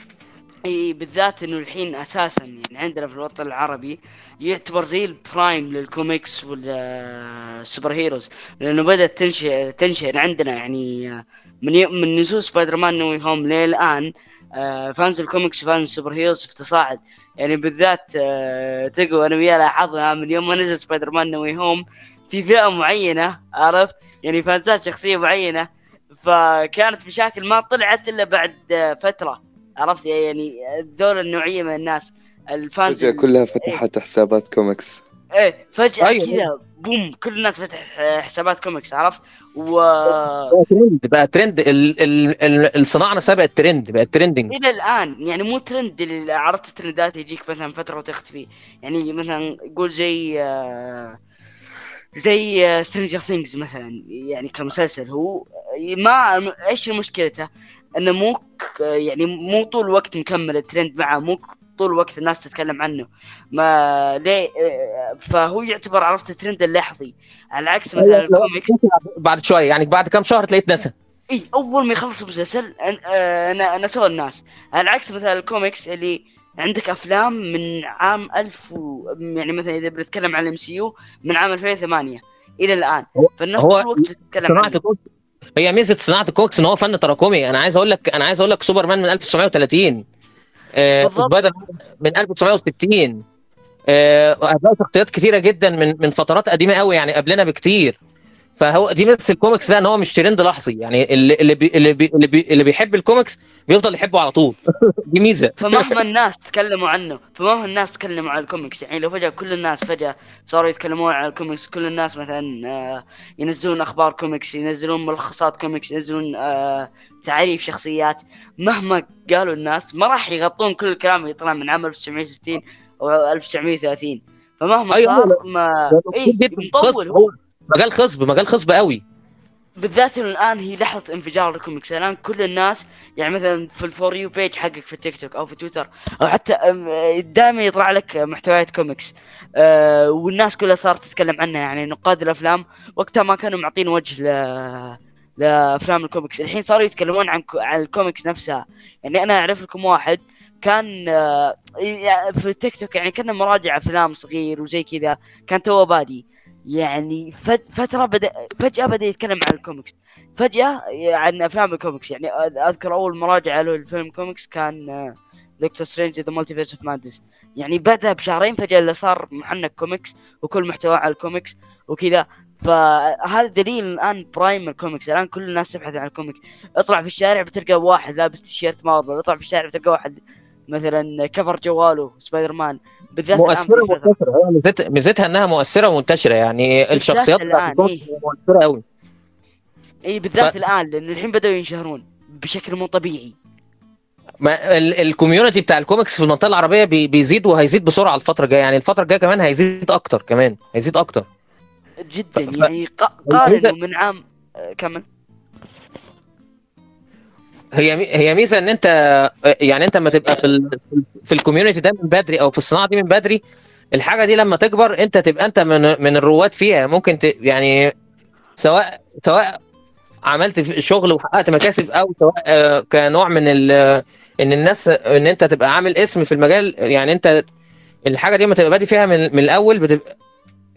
إي بالذات إنه الحين أساسا يعني عندنا في الوطن العربي يعتبر زي ال prime لل comics وال super heroes لأنه بدأت تنشئ تنشئ عندنا يعني من يوم من نزول سبايدر مان نوي هوم للآن آه، fans ال comics و fans ال super heroes في تصاعد يعني بالذات آه، تقو أنا وياه لاحظنا من يوم ما نزل سبايدر مان نوي هوم في فئة معينة عرفت يعني فانزات شخصية معينة فكانت مشاكل ما طلعت إلا بعد فترة عرفت؟ يعني ذول النوعية من الناس ال fans فجأة كلها فتحت حسابات كوميكس. إيه فجأة أيوة. كذا بوم كل الناس فتح حسابات كوميكس عرفت؟ و بقى ترند بقى ترند ال ال ال الصناعه نفسها بقت ترند بقت trending إلى الآن يعني مو ترند اللي عرفت الترندات يجيك مثلا فترة وتختفي يعني مثلا قول زي آه، زي Stranger Things مثلا يعني كمسلسل هو ما إيش مشكلته؟ إنه مو ك- يعني مو طول الوقت مكمل الترند معه مو طول الوقت الناس تتكلم عنه. ما ليه آه، فهو يعتبر عرفت الترند اللحظي على العكس مثلا الكوميكس. بعد شوية يعني بعد كام شهر تلاقيت نسى إي أول ما يخلص المسلسل آه، أنا نسوا الناس. على عكس مثلا الكوميكس اللي عندك أفلام من عام 1000 و... يعني مثلا إذا بنتكلم عن ال MCU من عام 2008 إلى الآن. فالناس طول الوقت بتتكلم عنه. هي ميزة صناعة الكوميكس إن هو فن تراكمي. أنا عايز أقول لك أنا عايز أقول لك سوبرمان من 1930 آه. بدل من 1960 آه شخصيات كتيرة جدا من من فترات قديمة قوي يعني قبلنا بكتير. فهو دي ميزه الكوميكس بقى ان هو مش ترند لحظي يعني اللي اللي بي اللي, بي اللي, بي اللي بيحب الكوميكس بيفضل يحبه على طول دي ميزة فمهما الناس تكلموا عنه فمهما الناس تكلموا عن الكوميكس يعني لو فجأة كل الناس فجأة صاروا يتكلمون عن الكوميكس كل الناس مثلا آه، ينزلون أخبار كوميكس ينزلون ملخصات كوميكس ينزلون آه، تعريف شخصيات مهما قالوا الناس ما راح يغطون كل الكلام اللي طلع من عام 1960 أو 1930 فمهما أيوة، صار. ما اي. مطول هو مجال خصب مجال خصب قوي. بالذات إنه الآن هي لحظة انفجار الكوميكس. الآن كل الناس يعني مثلا في ال for you page حقك في التيك توك أو في تويتر أو حتى دائما يطلع لك محتويات كوميكس. أه والناس كلها صارت تتكلم عنها يعني نقاد الأفلام وقتها ما كانوا معطين وجه ل لأفلام الكوميكس. الحين صاروا يتكلمون عن عن الكوميكس نفسها. يعني أنا أعرف لكم واحد كان آه، في التيك توك يعني كان مراجع أفلام صغير وزي كذا كان توه بادي. يعني فت- فترة بدا فجأة بدأ يتكلم عن الكوميكس. فجأة عن أفلام الكوميكس. يعني أ- أذكر أول مراجعة له للفيلم كوميكس كان Doctor Strange the Multiverse of Madness يعني بعدها بشهرين فجأة اللي صار محنك كوميكس وكل محتواه على الكوميكس وكذا. فهذا دليل الآن prime الكوميكس. الآن كل الناس تبحث عن الكوميك. اطلع في الشارع بتلقى واحد لابس تيشيرت مارفل اطلع في الشارع بتلقى واحد مثلا كفر جواله سبايدر مان بالذات مؤثرة. ومنتشره ميزتها- إنها مؤثرة ومنتشرة يعني الشخصيات الكوميكس إيه. مؤثرة قوي اي بالذات ف- الآن لأن الحين بدأوا ينشهرون بشكل مو طبيعي. ما ال- ال community بتاع الكوميكس في المنطقة العربية بي- بيزيد وهيزيد بسرعة الفترة الجاية. يعني الفترة الجاية كمان هيزيد أكتر كمان هيزيد أكتر. جدا ف- يعني ق- قارنوا من عام آه، كمل هي هي ميزة إن أنت يعني أنت لما تبقى في ال- في ال community ده من بدري أو في الصناعة دي من بدري الحاجة دي لما تكبر أنت تبقى أنت من من الرواد فيها. ممكن ت... يعني سواء سواء عملت شغل وحققت مكاسب أو سواء آه، كنوع من ال... إن الناس إن أنت تبقى عامل اسم في المجال يعني أنت الحاجة دي لما تبقى بادي فيها من, من الأول بتبقى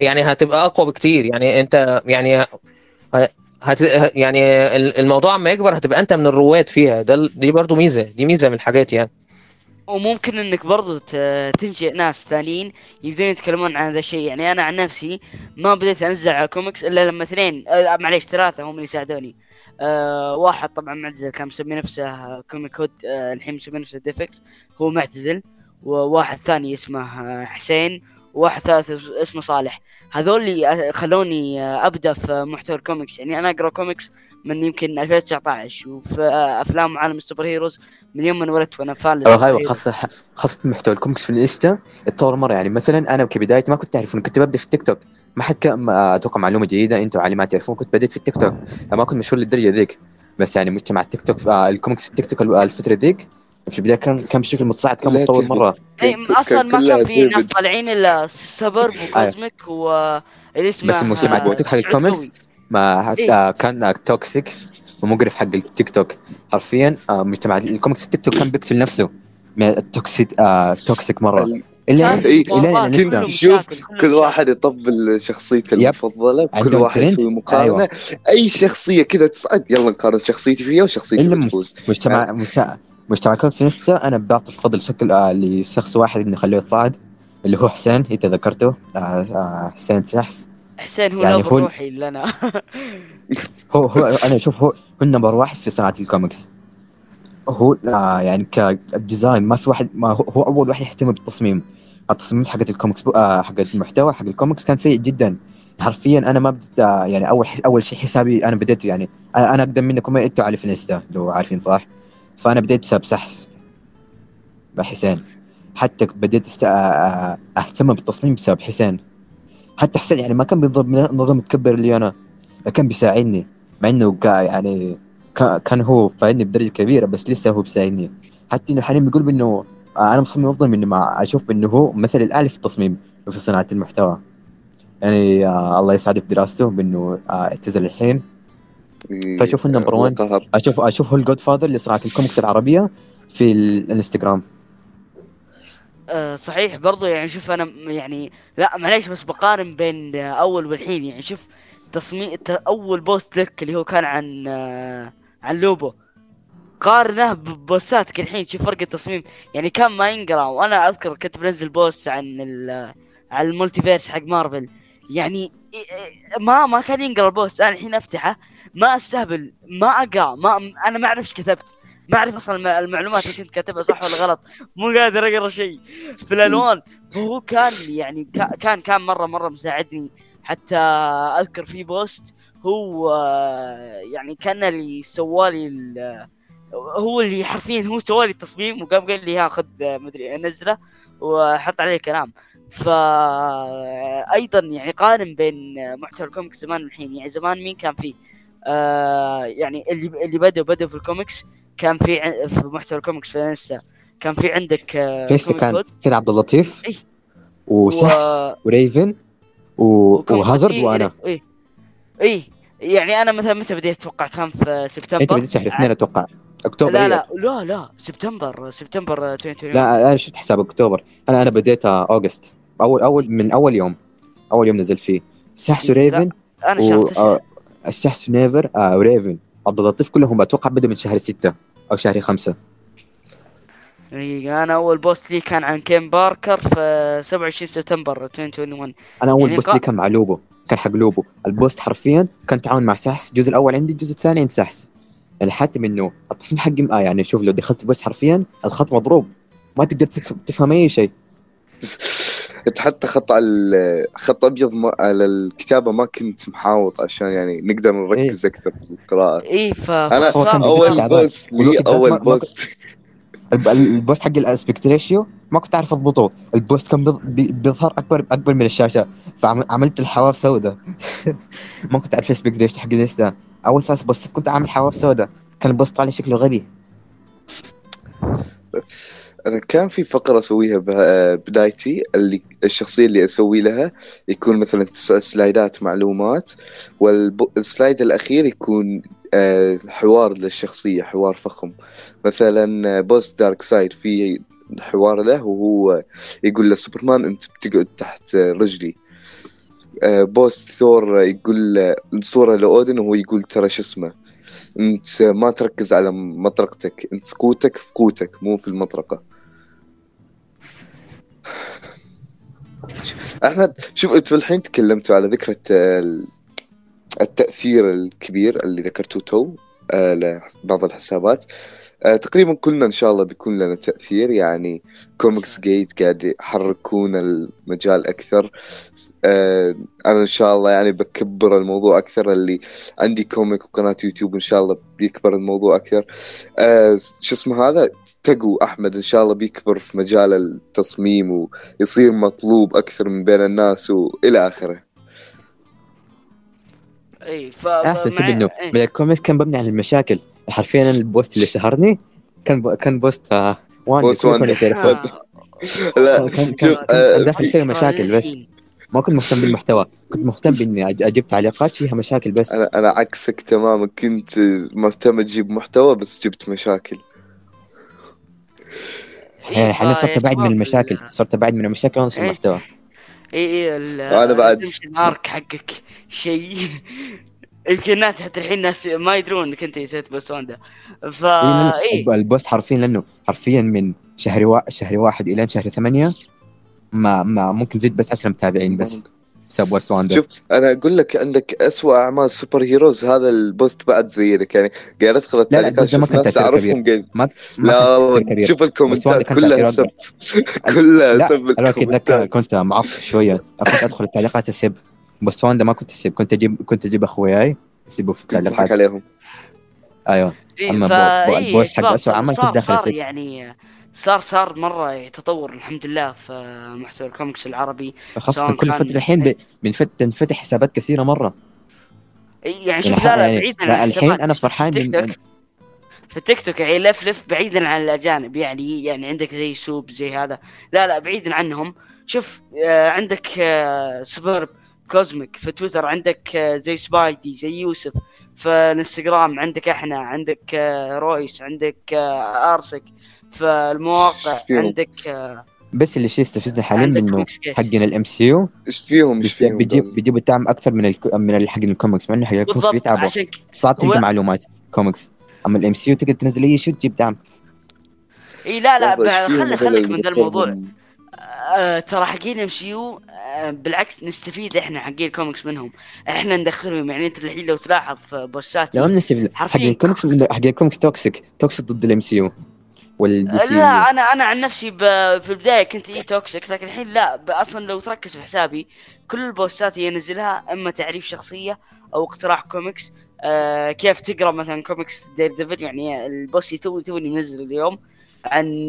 يعني هتبقى أقوى بكتير. يعني أنت يعني هت يعني الموضوع اما يكبر هتبقى انت من الرواد فيها. ده دي برضو ميزة دي ميزة من الحاجات يعني. وممكن انك برضو تنشئ ناس ثانيين يبدون يتكلمون عن هذا الشيء. يعني أنا عن نفسي ما بديت انزل على كوميكس إلا لما اثنين آه معليش ثلاثة هم اللي يساعدوني آه واحد طبعا معتزل كان مسمي نفسه كوميك هود آه الحين مسمي نفسه ديفكس هو معتزل. وواحد ثاني اسمه آه، حسين. وواحد ثالث اسمه صالح. هذول اللي خلوني آه، أبدأ في محتوى الكوميكس. يعني أنا أقرأ كوميكس من يمكن 2019 وفي أفلام عالم ال superheroes من يوم ما انولدت وأنا fan أيوه خاصه خاصه محتوى الكوميكس في الانستا اتطور مرة. يعني مثلا أنا كبدايه ما كنت أعرف كنت ببدأ في التيك توك. ما حد كان أتوقع معلومة جديده انت وعلي ما تعرفون كنت بديت في التيك توك. ما كنت مشهور للدرجة ذيك. بس يعني مجتمع التيك توك آه الكوميكس التيك توك الفترة ذيك في البداية كان كان بشكل متصاعد كان متطور مرة. أي أصلا ما كان في ناس طالعين إلا سبرب وكوزميك و اللي اسمه بس مجتمع التيك توك حق الكوميكس ما إيه؟ كان toxic ومقرف حق التيك توك حرفيا آه، مجتمع الكوميكس التيك توك كان بيقتل نفسه. من ال toxic آه toxic مرة. الا الا كنت تشوف كل واحد يطبل شخصيته المفضلة كل واحد يسوي مقارنة. أيوة. أي شخصية كذا تصعد يلا نقارن شخصيتي فيها وشخصيتي إلا تفوز مجتمع مجتمع مجتمع كوميكس أنا بعطي الفضل شكل آه لشخص واحد انه خليه يتصعد اللي هو حسين إذا ذكرته آه آه حسين سحس. حسين هو يعني هو روحي لنا. هو هو أنا أشوف هو هو ال number واحد في صناعة الكوميكس. هو آه يعني ك design ما في واحد ما هو, أول واحد يهتم بالتصميم. التصميمات حقت الكوميكس آه حقت المحتوى حق الكوميكس كان سيء جدا. حرفيا أنا ما بديت آه يعني أول أول شيء حسابي أنا بديت يعني أنا أقدم منكم إنتوا على في انستا لو عارفين صح؟ فأنا بديت بسبب سحس حسين حتى بديت است... آه، آه، أهتم بالتصميم بسبب حسين. حتى حسين يعني ما كان بيضرب نظام متكبر اللي أنا كان بيساعدني مع إنه يعني كان هو فايدني بدرجة كبيرة بس لسه هو بيساعدني. حتى إنه حاليا بيقول بأنه أنا مصمم أفضل منه مع أشوف انه هو مثلي الاعلى في التصميم وفي صناعة المحتوى. يعني آه الله يسعده في دراسته بأنه آه اعتزل الحين. إيه، فأشوف ال number 1 أشوف أشوف هو ال godfather لصناعه الكوميكس العربية في الانستغرام. آه صحيح برضو يعني شوف أنا يعني لا معليش بس بقارن بين أول والحين. يعني شوف تصميم أول post لك اللي هو كان عن آه عن لوبو. قارنه ببوستاتك الحين. شوف فرق التصميم. يعني كان ما ينقرأ. وأنا أذكر كنت بنزل post عن عن ال multiverse حق مارفل. يعني ما ما كان ينقرأ ال post. أنا الحين أفتحه. ما أستهبل ما اقرا ما أنا ما أعرف إيش كتبت. ما أعرف أصلا المعلومات اللي كنت كاتبها صح ولا غلط. مو قادر أقرأ شيء. في الألوان فهو كان يعني كان كان مرة مرة مساعدني. حتى أذكر في post هو يعني كان اللي سوالي هو اللي حرفيا هو سوالي التصميم وقام قال لي ها خذ مدري نزله وحط عليه كلام. فايضا يعني قارن بين محتوى الكوميكس زمان والحين. يعني زمان مين كان فيه؟ آه يعني اللي اللي بدوا بدوا في الكوميكس كان في في محتوى الكوميكس في انستا. كان في عندك آه في كان كان عبد اللطيف اي وسحس و... وريفن و... وهازارد وأنا. اي اي يعني أنا مثلا متى بديت أتوقع كان في سبتمبر؟ أنت بديت شهر اثنين أتوقع؟ أكتوبر لا لا لا لا سبتمبر سبتمبر 2020 لا أنا شفت حساب أكتوبر. أنا أنا بديت August. أول أول من أول يوم. أول يوم نزلت فيه. سحس وريفن أنا شفت و... السحس ونيفر آه وريفن عبد اللطيف كلهم أتوقع بدوا من شهر ستة أو شهر خمسة. أنا أول post لي كان عن كيم باركر في 27 سبتمبر 2021 أنا أول يعني post لي كان مع لوبو كان حق لوبو. ال post حرفيا كان تعاون مع سحس الجزء الأول عندي الجزء الثاني عند سحس يعني حتى منه التصميم حقي آه يعني شوف لو دخلت post حرفيا الخط مضروب. ما تقدر تفهم أي شيء. انت حتى خط خط أبيض على الكتابة ما كنت محاوط عشان يعني نقدر نركز إيه؟ أكثر في القراءة. اي ف أنا أول post لي أول post. ال post حق ال aspect ratio ما كنت أعرف أضبطه. ال post كان بيظهر اكبر أكبر من الشاشة. فعملت الحواف سوداء. ما كنت أعرف ال aspect ratio حق الإنستا. أول ثلاث بوستات كنت عامل حواف سوداء. كان ال post طالع شكله غبي. أنا كان في فقرة أسويها بدايتي اللي الشخصية اللي أسوي لها يكون مثلا تسع سلايدات معلومات وال slide الأخير يكون آه، حوار للشخصية حوار فخم. مثلا post دارك سايد في حوار له وهو يقول لسوبرمان أنت بتقعد تحت رجلي. آه، post ثور يقول صورة لأودن وهو يقول ترى شو اسمه؟ أنت ما تركز على مطرقتك أنت قوتك في قوتك مو في المطرقة. أحمد شوف أنتوا الحين تكلمتوا على ذكرى التأثير الكبير اللي ذكرتوه تو آه، لبعض الحسابات. آه، تقريبا كلنا إن شاء الله بيكون لنا تأثير يعني كوميكس جيت قاعد يحركون المجال أكثر. آه، أنا إن شاء الله يعني بكبر الموضوع أكثر اللي عندي comic وقناة يوتيوب إن شاء الله بيكبر الموضوع أكثر. آه، شو اسمه هذا؟ تقو أحمد إن شاء الله بيكبر في مجال التصميم ويصير مطلوب أكثر من بين الناس وإلى آخره. إي ف أحسن شيء انه من ال comic كان مبني على المشاكل. حرفيا أنا ال post اللي شهرني كان ب... كان post آه واندا post واندا. لا. كان كان, كان داخل يسوي مشاكل بس. ما كنت مهتم بالمحتوى. كنت مهتم باني أجيب تعليقات فيها مشاكل بس. أنا أنا عكسك تماما. كنت مهتم أجيب محتوى بس جبت مشاكل. يعني الحين صرت ابعد من المشاكل. صرت ابعد من المشاكل وانشر المحتوى. اي اي أنا بعد. ال arc حقك. شيء. يمكن الناس حتى الحين ناس ما يدرون انك انت سويت post واندا فا إيه البوست حرفيا لأنه حرفيا من شهر وا... شهر واحد إلى شهر ثمانية ما ما ممكن زيد بس 10 متابعين بس بسبب بوست واندا شوف أنا أقول لك عندك اسوء اعمال سوبر هيروز هذا البوست بعد زينك يعني قاعد ادخل التعليقات لا لا ما كان اعرفهم قاعد ما, لا شوف الكومنتات كلها سب كلها سب الكومنتات كنت معصب شوية كنت ادخل التعليقات اسب بس واندا ما كنت اسيب كنت أجيب كنت أجيب أخوياي يسيبوا في التعليقات. عليهم. أيوه. إيه أما فا... البوست حق اسوء عمل كنت داخل صار يعني صار صار مرة تطور الحمد لله في محتوى الكوميكس العربي. خاصة كل فترة الحين بنفتح حسابات كثيرة مرة. يعني شوف لا لا بعيدا عن الحين أنا فرحان من في التيك توك يعني لف لف بعيدا عن الأجانب. يعني يعني عندك زي سوب زي هذا. لا لا بعيدا عنهم. شوف آه عندك آه سبرب كوزميك في تويتر عندك آه، زي سبايدي زي يوسف. في الانستغرام عندك إحنا عندك آه، رويس عندك آه، ارسك في المواقع عندك بس اللي شيء يستفزني حاليا منه حقنا ال MCU إيش فيهم؟ إيش فيهم؟ بيجيب بيجيب الدعم أكثر من ال... من حق الكوميكس مع إنه حق الكوميكس بيتعبوا. صعب تلقى معلومات كوميكس أما ال MCU تقدر تنزل أي شيء تجيب دعم. إي لا لا خلي خليك من ذا الموضوع. آه ترى حقين MCU بالعكس نستفيد إحنا حقين الكوميكس منهم. إحنا ندخلهم يعني انت الحين لو تلاحظ في بوستات لا ما نستفيد حقين الكوميكس حقين ال comics toxic toxic ضد ال MCU وال DC لا أنا أنا عن نفسي في البداية كنت اي toxic لكن الحين لا أصلا لو تركز في حسابي كل البوستات اللي انزلها إما تعريف شخصية أو اقتراح كوميكس آه كيف تقرأ مثلا comics Daredevil يعني ال post تو توني منزل اليوم. عن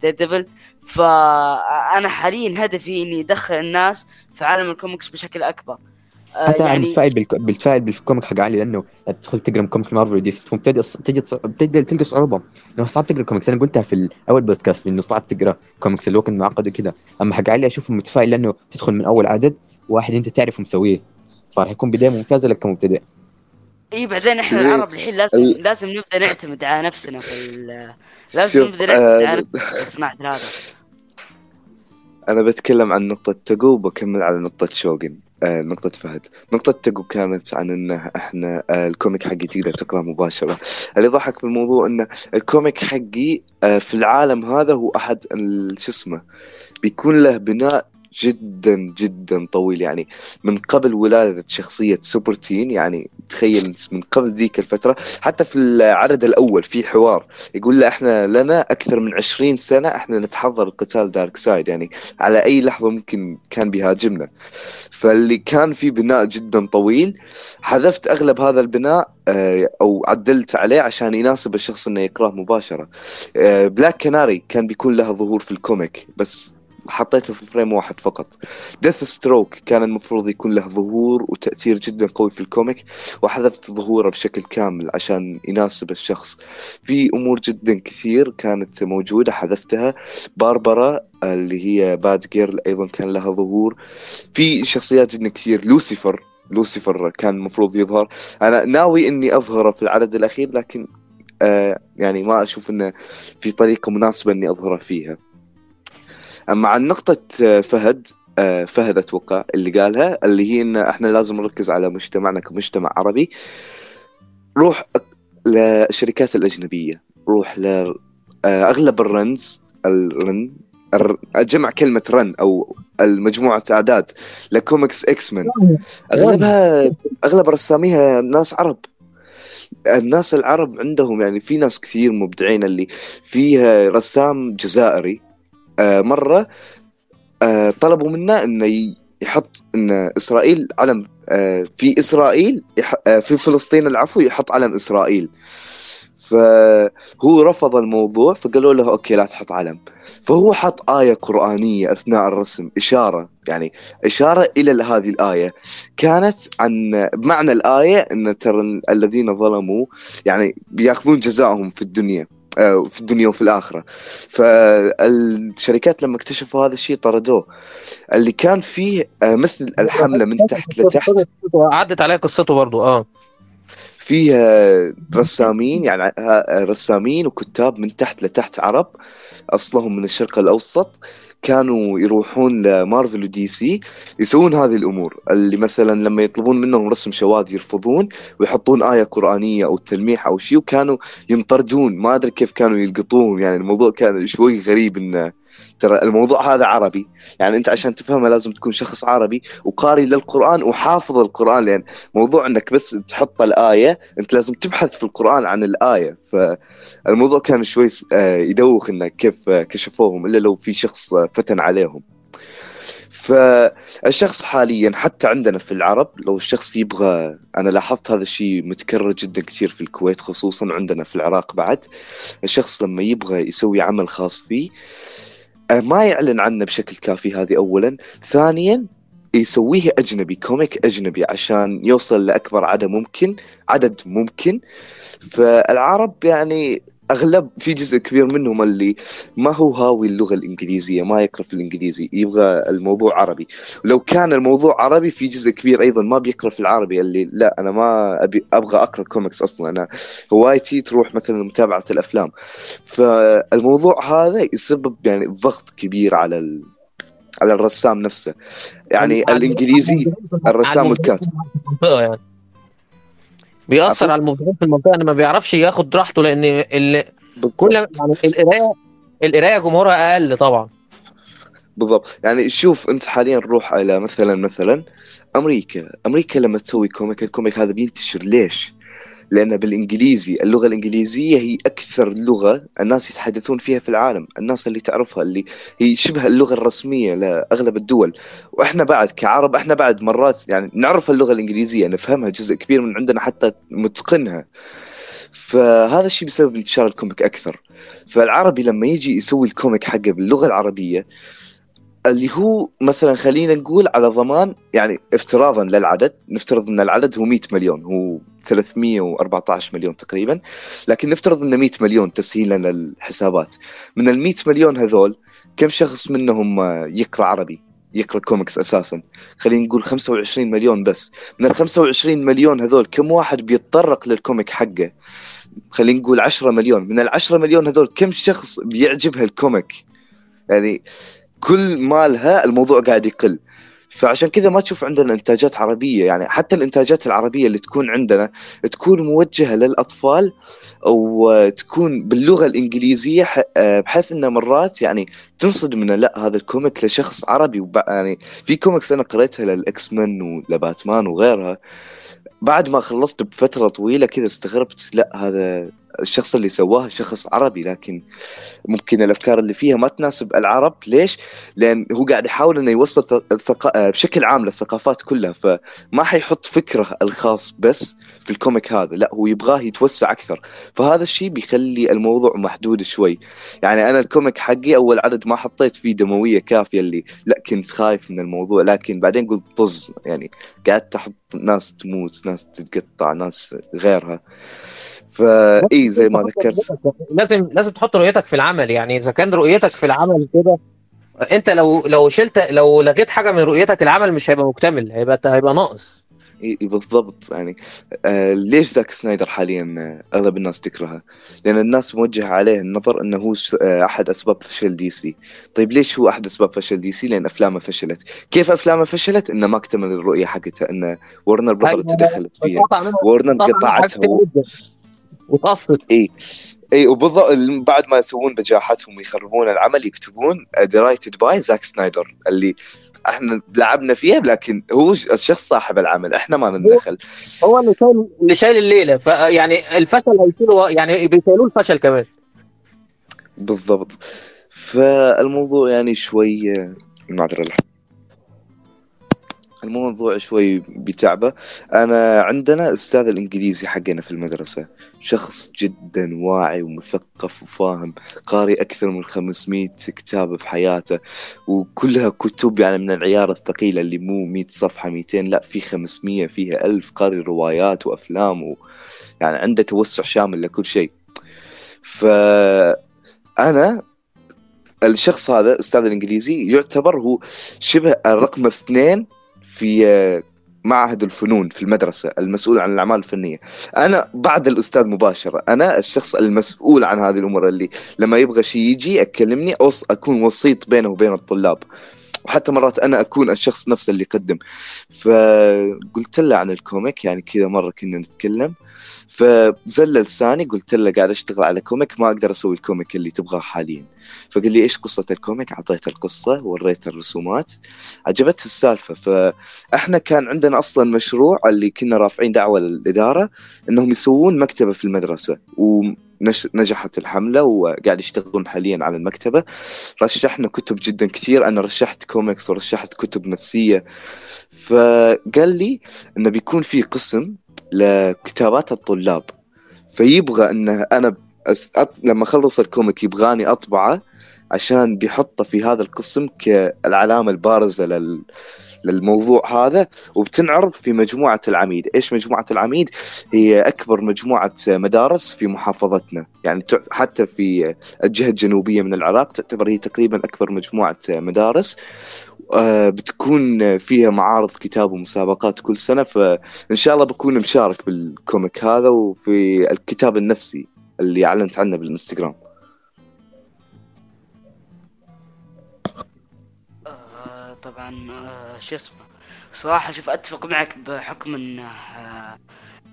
دير ديفل فأنا حاليا هدفي إني أدخل الناس في عالم الكوميكس بشكل أكبر. آه، حتى يعني بالفائد بالفائد بالكوميك حق علي لأنه تدخل تقرأ كوميك مارفل دي تبتدي تجي تلقى صعوبة. انه صعب تقرأ كوميكس أنا قلتها في اول بودكاست إنه صعب تقرأ كوميكس اللي هو كان معقد وكذا. أما حق علي أشوفه متفائل لأنه تدخل من أول عدد واحد أنت تعرفه مسويه. فراح يكون بداية ممتازة لك كمبتدئ. إي بعدين إحنا العرب الحين لازم لازم نبدأ نعتمد على نفسنا في لازم هذا. أنا بتكلم عن نقطة تقو وبكمل على نقطة شوغن آه نقطة فهد. نقطة تقو كانت عن إنه إحنا آه ال comic حقي تقدر تقرأه مباشرة. اللي ضحك بالموضوع إنه ال comic حقي آه في العالم هذا هو أحد شو اسمه بيكون له بناء جدا جدا طويل. يعني من قبل ولادة شخصية سوبر تين يعني تخيل من قبل ذيك الفترة حتى في العدد الأول في حوار يقول له إحنا لنا أكثر من عشرين سنة إحنا نتحضر قتال دارك سايد. يعني على أي لحظة ممكن كان بيهاجمنا. فاللي كان في بناء جدا طويل حذفت أغلب هذا البناء آه، أو عدلت عليه عشان يناسب الشخص إنه يقرأه مباشرة. بلاك آه، كناري كان بيكون له ظهور في ال comic بس حطيته في frame واحد فقط. ديث ستروك كان المفروض يكون له ظهور وتأثير جدا قوي في ال comic وحذفت ظهوره بشكل كامل عشان يناسب الشخص. في أمور جدا كثير كانت موجودة حذفتها. باربرا اللي هي Batgirl أيضا كان لها ظهور. في شخصيات جدا كثير لوسيفر لوسيفر كان المفروض يظهر. أنا ناوي إني أظهره في العدد الأخير لكن آه يعني ما أشوف إنه في طريقة مناسبة إني أظهره فيها. اما عن نقطة آه فهد آه فهد أتوقع اللي قالها اللي هي إن إحنا لازم نركز على مجتمعنا كمجتمع عربي. روح للشركات الأجنبية روح ل أغلب ال runs ال run جمع كلمة run أو المجموعة أعداد ل comics X-Men أغلبها أغلب رساميها ناس عرب. الناس العرب عندهم يعني في ناس كثير مبدعين اللي فيها رسام جزائري. آه مرة آه طلبوا منه إنه يحط إن إسرائيل علم آه في إسرائيل في فلسطين العفو يحط علم إسرائيل. فهو رفض الموضوع فقالوا له أوكي لا تحط علم. فهو حط آية قرآنية أثناء الرسم إشارة يعني إشارة إلى هذه الآية. كانت عن معنى الآية أن ترى الذين ظلموا يعني بياخذون جزاءهم في الدنيا. في الدنيا وفي الآخرة. فالشركات لما اكتشفوا هذا الشيء طردوه. اللي كان فيه مثل الحملة من تحت لتحت. عدت عليه قصته برضو آه. فيها رسامين يعني رسامين وكتاب من تحت لتحت عرب أصلهم من الشرق الأوسط. كانوا يروحون لمارفل ودي سي يسوون هذه الأمور. اللي مثلا لما يطلبون منهم رسم شواذ يرفضون ويحطون آية قرآنية أو تلميح أو شيء وكانوا ينطردون. ما أدري كيف كانوا يلقطوهم. يعني الموضوع كان شوي غريب إنه ترى الموضوع هذا عربي. يعني أنت عشان تفهمه لازم تكون شخص عربي وقاري للقرآن وحافظ القرآن. لأن موضوع إنك بس تحط الآية أنت لازم تبحث في القرآن عن الآية. فالموضوع كان شوي يدوخ انك كيف كشفوهم إلا لو في شخص فتن عليهم. فالشخص حاليا حتى عندنا في العرب لو الشخص يبغى أنا لاحظت هذا الشيء متكرر جدا كثير في الكويت خصوصا عندنا في العراق بعد. الشخص لما يبغى يسوي عمل خاص فيه ما يعلن عنه بشكل كافي هذه اولا. ثانيا يسويه أجنبي comic أجنبي عشان يوصل لأكبر عدد ممكن عدد ممكن. فالعرب يعني أغلب في جزء كبير منهم اللي ما هو هاوي اللغة الإنجليزية ما يقرأ في الإنجليزي يبغى الموضوع عربي. لو كان الموضوع عربي في جزء كبير أيضا ما بيقرأ في العربي اللي لا أنا ما أبي أبغى أقرأ كوميكس أصلا. أنا هوايتي تروح مثلا متابعه الأفلام. فالموضوع هذا يسبب يعني ضغط كبير على ال... على الرسام نفسه. يعني الإنجليزي الرسام والكاتب. بيأثر على المبدعين في المنطقة انه ما بيعرفش ياخد راحته لأن ال... كل يعني القراية القراية جمهورها أقل طبعا. بالضبط. يعني شوف أنت حاليا روح إلى مثلا مثلا أمريكا. أمريكا لما تسوي comic ال comic هذا بينتشر ليش؟ لأن بالإنجليزي اللغة الإنجليزية هي أكثر لغة الناس يتحدثون فيها في العالم الناس اللي تعرفها اللي هي شبه اللغة الرسمية لأغلب الدول. وإحنا بعد كعرب إحنا بعد مرات يعني نعرف اللغة الإنجليزية نفهمها جزء كبير من عندنا حتى متقنها. فهذا الشيء بسبب انتشار ال comic أكثر. فالعربي لما يجي يسوي ال comic حقه باللغة العربية اللي هو مثلا خلينا نقول على ضمان يعني افتراضا للعدد نفترض إن العدد هو 100 مليون هو 314 مليون تقريبا لكن نفترض إنه 100 مليون تسهيلا للحسابات من ال 100 مليون هذول كم شخص منهم يقرأ عربي يقرأ كوميكس أساسا؟ خلينا نقول 25 مليون بس. من ال 25 مليون هذول كم واحد بيتطرق لل comic حقه؟ خلينا نقول 10 مليون. من ال 10 مليون هذول كم شخص بيعجبها ال comic؟ يعني كل مالها الموضوع قاعد يقل. فعشان كذا ما تشوف عندنا إنتاجات عربية يعني حتى الإنتاجات العربية اللي تكون عندنا تكون موجهة للأطفال أو تكون باللغة الإنجليزية بحيث إنه مرات يعني تنصدم إنه لا هذا ال comic لشخص عربي. يعني في كوميكس أنا قريتها لل X-Men ولباتمان وغيرها بعد ما خلصت بفترة طويلة كذا استغربت لا هذا الشخص اللي سواها شخص عربي لكن ممكن الأفكار اللي فيها ما تناسب العرب. ليش؟ لأن هو قاعد يحاول إنه يوصل الثقا... بشكل عام للثقافات كلها فما حيحط فكره الخاص بس في ال comic هذا لا هو يبغاه يتوسع أكثر. فهذا الشيء بيخلي الموضوع محدود شوي. يعني أنا ال comic حقي أول عدد ما حطيت فيه دموية كافية اللي لا كنت خايف من الموضوع لكن بعدين قلت طز يعني قعدت أحط ناس تموت ناس تتقطع ناس غيرها. فاي زي ما ذكرت لازم لازم تحط رؤيتك في العمل يعني إذا كان رؤيتك في العمل كده أنت لو لو شلت لو لغيت حاجة من رؤيتك العمل مش هيبقى مكتمل هيبقى هيبقى ناقص اي بالضبط يعني آه ليش زاك سنايدر حاليا آه أغلب الناس تكرهه؟ لأن الناس موجهة عليه النظر إنه هو آه أحد أسباب فشل DC. طيب ليش هو أحد أسباب فشل DC؟ لأن أفلامه فشلت. كيف أفلامه فشلت؟ إنه ما اكتمل الرؤية حقته إنه Warner Brother تدخلت فيها. ورنر قطعتها وتقصت اي اي وبالضبط بعد ما يسوون بجاحتهم ويخربون العمل يكتبون directed by زاك سنايدر اللي إحنا لعبنا فيها لكن هو الشخص صاحب العمل إحنا ما ندخل هو اللي شايل اللي شايل الليلة فيعني الفشل هيشيلوا يعني بيشيلوا الفشل كمان. بالضبط. فالموضوع يعني شوي معذره الموضوع شوي بتعبه. أنا عندنا أستاذ الإنجليزي حقنا في المدرسة شخص جدا واعي ومثقف وفاهم قاري أكثر من 500 كتاب بحياته وكلها كتب يعني من العيار الثقيلة اللي مو 100 صفحة 200 لا في 500 فيها ألف قاري روايات وأفلام و... يعني عنده توسع شامل لكل شيء. ف أنا الشخص هذا أستاذ الإنجليزي يعتبر هو شبه الرقم اثنين في معهد الفنون في المدرسة المسؤول عن الأعمال الفنية. أنا بعد الأستاذ مباشرة أنا الشخص المسؤول عن هذه الأمور اللي لما يبغى شيء يجي أكلمني أوص أكون وسيط بينه وبين الطلاب. وحتى مرات أنا أكون الشخص نفسه اللي يقدم. فقلت له عن ال comic يعني كذا مرة كنا نتكلم. فزل لساني قلت له قاعد أشتغل على comic ما أقدر أسوي ال comic اللي تبغاه حاليا. فقال لي إيش قصة ال comic؟ أعطيته القصة وريته الرسومات. عجبته السالفة. فإحنا كان عندنا أصلا مشروع اللي كنا رافعين دعوة للإدارة إنهم يسوون مكتبة في المدرسة. ونجحت الحملة وقاعد يشتغلون حاليا على المكتبة. رشحنا كتب جدا كثير. أنا رشحت كوميكس ورشحت كتب نفسية. فقال لي أنه بيكون في قسم لكتابات الطلاب. فيبغى انه أنا أت... لما أخلص ال comic يبغاني أطبعه عشان بيحطه في هذا القسم كالعلامة البارزة لل... للموضوع هذا وبتنعرض في مجموعة العميد. إيش مجموعة العميد؟ هي أكبر مجموعة مدارس في محافظتنا. يعني حتى في الجهة الجنوبية من العراق تعتبر هي تقريبا أكبر مجموعة مدارس. بتكون فيها معارض كتاب ومسابقات كل سنة فإن شاء الله بكون مشارك بالكوميك هذا وفي الكتاب النفسي اللي أعلنت عنه بالإنستغرام. آه طبعا آه شو اسمه؟ صراحة شوف أتفق معك بحكم آه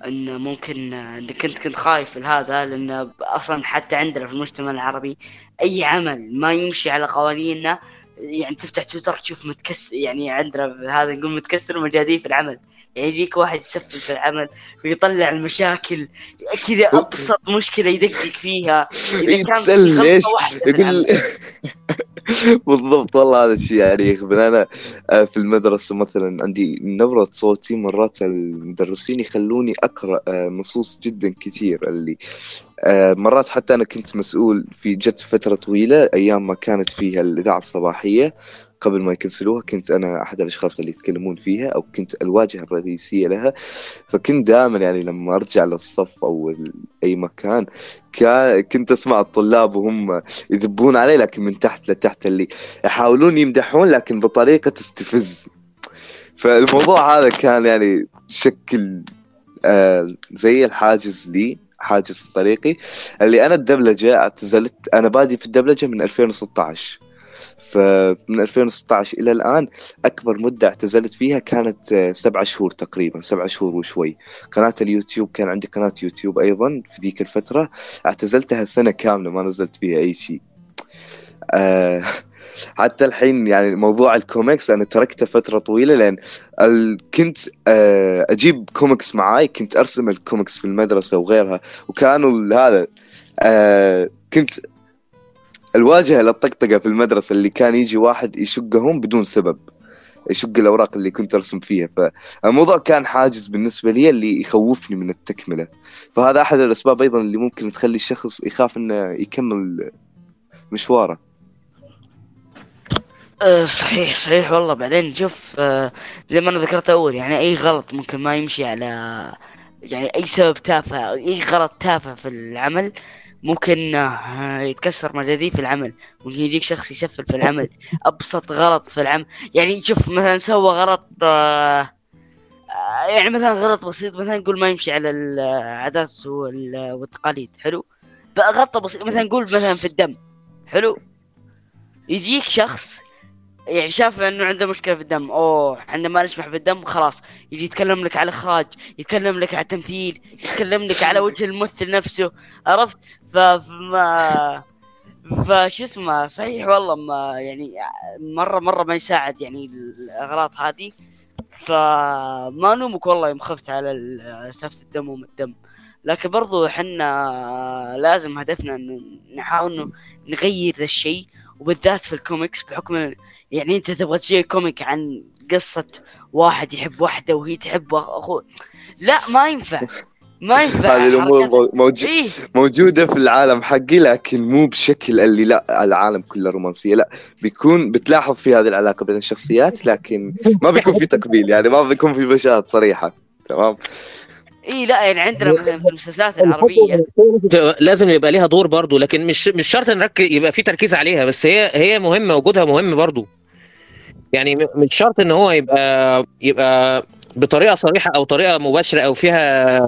إن ممكن إنك كنت كنت خايف لهذا لأن أصلا حتى عندنا في المجتمع العربي أي عمل ما يمشي على قوانيننا يعني تفتح تويتر تشوف متكسر يعني عندنا هذا نقول متكسر ومجاديف في العمل. يعني يجيك واحد يسفل في العمل ويطلع المشاكل كذا أبسط مشكلة يدقق فيها. إذا كان ليش؟ يقول بالضبط والله هذا الشيء يعني يخبر. أنا آه، في المدرسة مثلا عندي نبرة صوتي مرات المدرسين يخلوني أقرأ آه، نصوص جدا كثير اللي مرات حتى أنا كنت مسؤول في جت فترة طويلة أيام ما كانت فيها الإذاعة الصباحية قبل ما يكنسلوها كنت أنا أحد الأشخاص اللي يتكلمون فيها أو كنت الواجهة الرئيسية لها. فكنت دائما يعني لما أرجع للصف أو أي مكان كنت أسمع الطلاب وهم يذبون علي لكن من تحت لتحت اللي يحاولون يمدحون لكن بطريقة تستفز. فالموضوع هذا كان يعني شكل آه زي الحاجز لي. حاجز في طريقي. اللي أنا الدبلجة اعتزلت أنا بادي في الدبلجة من 2016 فمن 2016 إلى الآن أكبر مدة اعتزلت فيها كانت آه، سبعة شهور تقريبا سبعة شهور وشوي. قناة اليوتيوب كان عندي قناة يوتيوب أيضا في ذيك الفترة. اعتزلتها سنة كاملة ما نزلت فيها أي شيء. آه حتى الحين يعني موضوع الكوميكس أنا تركته فترة طويلة لأن. كنت آه، أجيب كوميكس معاي كنت أرسم الكوميكس في المدرسة وغيرها وكانوا هذا آه، كنت الواجهة للطقطقة في المدرسة اللي كان يجي واحد يشقهم بدون سبب يشق الأوراق اللي كنت أرسم فيها فالموضوع كان حاجز بالنسبة لي اللي يخوفني من التكملة فهذا أحد الأسباب أيضا اللي ممكن تخلي الشخص يخاف إنه يكمل مشواره أه صحيح صحيح والله. بعدين شوف أه زي ما أنا ذكرت أول يعني أي غلط ممكن ما يمشي على يعني أي سبب تافه أي غلط تافه في العمل ممكن آه، يتكسر مجاديف في العمل. ممكن يجيك شخص يسفل في العمل أبسط غلط في العمل. يعني شوف مثلا سوى غلط آه، آه، يعني مثلا غلط بسيط مثلا نقول ما يمشي على العادات والتقاليد حلو؟ غلطة بسيط مثلا نقول مثلا في الدم حلو؟ يجيك شخص يعني شاف إنه عنده مشكلة في الدم أوه عنده ما نسمح في الدم خلاص يجي يتكلم لك على الاخراج يتكلم لك على التمثيل يتكلم لك على وجه الممثل نفسه عرفت؟ فما فش اسمه صحيح والله ما يعني مره مرة ما يساعد يعني الاغلاط هذه فما نومك والله يوم خفت على سالفه الدم وما الدم. لكن برضو إحنا لازم هدفنا انه نحاول إنه نغير ذا الشيء وبالذات في الكوميكس بحكم يعني انت تبغى تجي comic عن قصة واحد يحب واحدة وهي تحب اخوه لا ما ينفع. ما ينفع. هذه الأمور موجود إيه؟ موجودة في العالم حقي لكن مو بشكل اللي لا العالم كله رومانسية. لا بيكون بتلاحظ في هذه العلاقة بين الشخصيات لكن ما بيكون في تقبيل. يعني ما بيكون في مشاهد صريحة. تمام؟ إي لا يعني عندنا في المسلسلات العربية. لازم يبقى ليها دور برضو لكن مش مش شرط نركز يبقى في تركيز عليها بس هي هي مهمة وجودها مهم برضو. يعني مش شرط إن هو يبقى يبقى بطريقة صريحة أو طريقة مباشرة أو فيها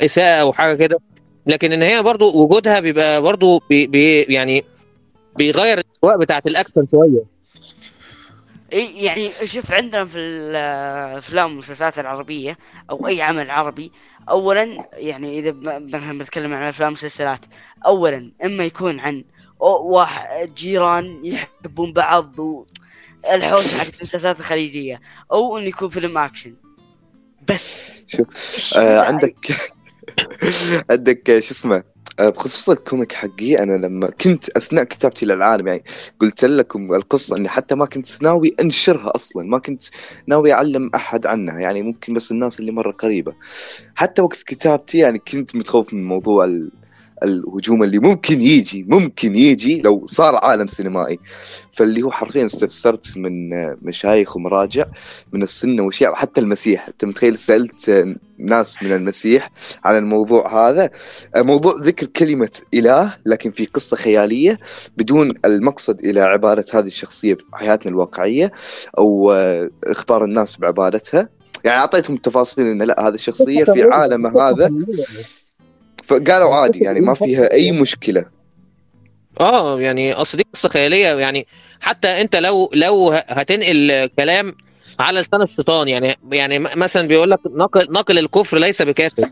إساءة أو حاجة كده لكن إن هي برضو وجودها بيبقى برضو بي بي يعني بيغير الأجواء بتاعت الأكشن شوية. يعني شوف عندنا في الأفلام والمسلسلات العربية أو أي عمل عربي اولا يعني إذا مثلا بتكلم عن أفلام ومسلسلات اولا إما يكون عن واحد جيران يحبون بعض و الحوسه حق المسلسلات الخليجية أو إنه يكون فيلم أكشن. بس. شوف آه عندك عندك شو اسمه؟ بخصوص ال comic حقي أنا لما كنت أثناء كتابتي للعالم يعني قلت لكم القصة إني حتى ما كنت ناوي أنشرها أصلا ما كنت ناوي أعلم أحد عنها يعني ممكن بس الناس اللي مرة قريبة حتى وقت كتابتي يعني كنت متخوف من موضوع. الهجوم اللي ممكن يجي ممكن يجي لو صار عالم سينمائي. فاللي هو حرفيا استفسرت من مشايخ ومراجع من السنة واشياء حتى المسيح. أنت متخيل سألت ناس من المسيح عن الموضوع هذا؟ موضوع ذكر كلمة إله لكن في قصة خيالية بدون المقصد إلى عباده هذه الشخصية بحياتنا الواقعية أو إخبار الناس بعبادتها. يعني أعطيتهم التفاصيل إن لا هذه الشخصية في عالم هذا. فقالوا عادي يعني ما فيها أي مشكلة. آه يعني اصل دي قصة خيالية يعني حتى أنت لو لو هتنقل كلام على لسان الشيطان يعني يعني مثلا بيقول لك نقل نقل الكفر ليس بكافر.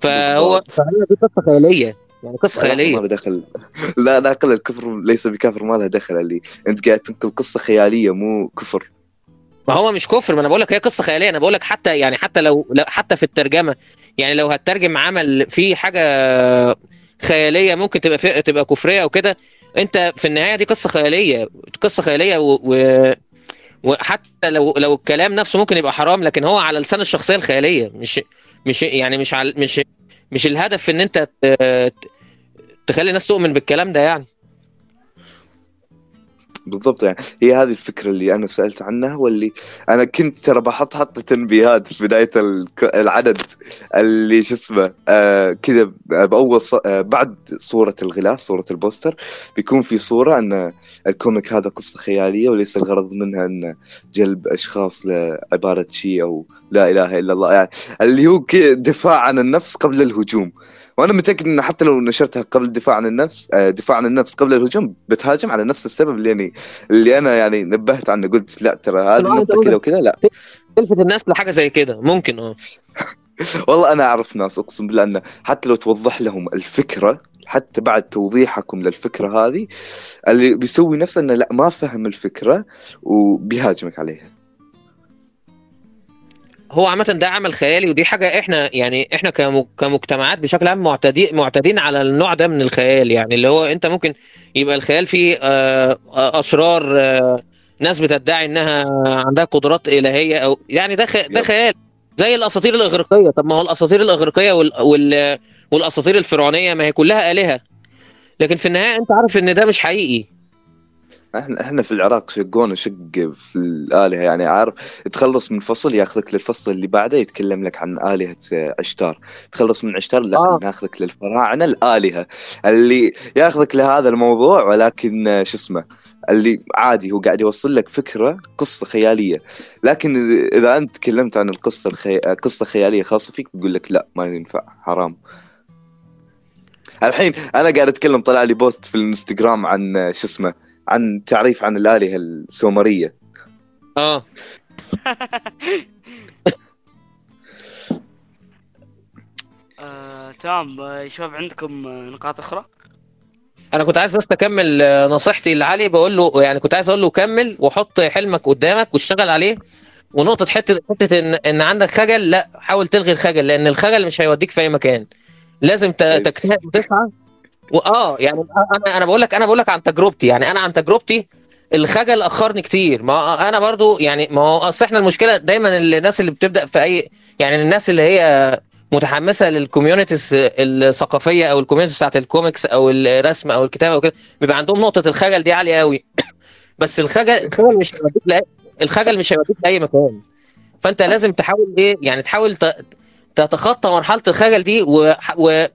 فهو فهي دي قصة خيالية. يعني قصة خيالية. ما له دخل. لا نقل الكفر ليس بكافر ما له دخل اللي أنت قاعد تنقل قصة خيالية مو كفر. ما هو مش كفر ما أنا بقول لك هي قصة خيالية. أنا بقول لك حتى يعني حتى لو, لو حتى في الترجمة يعني لو هتترجم عمل فيه حاجة خيالية ممكن تبقى في تبقى كفرية أو كده أنت في النهاية دي قصة خيالية قصة خيالية و... و... وحتى لو لو الكلام نفسه ممكن يبقى حرام لكن هو على لسان الشخصية الخيالية مش مش يعني مش على مش مش الهدف إن أنت تخلي الناس تؤمن بالكلام ده يعني. بالضبط يعني هي هذه الفكرة اللي أنا سألت عنها واللي أنا كنت ترى بحط حط تنبيهات في بداية العدد اللي شو اسمه آه كذا بأول ص... آه بعد صورة الغلاف صورة ال poster بيكون في صورة أن ال comic هذا قصة خيالية وليس الغرض منها أن جلب أشخاص لعبارة شيء أو لا إله إلا الله يعني اللي هو دفاع عن النفس قبل الهجوم. وأنا متأكد إن حتى لو نشرتها قبل الدفاع عن النفس آه، دفاع عن النفس قبل الهجوم بتهاجم على نفس السبب اللي يعني اللي أنا يعني نبهت عنه قلت لا ترى هذه النقطه كذا وكذا لا. تلفت الناس لحاجة زي كده ممكن آه. والله أنا أعرف ناس أقسم بالله انه حتى لو توضح لهم الفكرة حتى بعد توضيحكم للفكرة هذه اللي بيسوي نفسه إنه لا ما فهم الفكرة وبيهاجمك عليها. هو عامة ده عمل خيالي ودي حاجة إحنا يعني إحنا كم- كمجتمعات بشكل عام معتدين معتادين على النوع ده من الخيال يعني اللي هو أنت ممكن يبقى الخيال فيه آه، آه، أشرار آه، ناس بتدعي إنها عندها قدرات إلهية أو يعني ده ده. خيال زي الأساطير الإغريقية طب ما هو الأساطير الإغريقية وال وال والأساطير الفرعونية ما هي كلها آلهة لكن في النهاية أنت عارف إن ده مش حقيقي إحنا إحنا في العراق شقونا شق في الآلهة يعني عارف تخلص من فصل ياخذك للفصل اللي بعده يتكلم لك عن آلهة عشتار تخلص من عشتار لا آه. ناخذك للفراعنة الآلهة اللي ياخذك لهذا الموضوع ولكن آه، شو اسمه اللي عادي هو قاعد يوصل لك فكرة قصة خيالية. لكن إذا أنت تكلمت عن القصة الخي... قصة خيالية خاصة فيك بيقول لك لا ما ينفع حرام. الحين أنا قاعد أتكلم طلع لي بوست في الإنستغرام عن آه، شو اسمه عن تعريف عن الآلهة السومرية. آه. آه، تمام. آه، شباب عندكم آه، نقاط أخرى؟ أنا كنت عايز بس أكمل نصيحتي لعلي. بقول له يعني كنت عايز أقول له كمل وحط حلمك قدامك واشتغل عليه. ونقطة حتة حتة إن إن عندك خجل لا حاول تلغي الخجل لأن الخجل مش هيوديك في أي مكان. لازم ت- أيوة. تجتهد وتسعى. واه يعني أنا أنا بقول لك أنا بقول لك عن تجربتي. يعني أنا عن تجربتي الخجل أخرني كتير. ما أنا برضو يعني ما هو أصل إحنا المشكلة دايما الناس اللي بتبدأ في اي يعني الناس اللي هي متحمسة لل communities الثقافية أو ال communities بتاعت الكوميكس أو الرسم أو الكتابة وكده بيبقى عندهم نقطة الخجل دي عالية قوي بس الخجل الخجل مش هيوديك الخجل مش هيوديك لأي مكان. فأنت لازم تحاول إيه؟ يعني تحاول تتخطى مرحلة الخجل دي و, و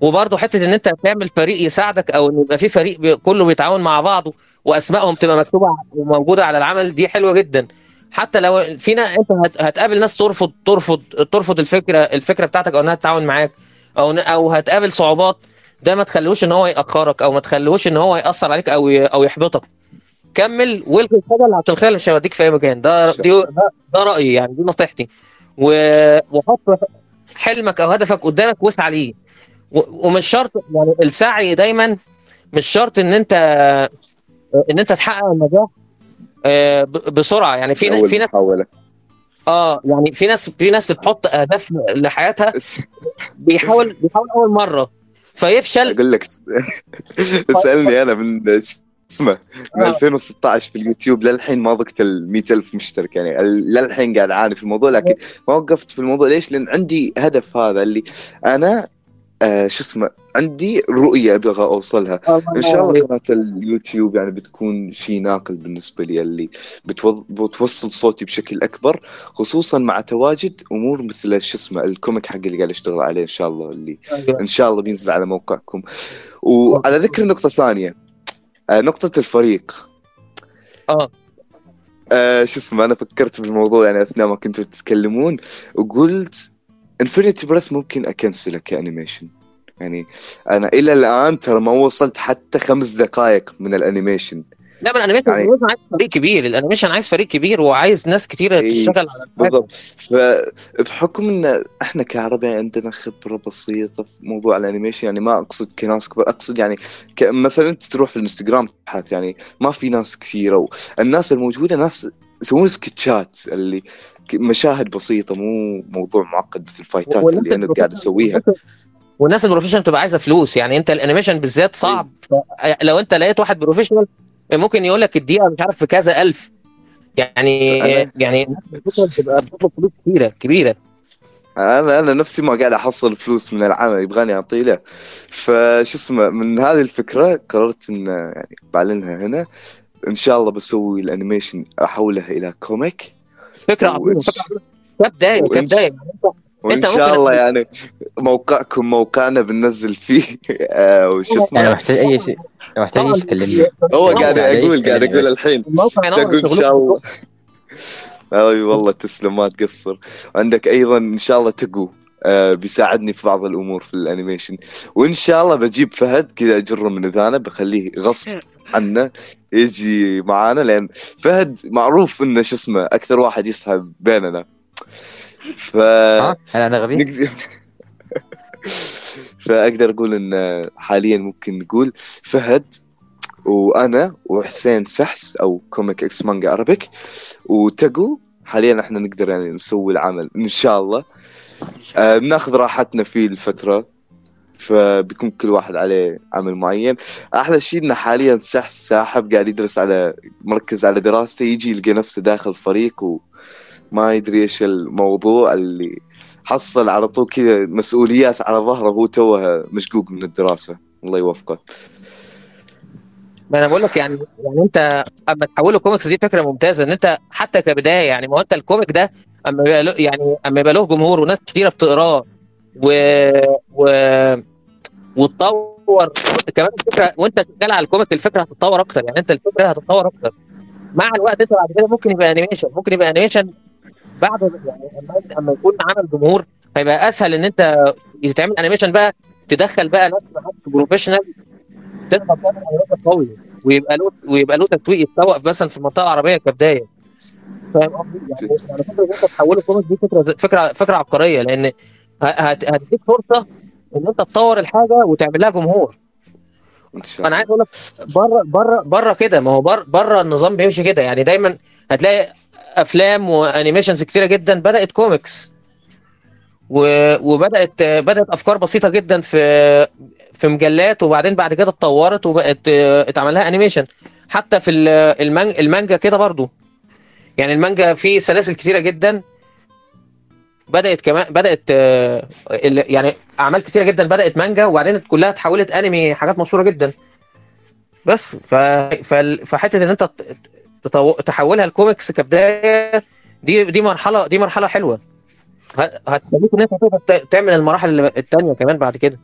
وبرضه حتة إن أنت تعمل فريق يساعدك أو إن يبقى في فريق كله بيتعاون مع بعضه وأسمائهم تبقى مكتوبة وموجودة على العمل دي حلوة جدا. حتى لو فينا أنت هت- هتقابل ناس ترفض ترفض ترفض الفكرة الفكرة بتاعتك أو إنها تتعاون معاك أو أو هتقابل صعوبات ده ما تخليهوش إن هو يأخرك أو ما تخليهوش إن هو يأثر عليك أو أو يحبطك. كمل وإلغي الخجل عشان الخجل مش هيوديك في أي مكان. ده دي ده, رأيي يعني دي نصيحتي. وحط حلمك أو هدفك قدامك واسعى ليه. ومش شرط يعني السعي دايما مش شرط إن انت إن أنت تحقق النجاح آه، بسرعة. يعني في في ناس آه يعني في ناس في ناس بتحط أهداف لحياتها بيحاول بيحاول أول مرة. فيفشل. أقول لك اسألني أنا من اسمه من آه. 2016 في اليوتيوب للحين ما طقيت ال 100000 مشترك. يعني للحين قاعد أعاني في الموضوع لكن ما وقفت في الموضوع. ليش؟ لأن عندي هدف هذا اللي أنا آه شو اسمه عندي رؤية أبغى أوصلها. إن شاء الله قناة اليوتيوب يعني بتكون شيء ناقل بالنسبة لي اللي بتو- بتوصل صوتي بشكل أكبر خصوصا مع تواجد أمور مثل شو اسمه ال comic حق اللي قاعد اشتغل عليه إن شاء الله اللي إن شاء الله بينزل على موقعكم. وعلى ذكر نقطة ثانية آه، نقطة الفريق. آه. آه شو اسمه أنا فكرت بالموضوع يعني أثناء ما كنتوا تتكلمون وقلت Infinity Breath ممكن أكنسله ك animation. يعني أنا إلى الآن ترى ما وصلت حتى خمس دقائق من ال animation. لا ما ال animation يعني- عايز فريق كبير. ال animation عايز فريق كبير وعايز ناس كتيرة إيه، تشتغل على. بالضبط. فبحكم إن إحنا كعرب يعني عندنا خبرة بسيطة في موضوع ال animation يعني ما أقصد كناس كبار. أقصد يعني ك... مثلا أنت تروح في الإنستغرام تبحث يعني ما في ناس كثيرة. والناس الموجودة ناس يسوون sketchات اللي مشاهد بسيطة مو موضوع معقد مثل ال fightات اللي أنا قاعد أسويها. والناس ال professional بتبقى عايزة فلوس يعني أنت ال animation بالذات صعب. لو أنت لقيت واحد professional ممكن يقول لك الدقيقة مش عارف في كذا ألف. يعني أنا- يعني بتبقى بتطلب فلوس كبيرة كبيرة. أنا أنا نفسي ما قاعد أحصل فلوس من العمل يبغاني اعطيه له. فشو اسمه من هذه الفكرة قررت إن يعني بعلنها هنا. إن شاء الله بسوي ال animation أحوله إلى comic. فكرة عظيمة. كبداية يعني انت وإن شاء الله يعني موقعكم موقعنا بننزل فيه. آه، وش أنا اسمه؟ محتاج أي شيء. محتاج أي شيء كلمني هو قاعد أقول قاعد أقول. الحين. تقول ان. شاء الله. اي والله تسلم ما تقصر. عندك أيضا إن شاء الله تقو. آه بيساعدني في بعض الأمور في الأنيميشن. وإن شاء الله بجيب فهد كذا أجره من اذانه بخليه غصب. عنه يجي معانا لأن فهد معروف انه شو اسمه أكثر واحد يسحب بيننا. ف ها؟ أنا أنا غبي؟ فأقدر أقول إن حاليا ممكن نقول فهد وأنا وحسين سحس أو Comic X Manga Arabic وتقو. حاليا إحنا نقدر يعني نسوي العمل إن شاء الله. آه بناخذ راحتنا في الفترة. فبيكون كل واحد عليه عمل معين. أحلى شيء إنه حاليا سحس ساحب قاعد يدرس على مركز على دراسته يجي يلقى نفسه داخل فريق وما يدري إيش الموضوع اللي حصل على طول كذا مسؤوليات على ظهره وهو توه مشقوق من الدراسة. الله يوفقه. ما أنا بقول لك يعني يعني أنت أما تحوله كوميكس دي فكرة ممتازة إن أنت حتى كبداية يعني ما هو أنت ال comic ده أما يبقى له يعني أما يبقى له جمهور وناس كتيرة بتقراه و و وتطور. كمان الفكرة وانت شغال على ال comic الفكرة هتتطور أكتر. يعني أنت الفكرة هتتطور أكتر. مع الوقت أنت بعد كده ممكن يبقى animation ممكن يبقى animation بعد يعني اما يكون عمل جمهور هيبقى أسهل إن أنت يتعمل animation بقى تدخل بقى ناس professional تقدر تعمل animation قوي ويبقى له ويبقى له تسويق يتسوق مثلا في المنطقة العربية كبداية. فاهم قصدي؟ يعني يعني فكرة إن أنت تحوله comic دي فكرة فكرة فكرة عبقرية. لأن هت- هتديك فرصة إن أنت تطور الحاجة وتعمل لها جمهور. أنا عايز أقول لك بره بره بره كده ما هو بره بره النظام بيمشي كده. يعني دايما هتلاقي أفلام و animations كتيرة جدا بدأت كوميكس. و- وبدأت بدأت أفكار بسيطة جدا في في مجلات وبعدين بعد كده اتطورت وبقت اتعمل لها animation. حتى في ال- المانج المانجا كده برضو. يعني المانجا في سلاسل كتيرة جدا. بدأت كمان بدأت آه، يعني أعمال كتيرة جدا بدأت مانجا وبعدين كلها اتحولت أنمي حاجات مشهورة جدا. بس ف... فحتة إن أنت تطو... تحولها لكوميكس كبداية دي دي مرحلة دي مرحلة حلوة. هتخليك إن أنت تقدر تعمل المراحل الثانية كمان بعد كده.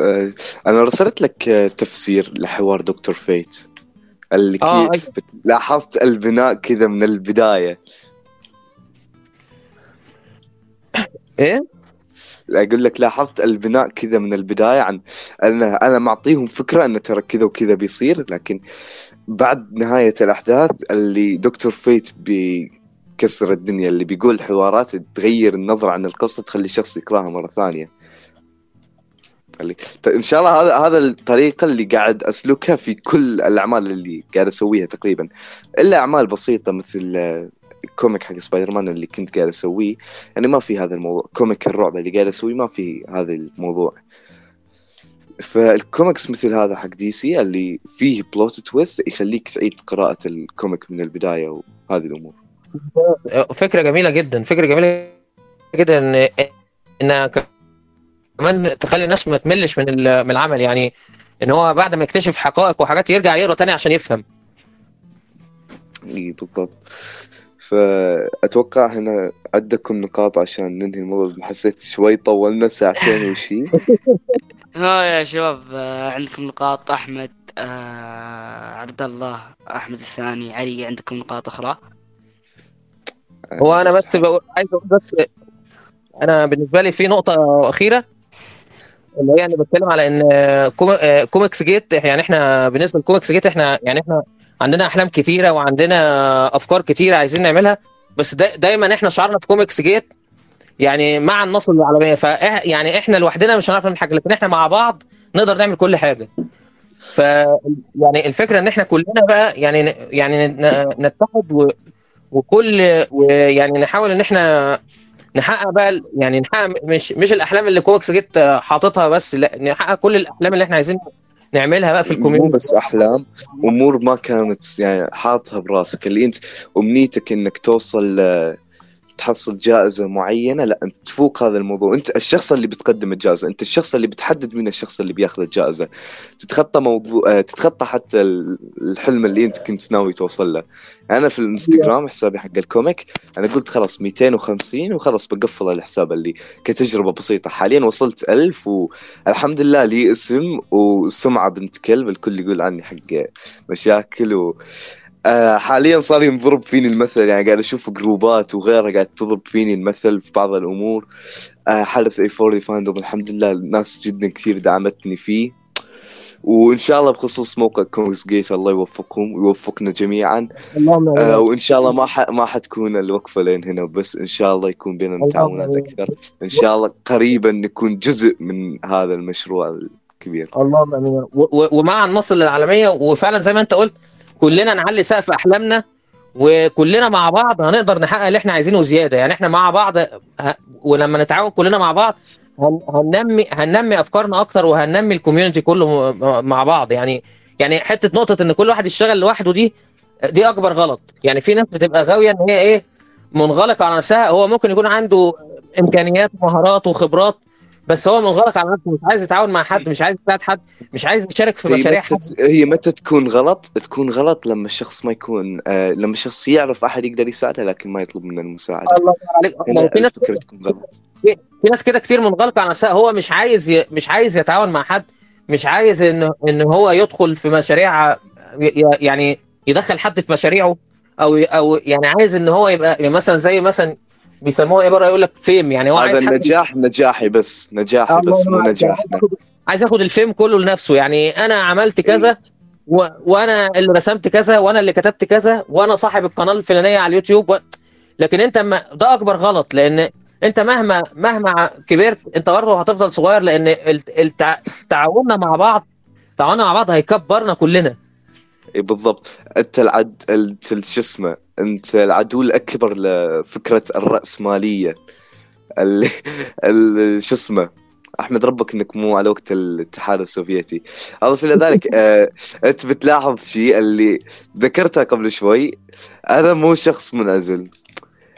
آه، أنا رسلت لك آه، تفسير لحوار دكتور فيت. اللي آه، كيف بت- لاحظت البناء كذا من البداية. إيه؟ أقول لك لاحظت البناء كذا من البداية عن أنا أنا معطيهم فكرة انه ترى كذا وكذا بيصير لكن بعد نهاية الأحداث اللي دكتور فيت بيكسر الدنيا اللي بيقول حوارات تغير النظرة عن القصة تخلي الشخص يقراها مرة ثانية. اللي ط- إن شاء الله هذا هذا الطريقة اللي قاعد أسلكها في كل الأعمال اللي قاعد أسويها تقريبا. إلا أعمال بسيطة مثل ال comic حق سبايدر مان اللي كنت قاعد أسويه. يعني ما في هذا الموضوع. comic الرعب اللي قاعد أسويه ما في هذا الموضوع. فالكوميكس مثل هذا حق دي سي اللي فيه plot twist يخليك تعيد قراءة ال comic من البداية وهذه الأمور. فكرة جميلة جدا. فكرة جميلة جدا ان ان كمان تخلي الناس ما تملش من من العمل. يعني إن هو بعد ما يكتشف حقائق وحاجات يرجع يقرأ تاني عشان يفهم. اي بالضبط. فأتوقع هنا عندكم نقاط عشان ننهي الموضوع. حسيت شوي طولنا ساعتين وشي ها يا شباب آه، عندكم نقاط أحمد آه عبد الله أحمد الثاني علي عندكم نقاط أخرى؟ هو أنا بس بقول عايز أقول بس أنا بالنسبة لي في نقطة أخيرة اللي هي أنا بتكلم على إن كوم- آه، كوميكس جيت يعني إحنا بالنسبة لكوميكس جيت إحنا يعني إحنا عندنا أحلام كتيرة وعندنا أفكار كتيرة عايزين نعملها بس دا دايما إحنا شعارنا في كوميكس جيت يعني مع النصر العالمية ف يعني إحنا لوحدنا مش هنعرف نعمل حاجة لكن إحنا مع بعض نقدر نعمل كل حاجة. ف يعني الفكرة إن إحنا كلنا بقى يعني يعني نتحد و وكل ويعني نحاول إن إحنا نحقق بقى يعني نحقق مش مش الأحلام اللي كوميكس جيت حاططها بس لأ نحقق كل الأحلام اللي إحنا عايزين نعملها بقى في مو ال community. بس أحلام أمور ما كانت يعني حاطها براسك اللي أنت أمنيتك إنك توصل تحصل جائزة معينة لا أنت تفوق هذا الموضوع. أنت الشخص اللي بتقدم الجائزة أنت الشخص اللي بتحدد من الشخص اللي بياخذ الجائزة. تتخطى موضوع آه، تتخطى حتى ال- الحلم اللي أنت كنت ناوي توصل له. أنا في الإنستغرام حسابي حق ال comic أنا قلت خلاص 250 وخلاص بقفل الحساب اللي كتجربة بسيطة. حاليا وصلت 1000 والحمد لله لي اسم وسمعة بنت كلب الكل يقول عني حق مشاكل و آه، حاليا صار ينضرب فيني المثل يعني قاعد أشوف جروبات وغيرها قاعد تضرب فيني المثل في بعض الأمور. آه، حدث اي 40 fandom الحمد لله الناس جدا كثير دعمتني فيه. وإن شاء الله بخصوص موقع كوميكس جيت الله يوفقهم ويوفقنا جميعا. اللهم. آه وإن شاء الله ما ح... ما حتكون الوقفة لين هنا بس إن شاء الله يكون بيننا تعاونات. أكثر. إن شاء الله قريبا نكون جزء من هذا المشروع الكبير. اللهم آمين. و- و- ومع النصر للعالمية وفعلا زي ما أنت قلت كلنا نعلي سقف أحلامنا وكلنا مع بعض هنقدر نحقق اللي إحنا عايزينه زيادة. يعني إحنا مع بعض ولما نتعاون كلنا مع بعض هن- هننمي هننمي أفكارنا أكتر وهننمي الكوميونتي كله مع بعض. يعني يعني حتة نقطة إن كل واحد يشتغل لوحده دي دي أكبر غلط. يعني في ناس بتبقى غاوية إن هي إيه منغلقة على نفسها هو ممكن يكون عنده إمكانيات ومهارات وخبرات بس هو منغلق على نفسه. مش عايز يتعاون مع حد مش عايز يساعد حد مش عايز يشارك في مشاريع حد. هي متى تكون غلط؟ تكون غلط لما الشخص ما يكون آه لما الشخص يعرف أحد يقدر يساعده لكن ما يطلب منه المساعدة. الله عليك. في ناس تكون غلط. في ناس كده كتير منغلقه على نفسها. هو مش عايز ي... مش عايز يتعاون مع حد مش عايز إن إن هو يدخل في مشاريع. يعني يدخل حد في مشاريعه أو أو يعني عايز إن هو يبقى يعني مثلا زي مثلا بيسموها إيه بره يقول لك فيم يعني هو هذا النجاح نجاحي بس نجاحي الله بس ينور مو عليك. نجاحنا عايز ياخد الفيم كله لنفسه. يعني أنا عملت كذا و... وأنا اللي رسمت كذا وأنا اللي كتبت كذا وأنا صاحب القناة الفلانية على اليوتيوب و... لكن أنت ما... ده أكبر غلط لأن أنت مهما مهما كبرت أنت برضه هتفضل صغير لأن الت- التع... تعاوننا مع بعض تعاوننا مع بعض هيكبرنا كلنا. بالضبط. أنت العد أنت ال- شو اسمه أنت العدو الأكبر لفكرة الراسماليه اللي ال- شو اسمه أحمد ربك إنك مو على وقت الاتحاد السوفيتي. أضف إلى ذلك آه، أنت بتلاحظ شيء اللي ذكرته قبل شوي. أنا مو شخص منعزل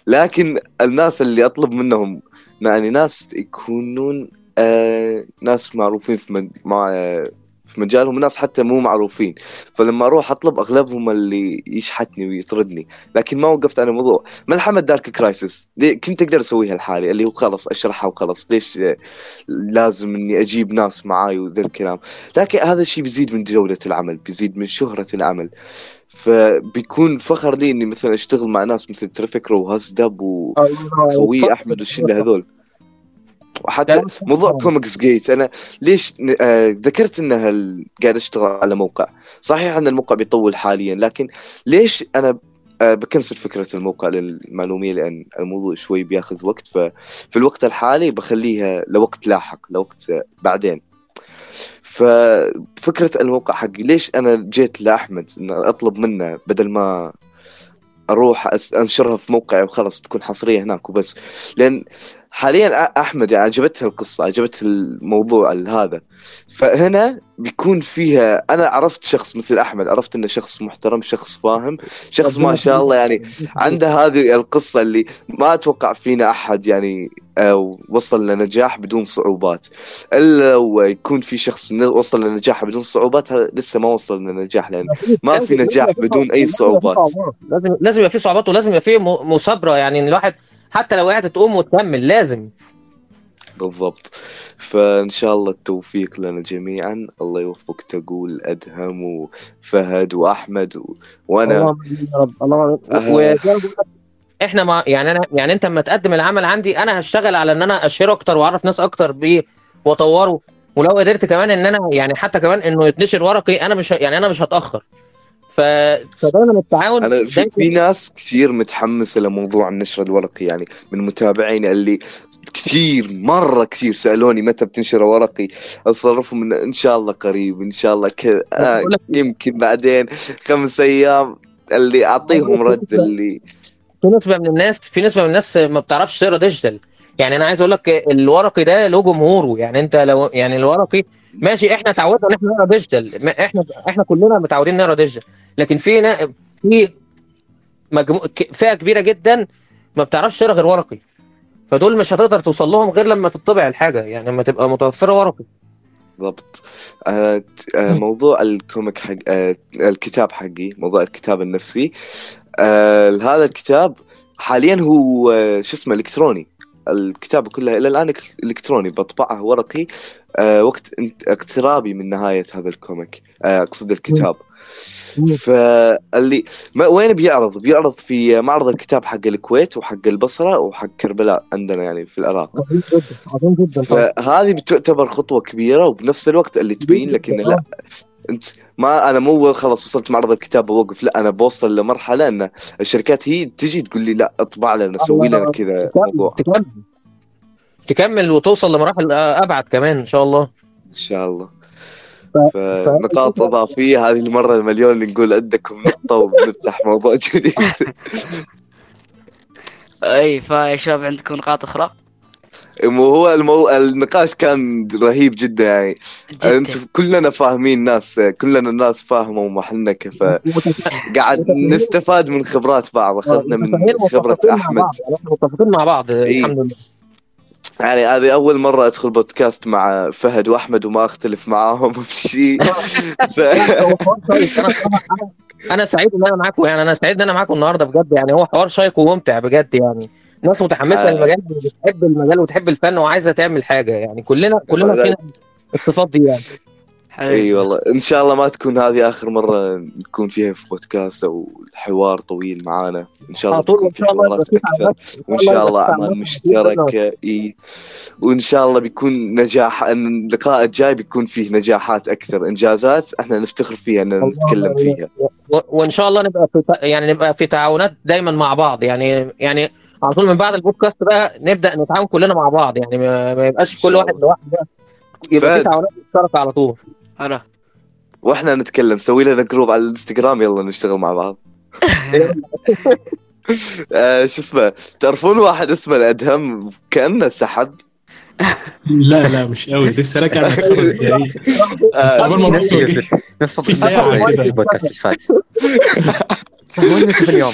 لكن الناس اللي أطلب منهم يعني ناس يكونون آه ناس معروفين في مج... مع في مجالهم وناس حتى مو معروفين. فلما أروح أطلب أغلبهم اللي يشحتني ويطردني. لكن ما وقفت على الموضوع ملحمه دارك كرايسيس دي كنت أقدر أسويها لحالي. اللي هو خلاص أشرحها وخلاص. ليش لازم إني أجيب ناس معاي وذا الكلام. لكن هذا الشيء بيزيد من جوده العمل. بيزيد من شهرة العمل. فبيكون فخر لي إني مثلا أشتغل مع ناس مثل ترافيك رو وهاس دب وخوي أحمد والشلة هذول. وحتى موضوع. كوميكس جيت أنا ليش آه ذكرت انها ال- قاعد أشتغل على موقع؟ صحيح إن الموقع بيطول حاليا لكن ليش أنا آه بكنسل فكرة الموقع للمعلومية؟ لأن الموضوع شوي بياخذ وقت ففي الوقت الحالي بخليها لوقت لاحق لوقت بعدين. ففكره الموقع حقي ليش أنا جيت لأحمد إن أطلب منه بدل ما أروح أنشرها في موقعي وخلاص تكون حصرية هناك وبس. لأن حاليا أحمد يعني عجبته القصة عجبته الموضوع هذا. فهنا بيكون فيها أنا عرفت شخص مثل أحمد عرفت إنه شخص محترم شخص فاهم شخص ما شاء الله يعني عنده هذه القصة اللي ما أتوقع فينا أحد يعني آه، وصل لنجاح بدون صعوبات. إلا لو يكون في شخص وصل لنجاح بدون صعوبات هذا لسه ما وصل لنجاح لأن ما في نجاح بدون أي صعوبات. لازم لازم يبقى في صعوبات ولازم يبقى في م- مثابره يعني الواحد حتى لو وقعت تقوم وتكمل لازم. بالضبط. فإن شاء الله التوفيق لنا جميعا. الله يوفق تقول أدهم وفهد وأحمد و... وأنا. آمين يا رب. اللهم آه. إحنا ما يعني أنا يعني أنت لما تقدم العمل عندي أنا هشتغل على إن أنا اشهره أكتر وأعرف ناس أكتر بيه وأطوره. ولو قدرت كمان إن أنا يعني حتى كمان إنه يتنشر ورقي أنا مش يعني أنا مش هتأخر. ف... فدايما التعاون أنا في, دايماً- في ناس كثير متحمسة لموضوع النشر الورقي يعني من متابعيني اللي كثير مرة كثير سألوني متى بتنشر ورقي. اصرفهم ان إن شاء الله قريب إن شاء الله كذا. آه يمكن بعدين خمس أيام اللي أعطيهم رد اللي في نسبة من الناس في نسبة من الناس ما بتعرفش تقرا ديجيتال. يعني أنا عايز أقول لك الورقي ده له جمهوره. يعني أنت لو يعني الورقي ماشي إحنا اتعودنا إن إحنا نقرا digital. إحنا إحنا كلنا متعودين نقرا digital. لكن في في مجمو... فئة كبيرة جدا ما بتعرفش تقرا غير ورقي. فدول مش هتقدر توصل لهم غير لما تطبع الحاجة يعني لما تبقى متوفرة ورقي. بالضبط. آه آه موضوع ال comic حق آه الكتاب حقي موضوع الكتاب النفسي. آه هذا الكتاب حاليا هو شو اسمه إلكتروني. الكتابة كلها إلى الآن إلكتروني. بطبعه ورقي. وقت اقترابي من نهاية هذا الكوميك. أقصد الكتاب. فاللي ما وين بيعرض؟ بيعرض في معرض الكتاب حق الكويت وحق البصرة وحق كربلاء عندنا يعني في العراق. عظيم جدا عظيم جدا. طبعا فهذه بتعتبر خطوة كبيرة وبنفس الوقت اللي تبين لك انه لا أنت ما أنا مو خلاص وصلت معرض الكتاب بوقف لا أنا بوصل لمرحلة إن الشركات هي تجي تقول لي لا اطبع لنا سوي لنا كذا موضوع. تكمل. تكمل وتوصل لمراحل أبعد كمان إن شاء الله. إن شاء الله. فنقاط إضافية هذه المرة المليون اللي نقول عندكم نقطة وبنفتح موضوع جديد أي فيا شباب عندكم نقاط أخرى؟ مو هو المو... النقاش كان رهيب جدا يعني جداً. أنتم كلنا فاهمين ناس كلنا الناس فاهموا محلنا كيف قاعد نستفاد من خبرات بعض أخذنا من خبرة أحمد متفقين مع بعض إيه. الحمد لله يعني هذه أول مرة أدخل بودكاست مع فهد وأحمد وما أختلف معاهم في شيء ف... أنا سعيد إن أنا معاكم يعني أنا سعيد إن أنا معاكم النهارده بجد يعني هو حوار شيق وممتع بجد يعني ناس متحمسة آه. للمجال بتحب المجال وتحب الفن وعايزة تعمل حاجة يعني كلنا كلنا. فينا الصفات دي يعني اي والله إن شاء الله ما تكون هذه آخر مرة نكون فيها في بودكاست أو حوار طويل معانا. إن شاء الله على طول تكون إن في شاء الله حوارات أكثر. وإن شاء الله أعمال. مشتركة إي. وإن شاء الله بيكون نجاح إن اللقاء الجاي بيكون فيه نجاحات أكثر إنجازات إحنا نفتخر فيها إن نتكلم فيها. وإن شاء الله نبقى في يعني نبقى في تعاونات دايما مع بعض. يعني يعني على طول من بعد البودكاست بقى نبدأ نتعاون كلنا مع بعض. يعني ما, ما يبقاش كل واحد. لوحده. بقى. يبقى في. تعاونات مشتركة على طول. هلا وإحنا نتكلم سوي لنا group على الإنستغرام يلا نشتغل مع بعض. آه شو اسمه تعرفون واحد اسمه الأدهم؟ كأنه سحب. لا لا مش قوي. لسه راجع من خمس دقايق بس آه ما يوسف نفس في كده. البودكاست اللي فات يوسف اليوم؟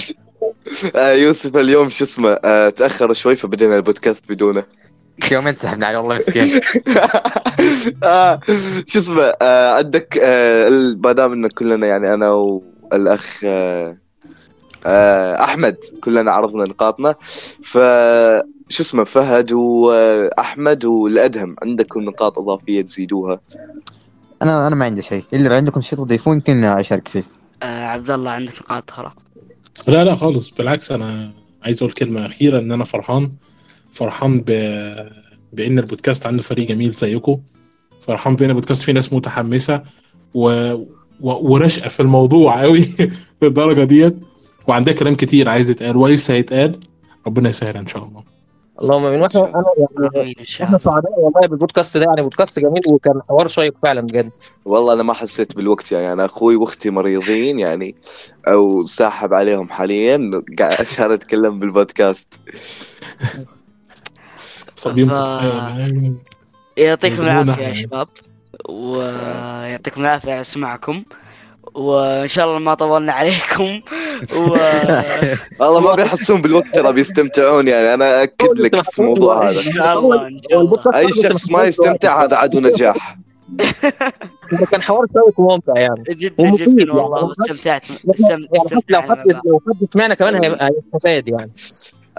آه يوسف اليوم شو اسمه آه تأخر شوي فبدينا البودكاست بدونه. يومين سحبنا عليه والله مسكين. آه شو اسمه آه عندك آه ما دام إن كلنا يعني أنا والأخ آه آه أحمد كلنا عرضنا نقاطنا ف شو اسمه فهد وأحمد والأدهم عندكم نقاط إضافية تزيدوها؟ أنا أنا ما عندي شيء. إلا لو عندكم شيء تضيفون يمكن أشارك فيه. آه عبد الله عندك نقاط؟ أخرى؟ لا لا خالص. بالعكس أنا عايز أقول كلمة أخيرة إن أنا فرحان. فرحان ب... بإن البودكاست عنده فريق جميل زيكم فرحان بإن البودكاست فيه ناس متحمسة و... و... ورشقة في الموضوع قوي للدرجة ديت. وعندها كلام كتير عايز يتقال ولسه هيتقال ربنا يسهل إن شاء الله. اللهم آمين. وإحنا انا إحنا سعداء والله بالبودكاست ده يعني بودكاست جميل وكان حوار شيق فعلا بجد. والله أنا ما حسيت بالوقت يعني أنا أخوي وأختي مريضين يعني أو ساحب عليهم حاليا قاعد عشان أتكلم بالبودكاست. صبيان ف- يعطيكم العافية يا شباب. ويعطيكم العافية على سماعكم. وإن شاء الله ما طولنا عليكم. و والله ما بيحسون بالوقت ترى بيستمتعون يعني. أنا أكد لك في الموضوع هذا. ان شاء الله إن شاء الله. أي شخص ما يستمتع هذا عدو نجاح. كان حوار شيق وممتع يعني. جدا جدا يعني. والله. وحتى- واستمتعت استم- حتى لو حد. لو حد سمعنا كمان هيبقى هيستفاد يعني.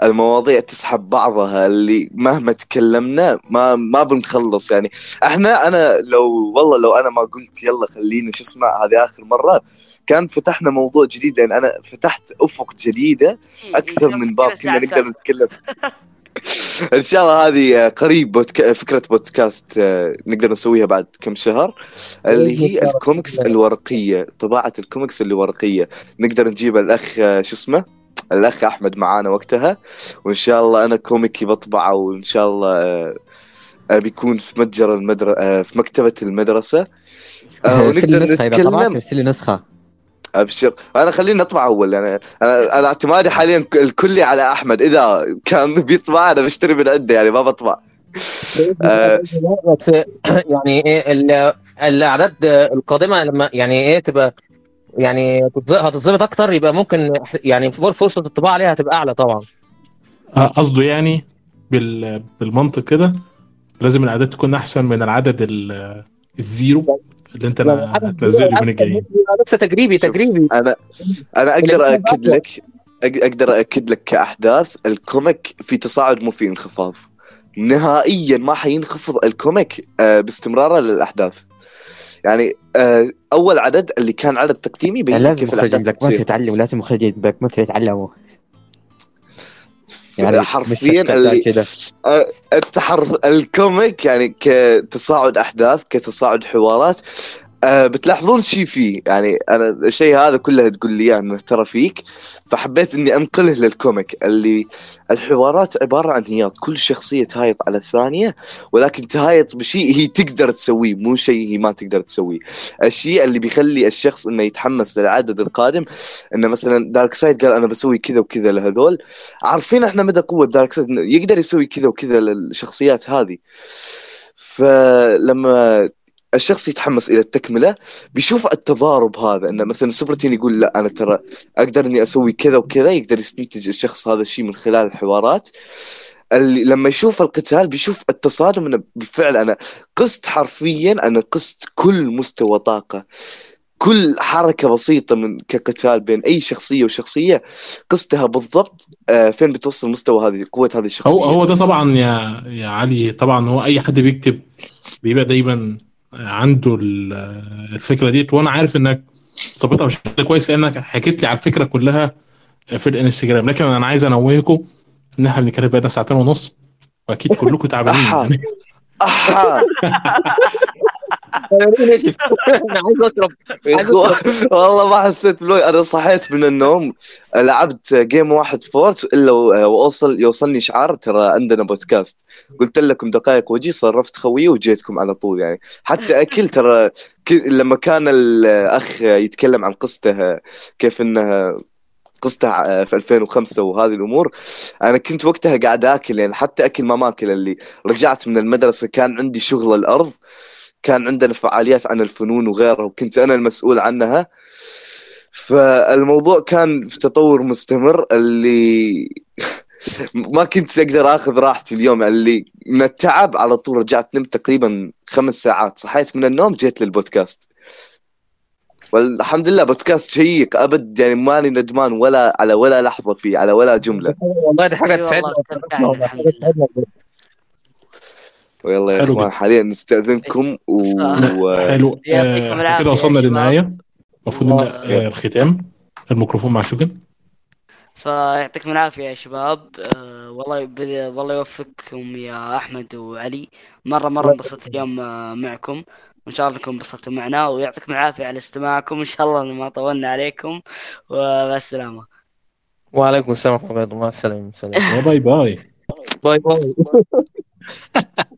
المواضيع تسحب بعضها اللي مهما تكلمنا ما ما بنخلص. يعني إحنا أنا لو والله لو أنا ما قلت يلا خلينا شو اسمه هذه آخر مرة كان فتحنا موضوع جديد. يعني أنا فتحت أفق جديدة أكثر من باب كنا نقدر نتكلم. إن شاء الله هذه قريب بودكا... فكرة بودكاست آه، نقدر نسويها بعد كم شهر. اللي هي الكوميكس الورقية طباعة الكوميكس الورقيه نقدر نجيب الأخ آه، شو اسمه؟ الأخ أحمد معانا وقتها وإن شاء الله أنا كوميكي بطبعه وإن شاء الله آه، آه، بيكون في متجر المدرسة في مكتبة المدرسة. آه، ارسل لي ونقدر نسخة إذا طبعت نتكلم. ارسل لي نسخة. أبشر. أنا خليني أطبع أول يعني أنا أنا اعتمادي حاليا الكلي على أحمد. إذا كان بيطبع أنا بشتري من عنده يعني ما بطبع. آه. بس يعني إيه ال- الأعداد القادمة لما يعني إيه تبقى يعني تتظ- هتتظبط أكتر يبقى ممكن يعني فرصة الطباعة عليها هتبقى أعلى طبعا. قصده يعني بال... بالمنطق كده لازم الاعداد تكون أحسن من العدد ال... ال zero اللي أنت هتنزله اليومين الجايين. يبقى لسه تجريبي. تجريبي. أنا أنا أقدر اكد لك أق- أقدر اكد لك كأحداث ال comic في تصاعد مو في انخفاض. نهائيا ما حينخفض ال comic آه، باستمراره للأحداث. يعني آه أول عدد اللي كان عدد تقديمي لك لازم الاحداث بلاك بانثر تصير. يتعلموا لازم مخرجين بلاك بانثر يتعلموا. يعني حرفيا اللي كذا. آه، التحر ال comic يعني كتصاعد أحداث كتصاعد حوارات. أه بتلاحظون شيء فيه يعني أنا الشيء هذا كله تقول لي إياه إنه ترى فيك فحبيت إني أنقله لل comic اللي الحوارات عبارة عن هياط كل شخصية تهايط على الثانية ولكن تهايط بشيء هي تقدر تسويه مو شيء هي ما تقدر تسويه. الشيء اللي بيخلي الشخص إنه يتحمس للعدد القادم إنه مثلا دارك سايد قال أنا بسوي كذا وكذا لهذول. عارفين إحنا مدى قوة دارك سايد يقدر يسوي كذا وكذا للشخصيات هذه. فلما الشخص يتحمس إلى التكملة بيشوف التضارب هذا إنه مثلا سوبرتين يقول لا أنا ترى أقدر إني أسوي كذا وكذا يقدر يستنتج الشخص هذا الشيء من خلال الحوارات. اللي لما يشوف القتال بيشوف التصادم إنه بالفعل أنا قست حرفيا أنا قست كل مستوى طاقة. كل حركة بسيطة من كقتال بين أي شخصية وشخصية قستها بالضبط آه، فين بتوصل مستوى هذه قوة هذه الشخصية. هو هو ده طبعا يا يا علي طبعا هو أي حد بيكتب بيبقى دايما عنده ال- الفكرة ديت وأنا عارف إنك ظابطها بشكل كويس لأنك حكيت لي على الفكرة كلها في الإنستجرام. لكن أنا عايز أنوهكم إن إحنا بنتكلم بقى ساعتين ونص وأكيد كلكم تعبانين. يعني. أنا عايز أشرب. والله ما حسيت بلوي. أنا صحيت من النوم لعبت game واحد Fort إلا واوصل يوصلني شعار ترى عندنا بودكاست قلت لكم دقائق وجي صرفت خويه وجيتكم على طول يعني. حتى اكل ترى لما كان الأخ يتكلم عن قصته كيف انه قصته في 2005 وهذه الأمور أنا كنت وقتها قاعد آكل يعني حتى أكل ما ماكل اللي رجعت من المدرسة كان عندي شغل الأرض. كان عندنا فعاليات عن الفنون وغيرها وكنت أنا المسؤول عنها. فالموضوع كان في تطور مستمر اللي ما كنت أقدر آخذ راحتي اليوم. اللي من التعب على طول رجعت نمت تقريبا خمس ساعات. صحيت من النوم جيت للبودكاست. والحمد لله بودكاست شيق. أبد يعني ماني ندمان ولا على ولا لحظة فيه على ولا جملة. والله دي حاجة أي تسعدنا والله استمتعنا الحمد لله ويلا يا حلو إخوان. حاليا نستأذنكم و حلو. آه، كده وصلنا. للنهاية. المفروض آه، الختام. الميكروفون مع شوكن فيعطيكم العافية يا شباب. آه والله والله يوفقكم يا أحمد وعلي. مرة مرة انبسطت اليوم آه، معكم. وإن شاء الله انكم انبسطتوا معنا. ويعطيكم العافية على استماعكم. إن شاء الله ما طولنا عليكم. ومع السلامة وعليكم السلام ورحمة الله وبركاته. مع السلامة. سلام bye bye. باي باي.